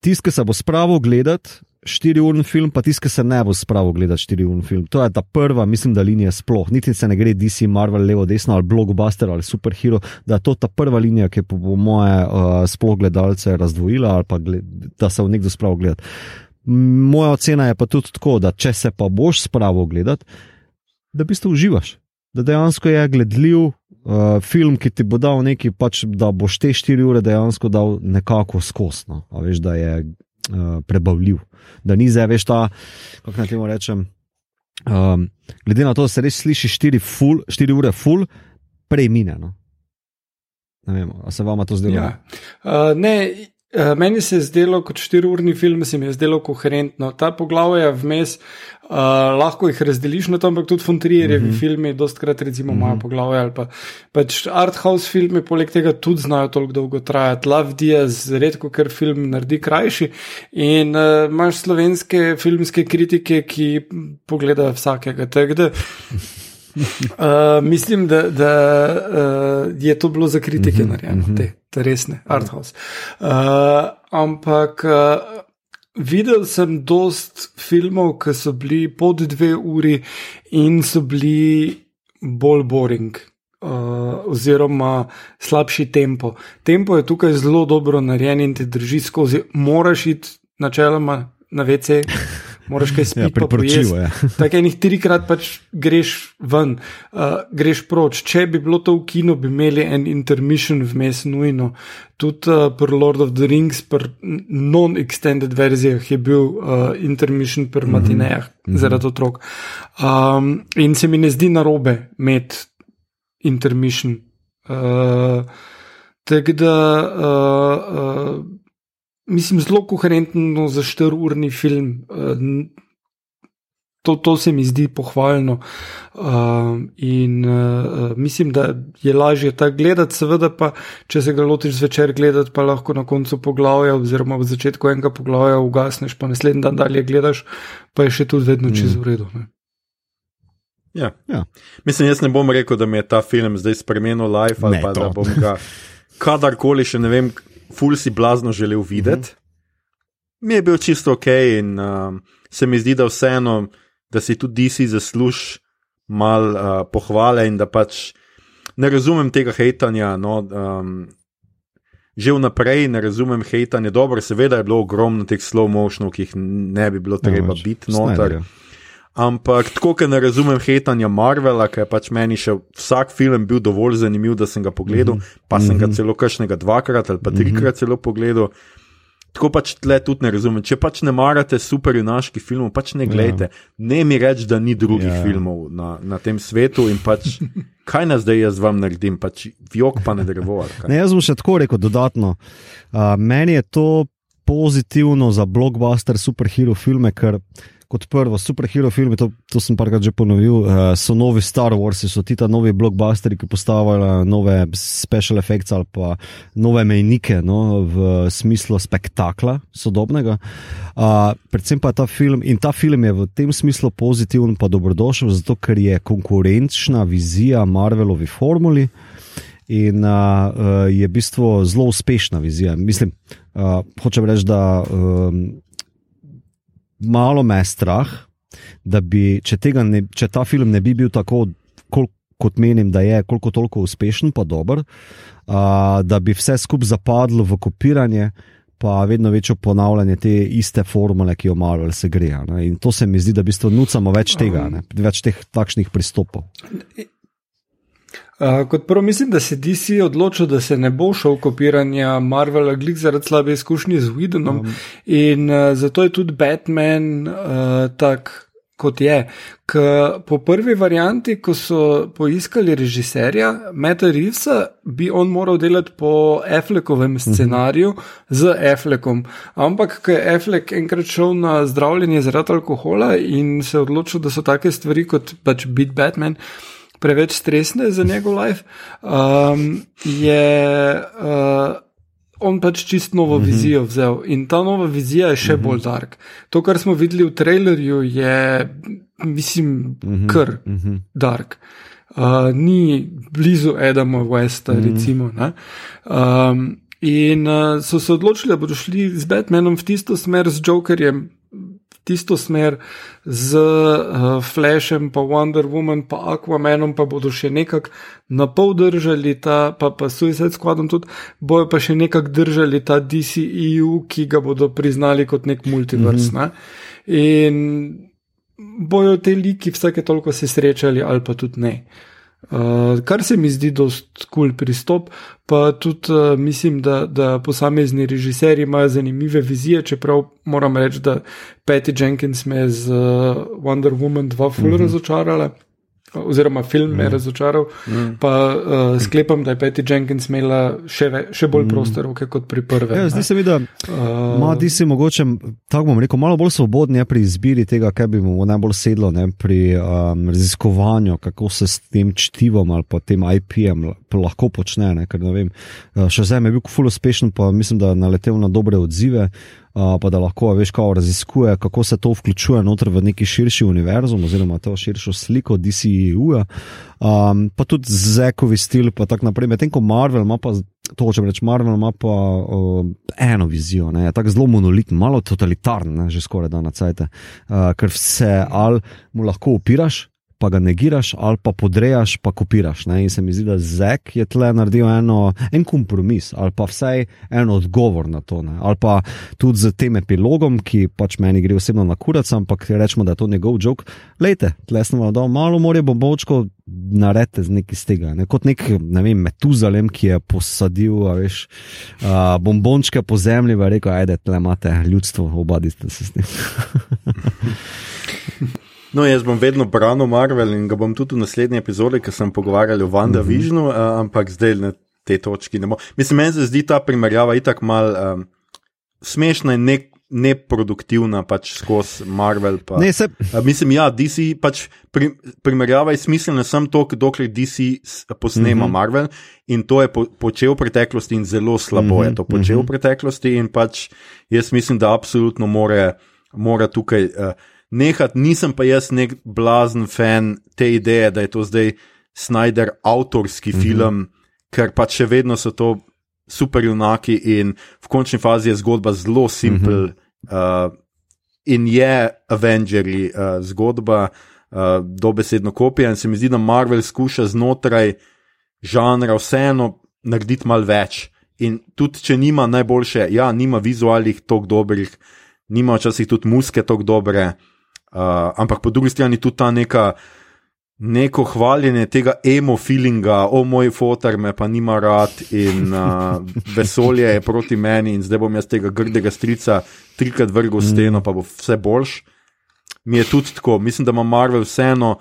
Tisti, ki se bo spravil gledati štiriurni film, pa ki se ne bo spravil gledati štiriurni film. To je ta prva, mislim, da linija sploh. Niti se ne gre DC, Marvel, levo, desno ali blockbuster ali superhero, da je to ta prva linija, ki bo po moje uh, sploh gledalce razdvojila ali pa gled, da se bo nekdo spravil gledati. M, Moja ocena je pa tudi tako, da če se pa boš spravil gledati, da v bistvu uživaš. Da dejansko je gledljiv uh, film, ki ti bo dal nekaj, pač, da boš te štiri ure dejansko dal nekako skosno. Veš, da je uh, prebavljiv. Da ni zdaj, veš, ta, kako naj temu rečem. Um, glede na to, da se res sliši 4, full, 4 ure, full, prej mine. No? Ne vem, a se vama to zdelo? Ja. Uh, ne, meni se je zdelo, kot štiriurni film, se mi je zdelo koherentno. Ta poglavja vmes, uh, lahko jih razdeliš na to, ampak tudi Fontrierjevi mm -hmm. filmi, dostkrat recimo imajo mm -hmm. poglavja ali pa pač arthouse filmi, poleg tega tudi znajo toliko dolgo trajati. Love Diaz, redko ker film naredi krajši. In uh, imaš slovenske filmske kritike, ki pogledajo vsakega. Tak, da, Uh, *laughs* mislim, da, da uh, je to bilo za kritike Mhm, narejeno, mhm. te, te resne, arthouse. Uh, ampak uh, videl sem dost filmov, ki so bili pod dve uri in so bili bolj boring. Uh, oziroma, slabši tempo. Tempo je tukaj zelo dobro narejen in te drži skozi. Moraš iti načeloma na WC, *laughs* moraš kaj spiti, Ja, pa pojesti. priporočljivo je. Tako enih trikrat pač greš ven, uh, greš proč. Če bi bilo to v kinu, bi imeli en intermission vmes nujno. Tudi uh, pri Lord of the Rings, pri non-extended verzijah je bil uh, intermission pri matinejah mm -hmm. zaradi otrok. Um, in se mi ne zdi narobe imeti intermission. Uh, Tako da, uh, uh, mislim, zelo koherentno za štirurni film. Uh, To, to se mi zdi pohvalno. Uh, in uh, mislim, da je lažje tako gledati, seveda pa, če se ga lotiš zvečer gledati, pa lahko na koncu poglavja, oziroma v začetku enega poglavja ugasneš, pa naslednji dan dalje gledaš, pa je še tudi vedno čez v redu. Ne? Ja. Ja. Mislim, jaz ne bom rekel, da mi je ta film zdaj spremenil life ali Ne, pa to. da bom ga *laughs* kadarkoli še ne vem, ful si blazno želel videti. Mhm. Mi je bil čisto ok in uh, se mi zdi, da vseeno, da si tudi DC zasluž mal uh, pohvale in da pač ne razumem tega hejtanja. No, um, Že vnaprej ne razumem hejtanja. Dobro, seveda je bilo ogromno teh slow motionov, ki jih ne bi bilo treba več. biti noter. Snyderja. Ampak tako, ker ne razumem hejtanja Marvela, ker je pač meni še vsak film bil dovolj zanimiv, da sem ga pogledal, mm -hmm. pa sem ga celo kakšnega dvakrat ali pa trikrat celo pogledal. Tako pač tle tudi ne razumem. Če pač ne marate superjunaških filmov, pač ne gledajte. Ne mi reči, da ni drugih Ja. yeah. filmov na, na tem svetu in pač *laughs* kaj nas zdaj jaz vam naredim, pač vjok pa ne drevo. Ne, jaz bom še tako rekel dodatno. Uh, meni je to pozitivno za blockbuster superhero filme, ker kot prvo, superhero filme, to, to sem parkrat že ponovil, uh, so novi Star Wars, so ti ta novi blockbusteri, ki postavljajo nove special effects ali pa nove mejnike no, v smislu spektakla sodobnega. Uh, predvsem pa ta film in ta film je v tem smislu pozitiven, pa dobrodošel, zato ker je konkurenčna vizija Marvelovi formuli in uh, je v bistvu zelo uspešna vizija. Mislim, uh, hočem reči, da um, malo me je strah, da bi, če, ne, če ta film ne bi bil tako, kol, kot menim, da je, koliko toliko uspešen, pa dober, uh, da bi vse skupaj zapadlo v kopiranje. Pa vedno večjo ponavljanje te iste formule, ki jo malo se greje. ne. In to se mi zdi, da v bistvu nucamo več tega, ne, več teh takšnih pristopov. Uh, kot prvo, mislim, da se DC odločil, da se ne bo šel kopiranja Marvela, glik zaradi slabe izkušnje z Widonom. Um. In uh, zato je tudi Batman uh, tak kot je. K, po prvi varianti, ko so poiskali režiserja Meta Reevesa, bi on moral delati po Affleckovem mhm. scenariju uh -huh. z Affleckom. Ampak, ko je Affleck enkrat šel na zdravljenje zaradi alkohola in se odločil, da so take stvari kot pač Beat Batman. Preveč stresne za njegov life, um, je uh, on pač čist novo mm -hmm. vizijo vzel in ta nova vizija je še mm -hmm. bolj dark. To, kar smo videli v trailerju, je, mislim, mm -hmm. kar mm -hmm. dark. Uh, ni blizu Adama Westa, mm -hmm. recimo. Um, in uh, so se odločili, da bodo šli z Batmanom v tisto smer, z Jokerjem, tisto smer z uh, Flashem, pa Wonder Woman, pa Aquamanom, pa bodo še nekako na pol držali ta, pa, pa Suicide Squadom tudi, bojo pa še nekako držali ta DCEU, ki ga bodo priznali kot nek multivers. Mm -hmm. ne? In bojo te liki vsake toliko se srečali, ali pa tudi ne. Uh, kar se mi zdi dost kul cool pristop, pa tudi uh, mislim, da, da posamezni režiserji imajo zanimive vizije, čeprav moram reči, da Patty Jenkins me z uh, Wonder Woman 2 full mm -hmm. razočarala oziroma film me je mm. razočaral. Mm. Pa uh, sklepam, da je Petty Jenkins imela še, ve, še bolj mm. proste roke kot pri prvem. Ja, zdi se mi, da ima uh, si mogoče, tako bom rekel, malo bolj svobodni pri izbiri tega, kaj bi mu najbolj sedlo ne, pri um, raziskovanju, kako se s tem čtivom ali pa tem IP-jem lahko počne. Ne, ker, ne vem, še zdaj je bil ful uspešen, pa mislim, da je naletel na dobre odzive pa da lahko veš, kako raziskuje, kako se to vključuje noter v neki širši univerzum, oziroma to širšo sliko DCU-ja, um, pa tudi zekovi stil, pa tako naprej. Medtem ko Marvel ima pa. To, če rečem, Marvel ima pa uh, eno vizijo, ne, tako zelo monolitno, malo totalitarno, že skoraj da na cajt, uh, ker vse ali mu lahko upiraš, pa ga negiraš, ali pa podrejaš, pa kopiraš. Ne? In se mi zdi, da Zek je tle naredil eno, en kompromis ali pa vsaj en odgovor na to. Ne? Ali pa tudi z tem epilogom, ki pač meni gre osebno na kurac, ampak rečemo, da je to njegov jok. Lejte, tle smo vam dali malo morje bombovčko. Naredite nekaj iz tega, ne? kot nek ne vem, metuzalem, ki je posadil veš, uh, bombončke po zemlji, in rekel: Ajde, tle imate ljudstvo, obadite se s tem. *laughs* No, jaz bom vedno branil Marvel in ga bom tudi v naslednji epizodi, ki sem pogovarjal o WandaVisionu, uh -huh. uh, ampak zdaj na te točki ne morem. Mislim, meni se zdi ta primerjava itak mal um, smešna in nek. Neproduktivna pač skozi Marvel. Pa, ne, se... uh, mislim, ja, DC pač pri, primerjava je smiselna samo to, dokler DC posnema mhm. -huh. Marvel in to je po, počel v preteklosti in zelo slabo uh -huh, je to počel uh -huh. v preteklosti in pač jaz mislim, da absolutno more, more tukaj. Uh, nehati, nisem pa jaz nek blazen fan te ideje, da je to zdaj Snyder avtorski mm -hmm. film, ker pa še vedno so to super junaki in v končni fazi je zgodba zelo simpel mm -hmm. uh, in je Avengerji uh, zgodba, uh, dobesedno kopija in se mi zdi, da Marvel skuša znotraj žanra vseeno narediti mal več. In tudi, če nima najboljše, ja, nima vizualnih tako dobrih, nima včasih tudi muske tako dobre, uh, ampak po drugi strani tudi ta neka, neko hvaljenje tega emo-feelinga, o moj fotor me pa nima rad in uh, *laughs* vesolje je proti meni in zdaj bom jaz tega grdega strica trikrat vrgel v steno, pa bo vse boljš. Mi je tudi tako, mislim, da ima Marvel vseeno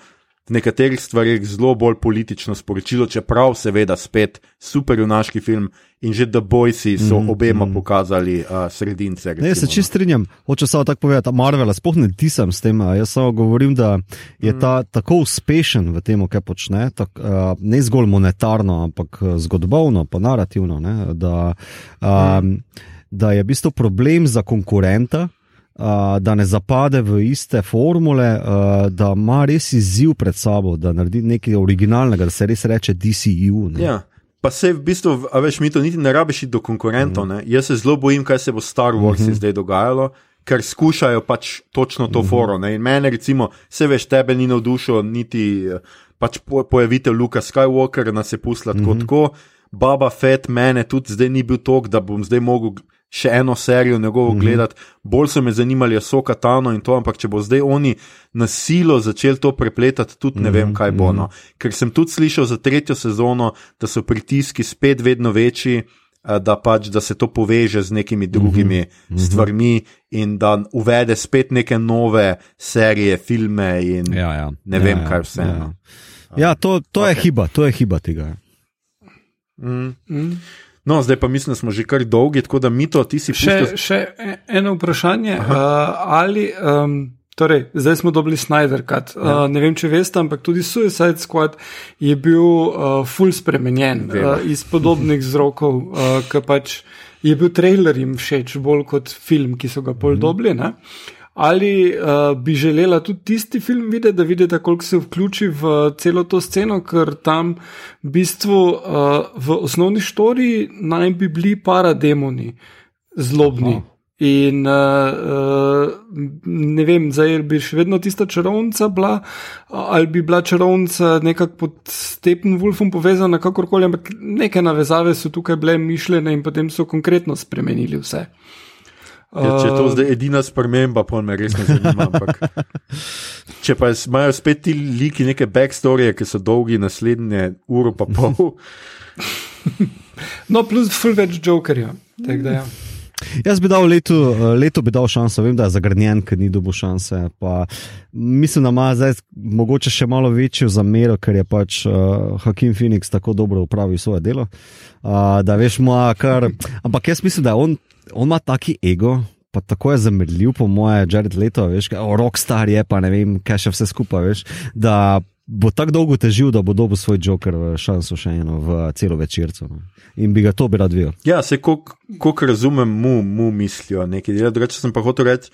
nekaterih stvarih zelo bolj politično sporočilo, čeprav seveda spet superjunaški film in že The Boysi so mm, obema mm. pokazali uh, sredince. Recimo, ne, se čist no. strinjam, hoče samo tako povedati, Marvel, spoh ne tisam s tem, jaz samo govorim, da je mm. ta tako uspešen v tem, kaj počne, tak, uh, ne zgolj monetarno, ampak zgodovno, pa narativno, ne, da, um, mm. da je v bistvu problem za konkurenta da ne zapade v iste formule, da ima res izziv pred sabo, da naredi nekaj originalnega, da se res reče DCU. E ja. Pa se v bistvu, a veš, mi to niti ne rabiš do konkurentov. Mm. Jaz se zelo bojim, kaj se bo Star Wars mm -hmm. zdaj dogajalo, ker skušajo pač točno to mm -hmm. foro. Ne? In mene, recimo, se veš, tebe ni navdušil, niti pač po, pojavitev Luka Skywalker, nas je pusla tako. Mm -hmm. tako. Baba Fett, mene tudi zdaj ni bil tok, da bom zdaj mogel še eno serijo njegovo mm -hmm. gledati, bolj so me zanimali, so katano in to, ampak če bo zdaj oni na silo začeli to prepletati, tudi ne mm -hmm. vem, kaj bo. No. Ker sem tudi slišal za tretjo sezono, da so pritiski spet vedno večji. uh, da, pač, da se to poveže z nekimi drugimi mm -hmm. stvarmi in da uvede spet neke nove serije, filme in Ja, ja. ne ja, vem, ja, kaj vse. Ja, no. ja to, to okay. je hiba, to je hiba tega. Mm. Mm. No, zdaj pa mislim, da smo že kar dolgi, tako da mi to ti si Še, pustil- še e- eno vprašanje. Uh, ali, um, torej, zdaj smo dobili Snyder Cut. Ja. Uh, ne vem, če veste, ampak tudi Suicide Squad je bil uh, full spremenjen Vem. uh, iz podobnih vzrokov, uh, ker pač je bil trailer jim všeč bolj kot film, ki so ga pol Mhm. dobili. Ne? Ali uh, bi želela tudi tisti film videti, da vidite, koliko se vključi v celo to sceno, ker tam v bistvu uh, v osnovni štoriji naj bi bili parademoni, zlobni. Aha. In uh, uh, ne vem, zdaj bi še vedno tista čarovnica bila, ali bi bila čarovnica nekako pod Steppenwolfom povezana, kakorkoli, ampak neke navezave so tukaj bile mišljene in potem so konkretno spremenili vse. Ja, če je to Uh, zdaj edina sprememba, pa me res ne zanima. Ampak, *laughs* če pa imajo spet ti liki neke backstoryje, ki so dolgi naslednje uro pa pol, *laughs* No, plus full več jokerja. Ja. Jaz bi dal letu, eh, letu bi dal šanso, vem, da je zagrnjen, ker ni dobil šanse. Pa mislim, da ima zdaj mogoče še malo večjo zamero, ker je pač uh, Hakim Phoenix tako dobro upravil svoje delo. Uh, da veš, ima kar. Ampak jaz mislim, da on, on ima taki ego. Pa tako je zamrljiv, po moje, Jared Leto, veš, o, rockstar je, pa ne vem, kaj še vse skupaj, veš, da bo tako dolgo težil, da bo dobil svoj joker v šanso še eno v celo večerco. No. In bi ga to bi rad videl. ja, se koliko razumem, mu, mu mislijo nekaj dela. Drugače sem pa hotel reči.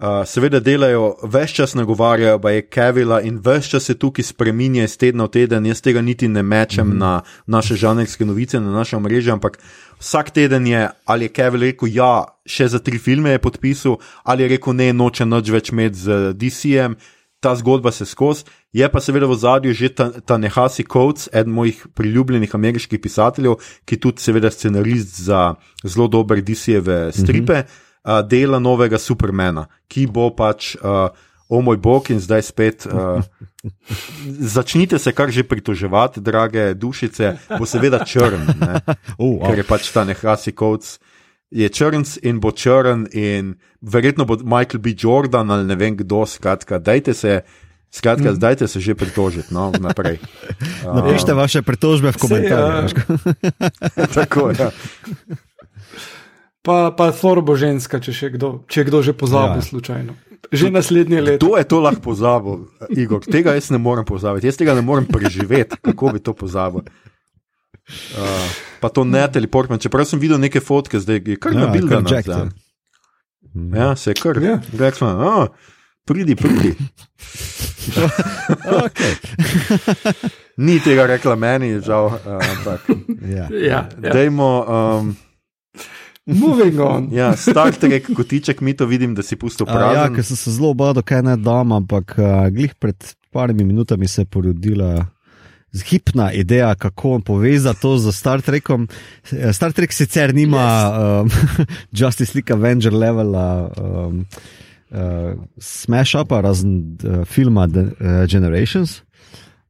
Uh, seveda delajo, več čas nagovarjajo, da je Kevila in več čas se tukaj spremenja iz tedna v teden. Jaz tega niti ne mečem mm -hmm. na naše žanrske novice, na naše mreže, ampak vsak teden je ali je Kevil rekel, ja, še za tri filme je podpisal, ali je rekel, ne, noče noč več imeti z DC-jem. Ta zgodba se skozi, je pa seveda v zadju že ta, ta Nehasi Coates, eden mojih priljubljenih ameriških pisateljev, ki tudi seveda scenarist za zelo dobre DC-jeve stripe, mm -hmm. uh, dela novega Supermana, ki bo pač, uh, o moj bog, in zdaj spet. Uh, *laughs* Začnite se kar že pritoževati, drage dušice, bo seveda črn, ne, *laughs* Oh, ker je pač ta Nehasi Coates. Je črn in bo črn, in verjetno bo Michael B. Jordan ali ne vem kdo, skratka, dajte se, skratka, mm. dajte se že pritožiti, no, naprej. *laughs* Napišite vaše pritožbe v komentarjih. ja. Tako, ja. Pa, pa Thor bo ženska, če, še kdo, če kdo že pozabi Ja. ja. slučajno. Že naslednje leto. Kdo je to lahko pozabil, Igor? Tega jaz ne morem pozabiti, jaz tega ne morem preživeti, kako bi to pozabil. Uh, pa to ne teleportman, čeprav sem videl neke fotke, zdaj je kar Ja, nabil kar ga Jack, nazaj. Ja, se je kar. Ja. Rekla, oh, pridi, pridi. *laughs* Ni tega rekla meni, žal, ampak ja. Ja, ja. dajmo. Um, Moving on. ja, Star Trek, kotiček, mi to vidim, da si pustil A, ja, ker sem se zelo bal, kaj ne dam, ampak uh, glih pred parimi minutami se je porodila hipna ideja, kako povezati to z Star Trekom. Star Trek sicer nima yes. um, *laughs* Justice League Avenger levela. Um, Uh, Smash up, razen uh, filma The, uh, Generations.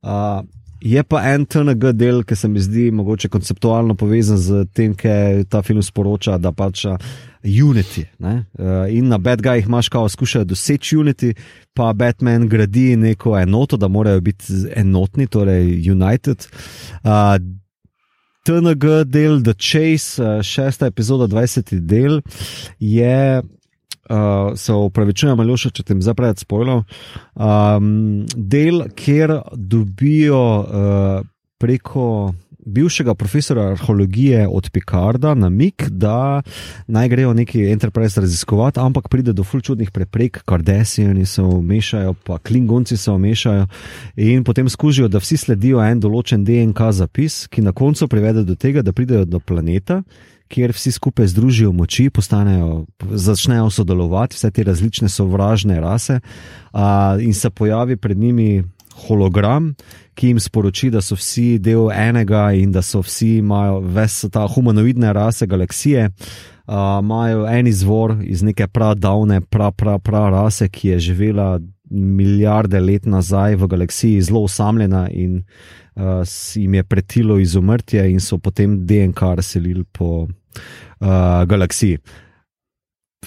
Uh, je pa en TNG del, ki se mi zdi mogoče konceptualno povezan z tem, kaj ta film sporoča, da pač Unity. ne, in na Bad Guyih imaš, kao skušajo doseči Unity, pa Batman gradi neko enoto, da morajo biti enotni, torej United. TNG del The Chase, šesta epizoda, 20. del je. Uh, se upravičujem, ali če te zdaj preveč spojilo. Um, del, kjer dobijo uh, preko bivšega profesora arheologije od Picarda namik, da naj grejo neki Enterprise raziskovati, ampak pride do fulčudnih preprek, Kardasijani se vmešajo, pa Klingonci se vmešajo in potem skužijo, da vsi sledijo en določen DNK zapis, ki na koncu privede do tega, da pridejo do planeta kjer vsi skupaj združijo moči, postanejo, začnejo sodelovati, vse te različne sovražne rase, a, in se pojavi pred njimi hologram, ki jim sporoči, da so vsi del enega in da so vsi imajo ves ta humanoidne rase galaksije. Uh, imajo en izvor iz neke pradavne, pra, pra, pra rase, ki je živela milijarde let nazaj v galaksiji, zelo osamljena in uh, jim je pretilo izumrtje, in so potem DNK razselili po uh, galaksiji.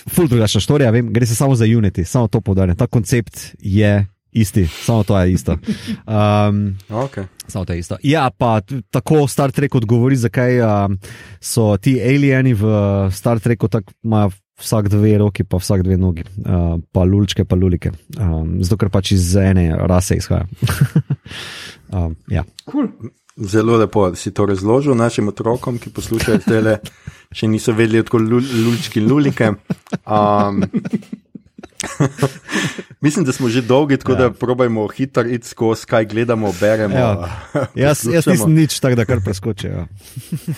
Ful drugačna štorija, vem, gre se samo za Unity, samo to podarjam. Ta koncept je isti, samo to je isto. Um, Okay. Samo to je isto. Ja, pa tako Star Trek odgovori, zakaj um, so ti alieni v Star Treku tako imajo vsak dve roki, pa vsak dve nogi, uh, pa lulčke, pa lulike. Um, zato, ker pač iz ene rase izhaja. *laughs* um, ja. Cool. Zelo lepo, si to razložil našim otrokom, ki poslušajo tele, še niso vedeli, odkud lul, lulčki in lulike. Um, *laughs* mislim, da smo že dolgi, tako ja. da probajmo hitro iti skozi, kaj gledamo, beremo. Ja. Jaz, jaz nisem nič tak, da kar preskočijo.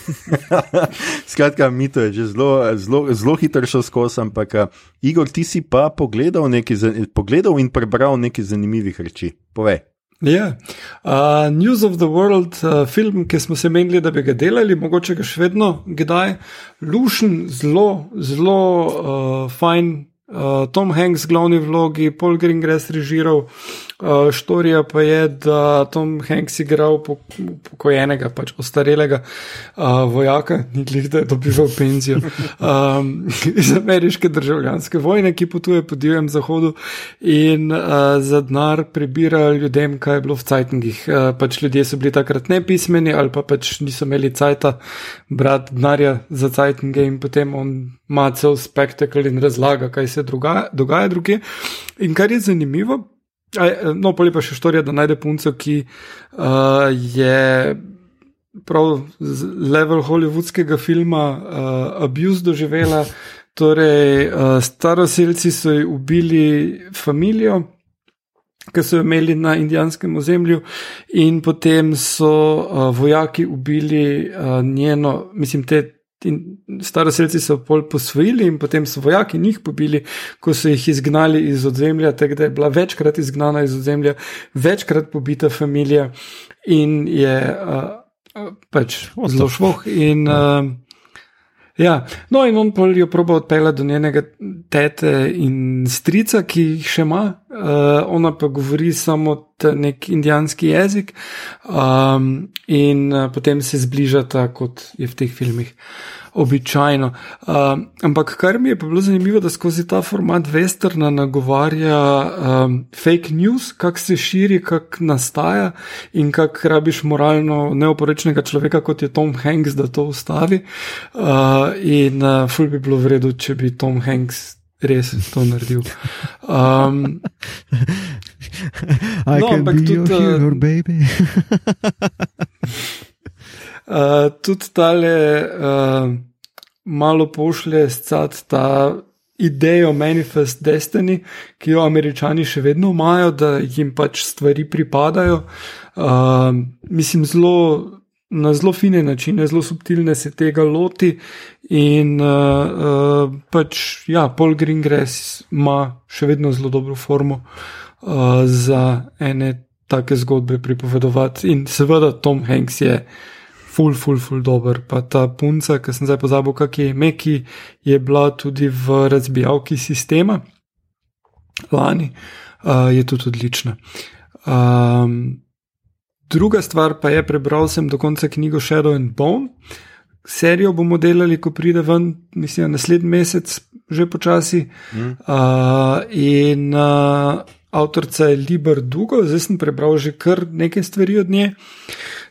*laughs* Skratka, mi to je že zelo, zelo, zelo hitro šel skozi, ampak uh, Igor, ti si pa pogledal, nekaj, pogledal in prebral nekaj zanimivih reči. Povej. Ja, uh, News of the World, uh, film, ki smo se menili, da bi ga delali, mogoče ga še vedno kdaj. Lušen, zelo, zelo uh, fajn. Uh, Tom Hanks, glavni vlogi, Paul Greengrass režiral. Uh, štorija pa je, da Tom Hanks igral po- pokojenega, pač ostarelega uh, vojaka, ni glih, da je dobival penzijo *laughs* um, iz ameriške državljanske vojne, ki potuje po divjem zahodu in uh, za denar prebira ljudem, kaj je bilo v cajtngih. Uh, pač ljudje so bili takrat nepismeni ali pa pač niso imeli cajta brati denarja za cajtnge in potem on ima cel spektakel in razlaga, kaj se dogaja, dogaja druge. In kar je zanimivo, no, pa lepa še štorija, da najde punco, ki uh, je prav z level hollywoodskega filma uh, Abuse doživela. Torej, uh, staroseljci so ubili familijo, ki so jo imeli na indijanskem ozemlju, in potem so uh, vojaki ubili uh, njeno, mislim, te. In staroseljci so pol posvojili, in potem so vojaki njih pobili, ko so jih izgnali iz ozemlja, tako da je bila večkrat izgnana iz ozemlja, večkrat pobita familija in je uh, pač zelo švoh. In, uh, Ja, no, in on pol jo proba odpeljati do njenega tete in strica, ki jih še ima, uh, ona pa govori samo nek indijanski jezik, um, in uh, potem se zbližata, kot je v teh filmih običajno. Um, ampak kar mi je bilo zanimivo, da skozi ta format westerna nagovarja um, fake news, kak se širi, kak nastaja in kak rabiš moralno neoporečnega človeka, kot je Tom Hanks, da to ustavi. Uh, in uh, ful bi bilo vredno, če bi Tom Hanks res to naredil. Um, No, ampak be your tudi, uh, hero, baby. *laughs* Uh, tudi tale uh, malo pošlje scat ta idejo Manifest Destiny, ki jo američani še vedno imajo, da jim pač stvari pripadajo. Uh, mislim, zelo. Na zelo fine načine, zelo subtilne se tega loti, in uh, uh, pač, ja, Paul Greengrass ima še vedno zelo dobro formo uh, za ene take zgodbe pripovedovati. In seveda Tom Hanks je ful, ful, ful dober. Pa ta punca, ki sem zdaj pozabil, kak je ime, ki je bila tudi v razbijalki sistema lani, uh, je tudi odlična. Um, druga stvar pa je, prebral sem do konca knjigo Shadow and Bone. Serijo bomo delali, ko pride ven, mislim, naslednji mesec, že počasi. Mm. Uh, in uh, avtorica je Liber Dugo, zdaj sem prebral že kar nekaj stvari od nje.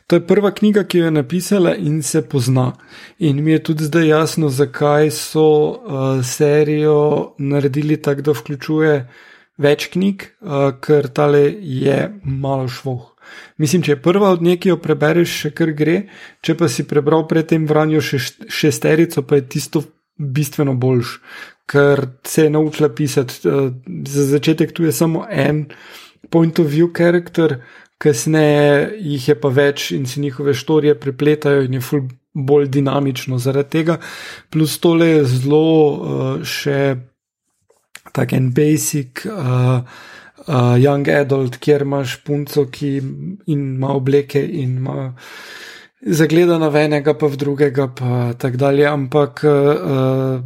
To je prva knjiga, ki jo je napisala in se pozna. In mi je tudi zdaj jasno, zakaj so uh, serijo naredili tako, da vključuje več knjig, uh, ker tale je malo švoh. Mislim, če je prva od nje, ki jo prebereš, še kar gre, če pa si prebral predtem vranjo še šesterico, pa je tisto bistveno boljš, ker se je naučila pisati. Uh, za začetek tu je samo en point of view character, kasneje jih je pa več in se njihove štorije prepletajo in je ful bolj dinamično zaradi tega. Plus tole je zelo uh, še tak en basic. Uh, Uh, young adult, kjer imaš punco, ki ima obleke in ima zagledana v enega, pa v drugega, pa tako dalje. Ampak uh,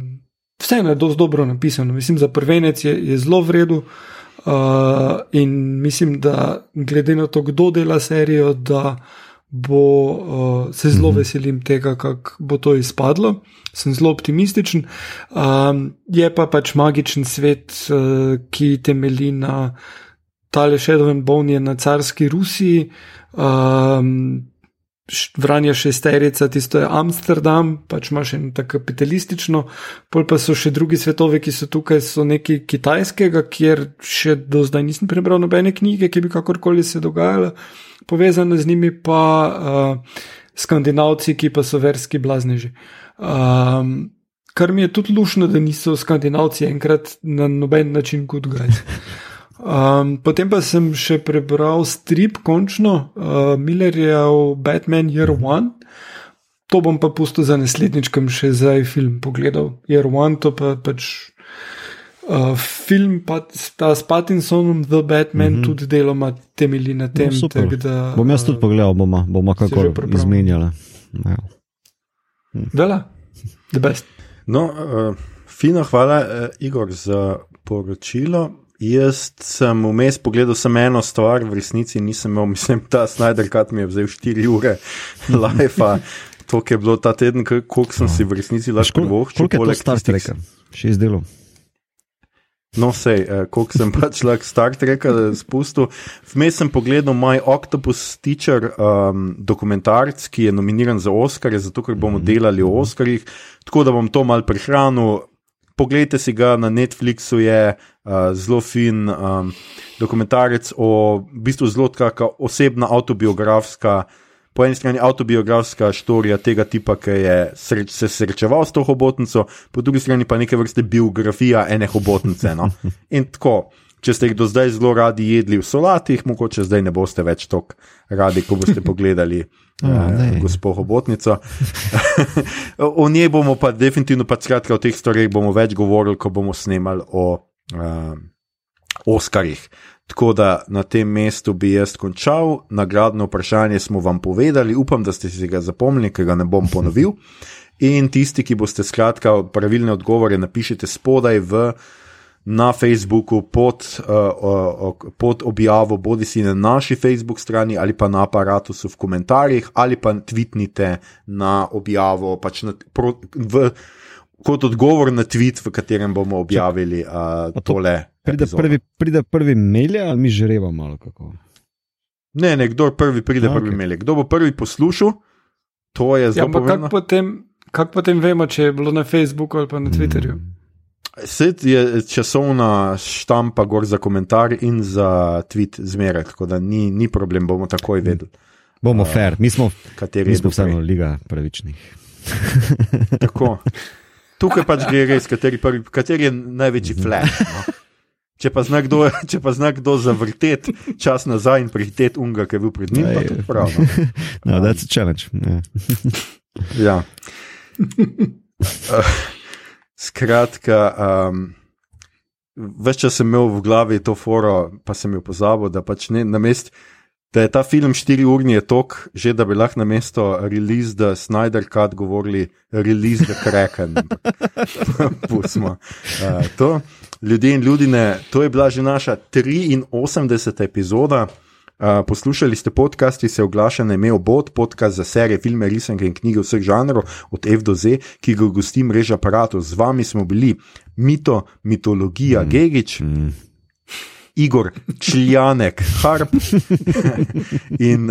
vseeno je dosti dobro napisano. Mislim, za prvenec je, je zelo vredu uh, in mislim, da glede na to, kdo dela serijo, da bo, uh, se zelo veselim tega, kako bo to izpadlo. Sem zelo optimističen. Um, je pa pač magičen svet, uh, ki temelji na tale šedovem bovnje na carski Rusiji. Um, Vranja šesterica, tisto je Amsterdam, pač imaš eno tako kapitalistično, pol pa so še drugi svetovi, ki so tukaj, so neki kitajskega, kjer še do zdaj nisem prebral nobene knjige, ki bi kakorkoli se dogajala, povezane z njimi pa uh, skandinavci, ki pa so verski blazneži. Um, kar mi je tudi lušno, da niso skandinavci enkrat na noben način kot gajci. Um, potem pa sem še prebral strip, končno, uh, Millerjev Batman Year One. To bom pa pustil za naslednjič, kam še zdaj film pogledal. Year One, to pa pač uh, film pa, ta s Pattinsonom, The Batman, mm -hmm. tudi deloma temelji na tem. No, tak, da, bom jaz tudi pogledal, bomo, bomo kako izmenjali. Ja. Hm. Dela, the best. No, uh, fino, hvala, uh, Igor, za poročilo. Jaz sem vmes pogledal samo eno stvar, v resnici nisem imel, *laughs* mislim, ta Snyder Cut mi je vzel 4 ure *laughs* live. To, je bilo ta teden, koliko sem no. si v resnici lahko privoščil. Koliko je to Star Trek? Šest delov. No, sej, eh, koliko sem *laughs* pač lahko Star Trek spustil. Vmes sem pogledal My Octopus Teacher um, dokumentarc, ki je nominiran za Oscar, zato ker bomo delali o Oscarjih, tako da bom to mal prihranil. Poglejte si ga na Netflixu, je uh, zelo fin um, dokumentarec o v bistvu zelo taka osebna autobiografska. Po eni strani autobiografska štorija tega tipa, ki je sreč, se srečeval s to hobotnico, po drugi strani pa neke vrste biografija ene hobotnice. No? *laughs* In tako, če ste jih do zdaj zelo radi jedli v solatih, mogoče zdaj ne boste več tako radi, ko boste pogledali *laughs* uh, gospod Hobotnico. *laughs* o njej bomo pa definitivno, pa skratka, o teh stvareh bomo več govorili, ko bomo snemali o uh, Oskarjih. Tako da na tem mestu bi jaz končal, nagradno vprašanje smo vam povedali, upam, da ste si ga zapomnili, ker ga ne bom ponovil. In tisti, ki boste skratka pravilne odgovore, napišite spodaj v na Facebooku pod, uh, uh, pod objavo, bodi si na naši Facebook strani ali pa na aparatu v komentarjih, ali pa tweetnite na objavo, pač na, pro, v, kot odgovor na tweet, v katerem bomo objavili uh, tole. Pride prvi, pride prvi mail ali mi že reva malo kako? Ne, ne, kdo prvi pride A, prvi okay. mail. Kdo bo prvi poslušal, to je zelo ja, pomembno. Kako potem, kak potem vemo, če je bilo na Facebooku ali pa na Twitterju? Hmm. Svet je časovna štampa gor za komentar in za tweet zmeraj, tako da ni, ni problem, bomo takoj vedeli. Bomo uh, fair, mi smo, mi smo vseeno liga pravičnih. tako. *laughs* Tukaj pač gre res, kateri, prvi, kateri je največji flash. No? Če pa zna kdo, če pa zna kdo zavrteti čas nazaj in prihiteti unga, ki je bil pred njim, pa to prav. No, *laughs* no that's a challenge. Yeah. ja. Uh, *laughs* Skratka, um, več časa sem imel v glavi to foro, pa sem jo pozabil, da pač ne na mestu. Da je ta film 4 urni je tok, že da bi lahko na mesto release the Snyder Cut govorili release the Kraken. *laughs* Pustimo uh, to. Ljudje in ljudine, to je bila že naša 83. epizoda poslušali ste podcast, ki se oglaša na ime Obod, podcast za serije, filme, risanke in knjige vseh žanrov, od F do Z, ki ga gosti mreža aparatov. Z vami smo bili Mito, mitologija, mm. Gigič. Mm. Igor Čiljanek, Harp *laughs* in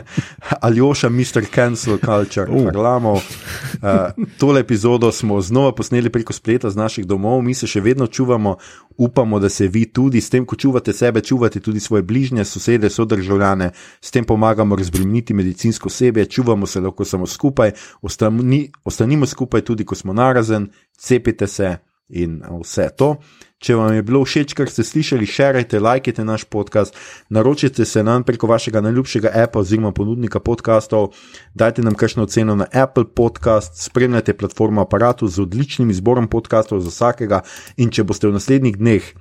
*laughs* Aljoša, Mr. Cancel Culture, uh. Harlamov. Uh, tole epizodo smo znova posneli preko spleta z naših domov, mi se še vedno čuvamo, upamo, da se vi tudi s tem, ko čuvate sebe, čuvate tudi svoje bližnje, sosede, sodržavljane, s tem pomagamo razbremeniti medicinsko osebje, čuvamo se lahko samo skupaj, ostani, ostanimo skupaj tudi, ko smo narazen, cepite se in vse to. Če vam je bilo všeč, kar ste slišali, širite, lajkite naš podcast, naročite se nam preko vašega najljubšega appa oziroma ponudnika podkastov, dajte nam kakšno oceno na Apple Podcast, spremljajte platformo aparatu z odličnim izborom podkastov za vsakega in če boste v naslednjih dneh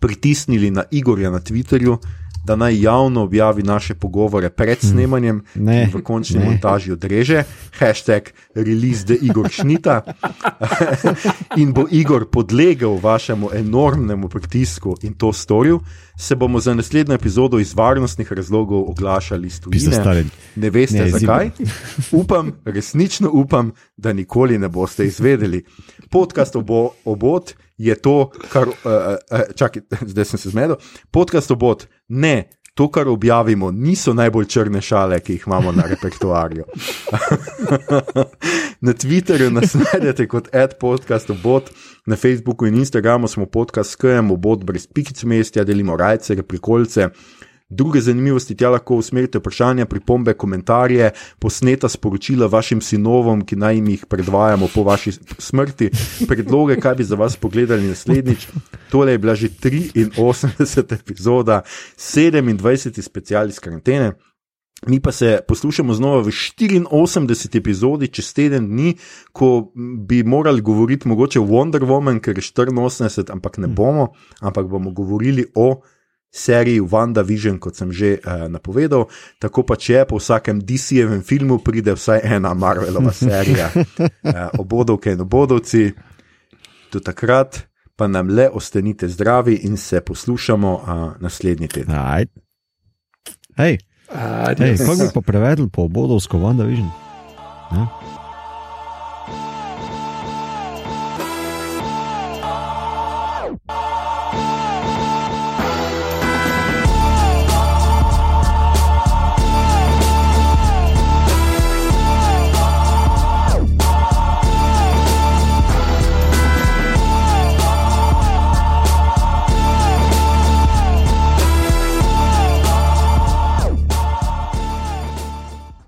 pritisnili na Igorja na Twitterju, da naj javno objavi naše pogovore pred snemanjem Ne, in v končni ne. montaži odreže. Hashtag release the Igor Šnita. *laughs* in bo Igor podlegel vašemu enormnemu pritisku in to storil, se bomo za naslednjo epizodo iz varnostnih razlogov oglašali s tujine. stari. Ne veste Ne, zakaj? Upam, resnično upam, da nikoli ne boste izvedeli. Podcast obo, obot je to, kar. Uh, uh, čakaj, *laughs* zdaj sem se zmedel. Podcast obot ne. To, kar objavimo, niso najbolj črne šale, ki jih imamo na repertoarju. *laughs* na Twitterju nas najdete kot adpodcastobot, na Facebooku in Instagramu smo podcast skajemo, bot brez pikic mestja, delimo rajce, prikolce. Druge zanimivosti tja lahko usmerite vprašanja, pripombe, komentarje, posneta sporočila vašim sinovom, ki naj jim jih predvajamo po vaši smrti, predloge, kaj bi za vas pogledali naslednjič. Tole je bila že 83. epizoda, 27. special iz karantene. Mi pa se poslušamo znova v 84. epizodi, čez teden dni, ko bi morali govoriti mogoče o Wonder Woman, ker je 84, ampak ne bomo, ampak bomo govorili o seriji WandaVision, kot sem že uh, napovedal. Tako pa če po vsakem DC-jevem filmu pride vsaj ena Marvelova serija, uh, *laughs* obodovke in obodovci. Do takrat pa nam le ostanite zdravi in se poslušamo uh, naslednji teden. Aj. Hej, kako bi pa prevedli po obodovsko, Wanda Vision? Ja?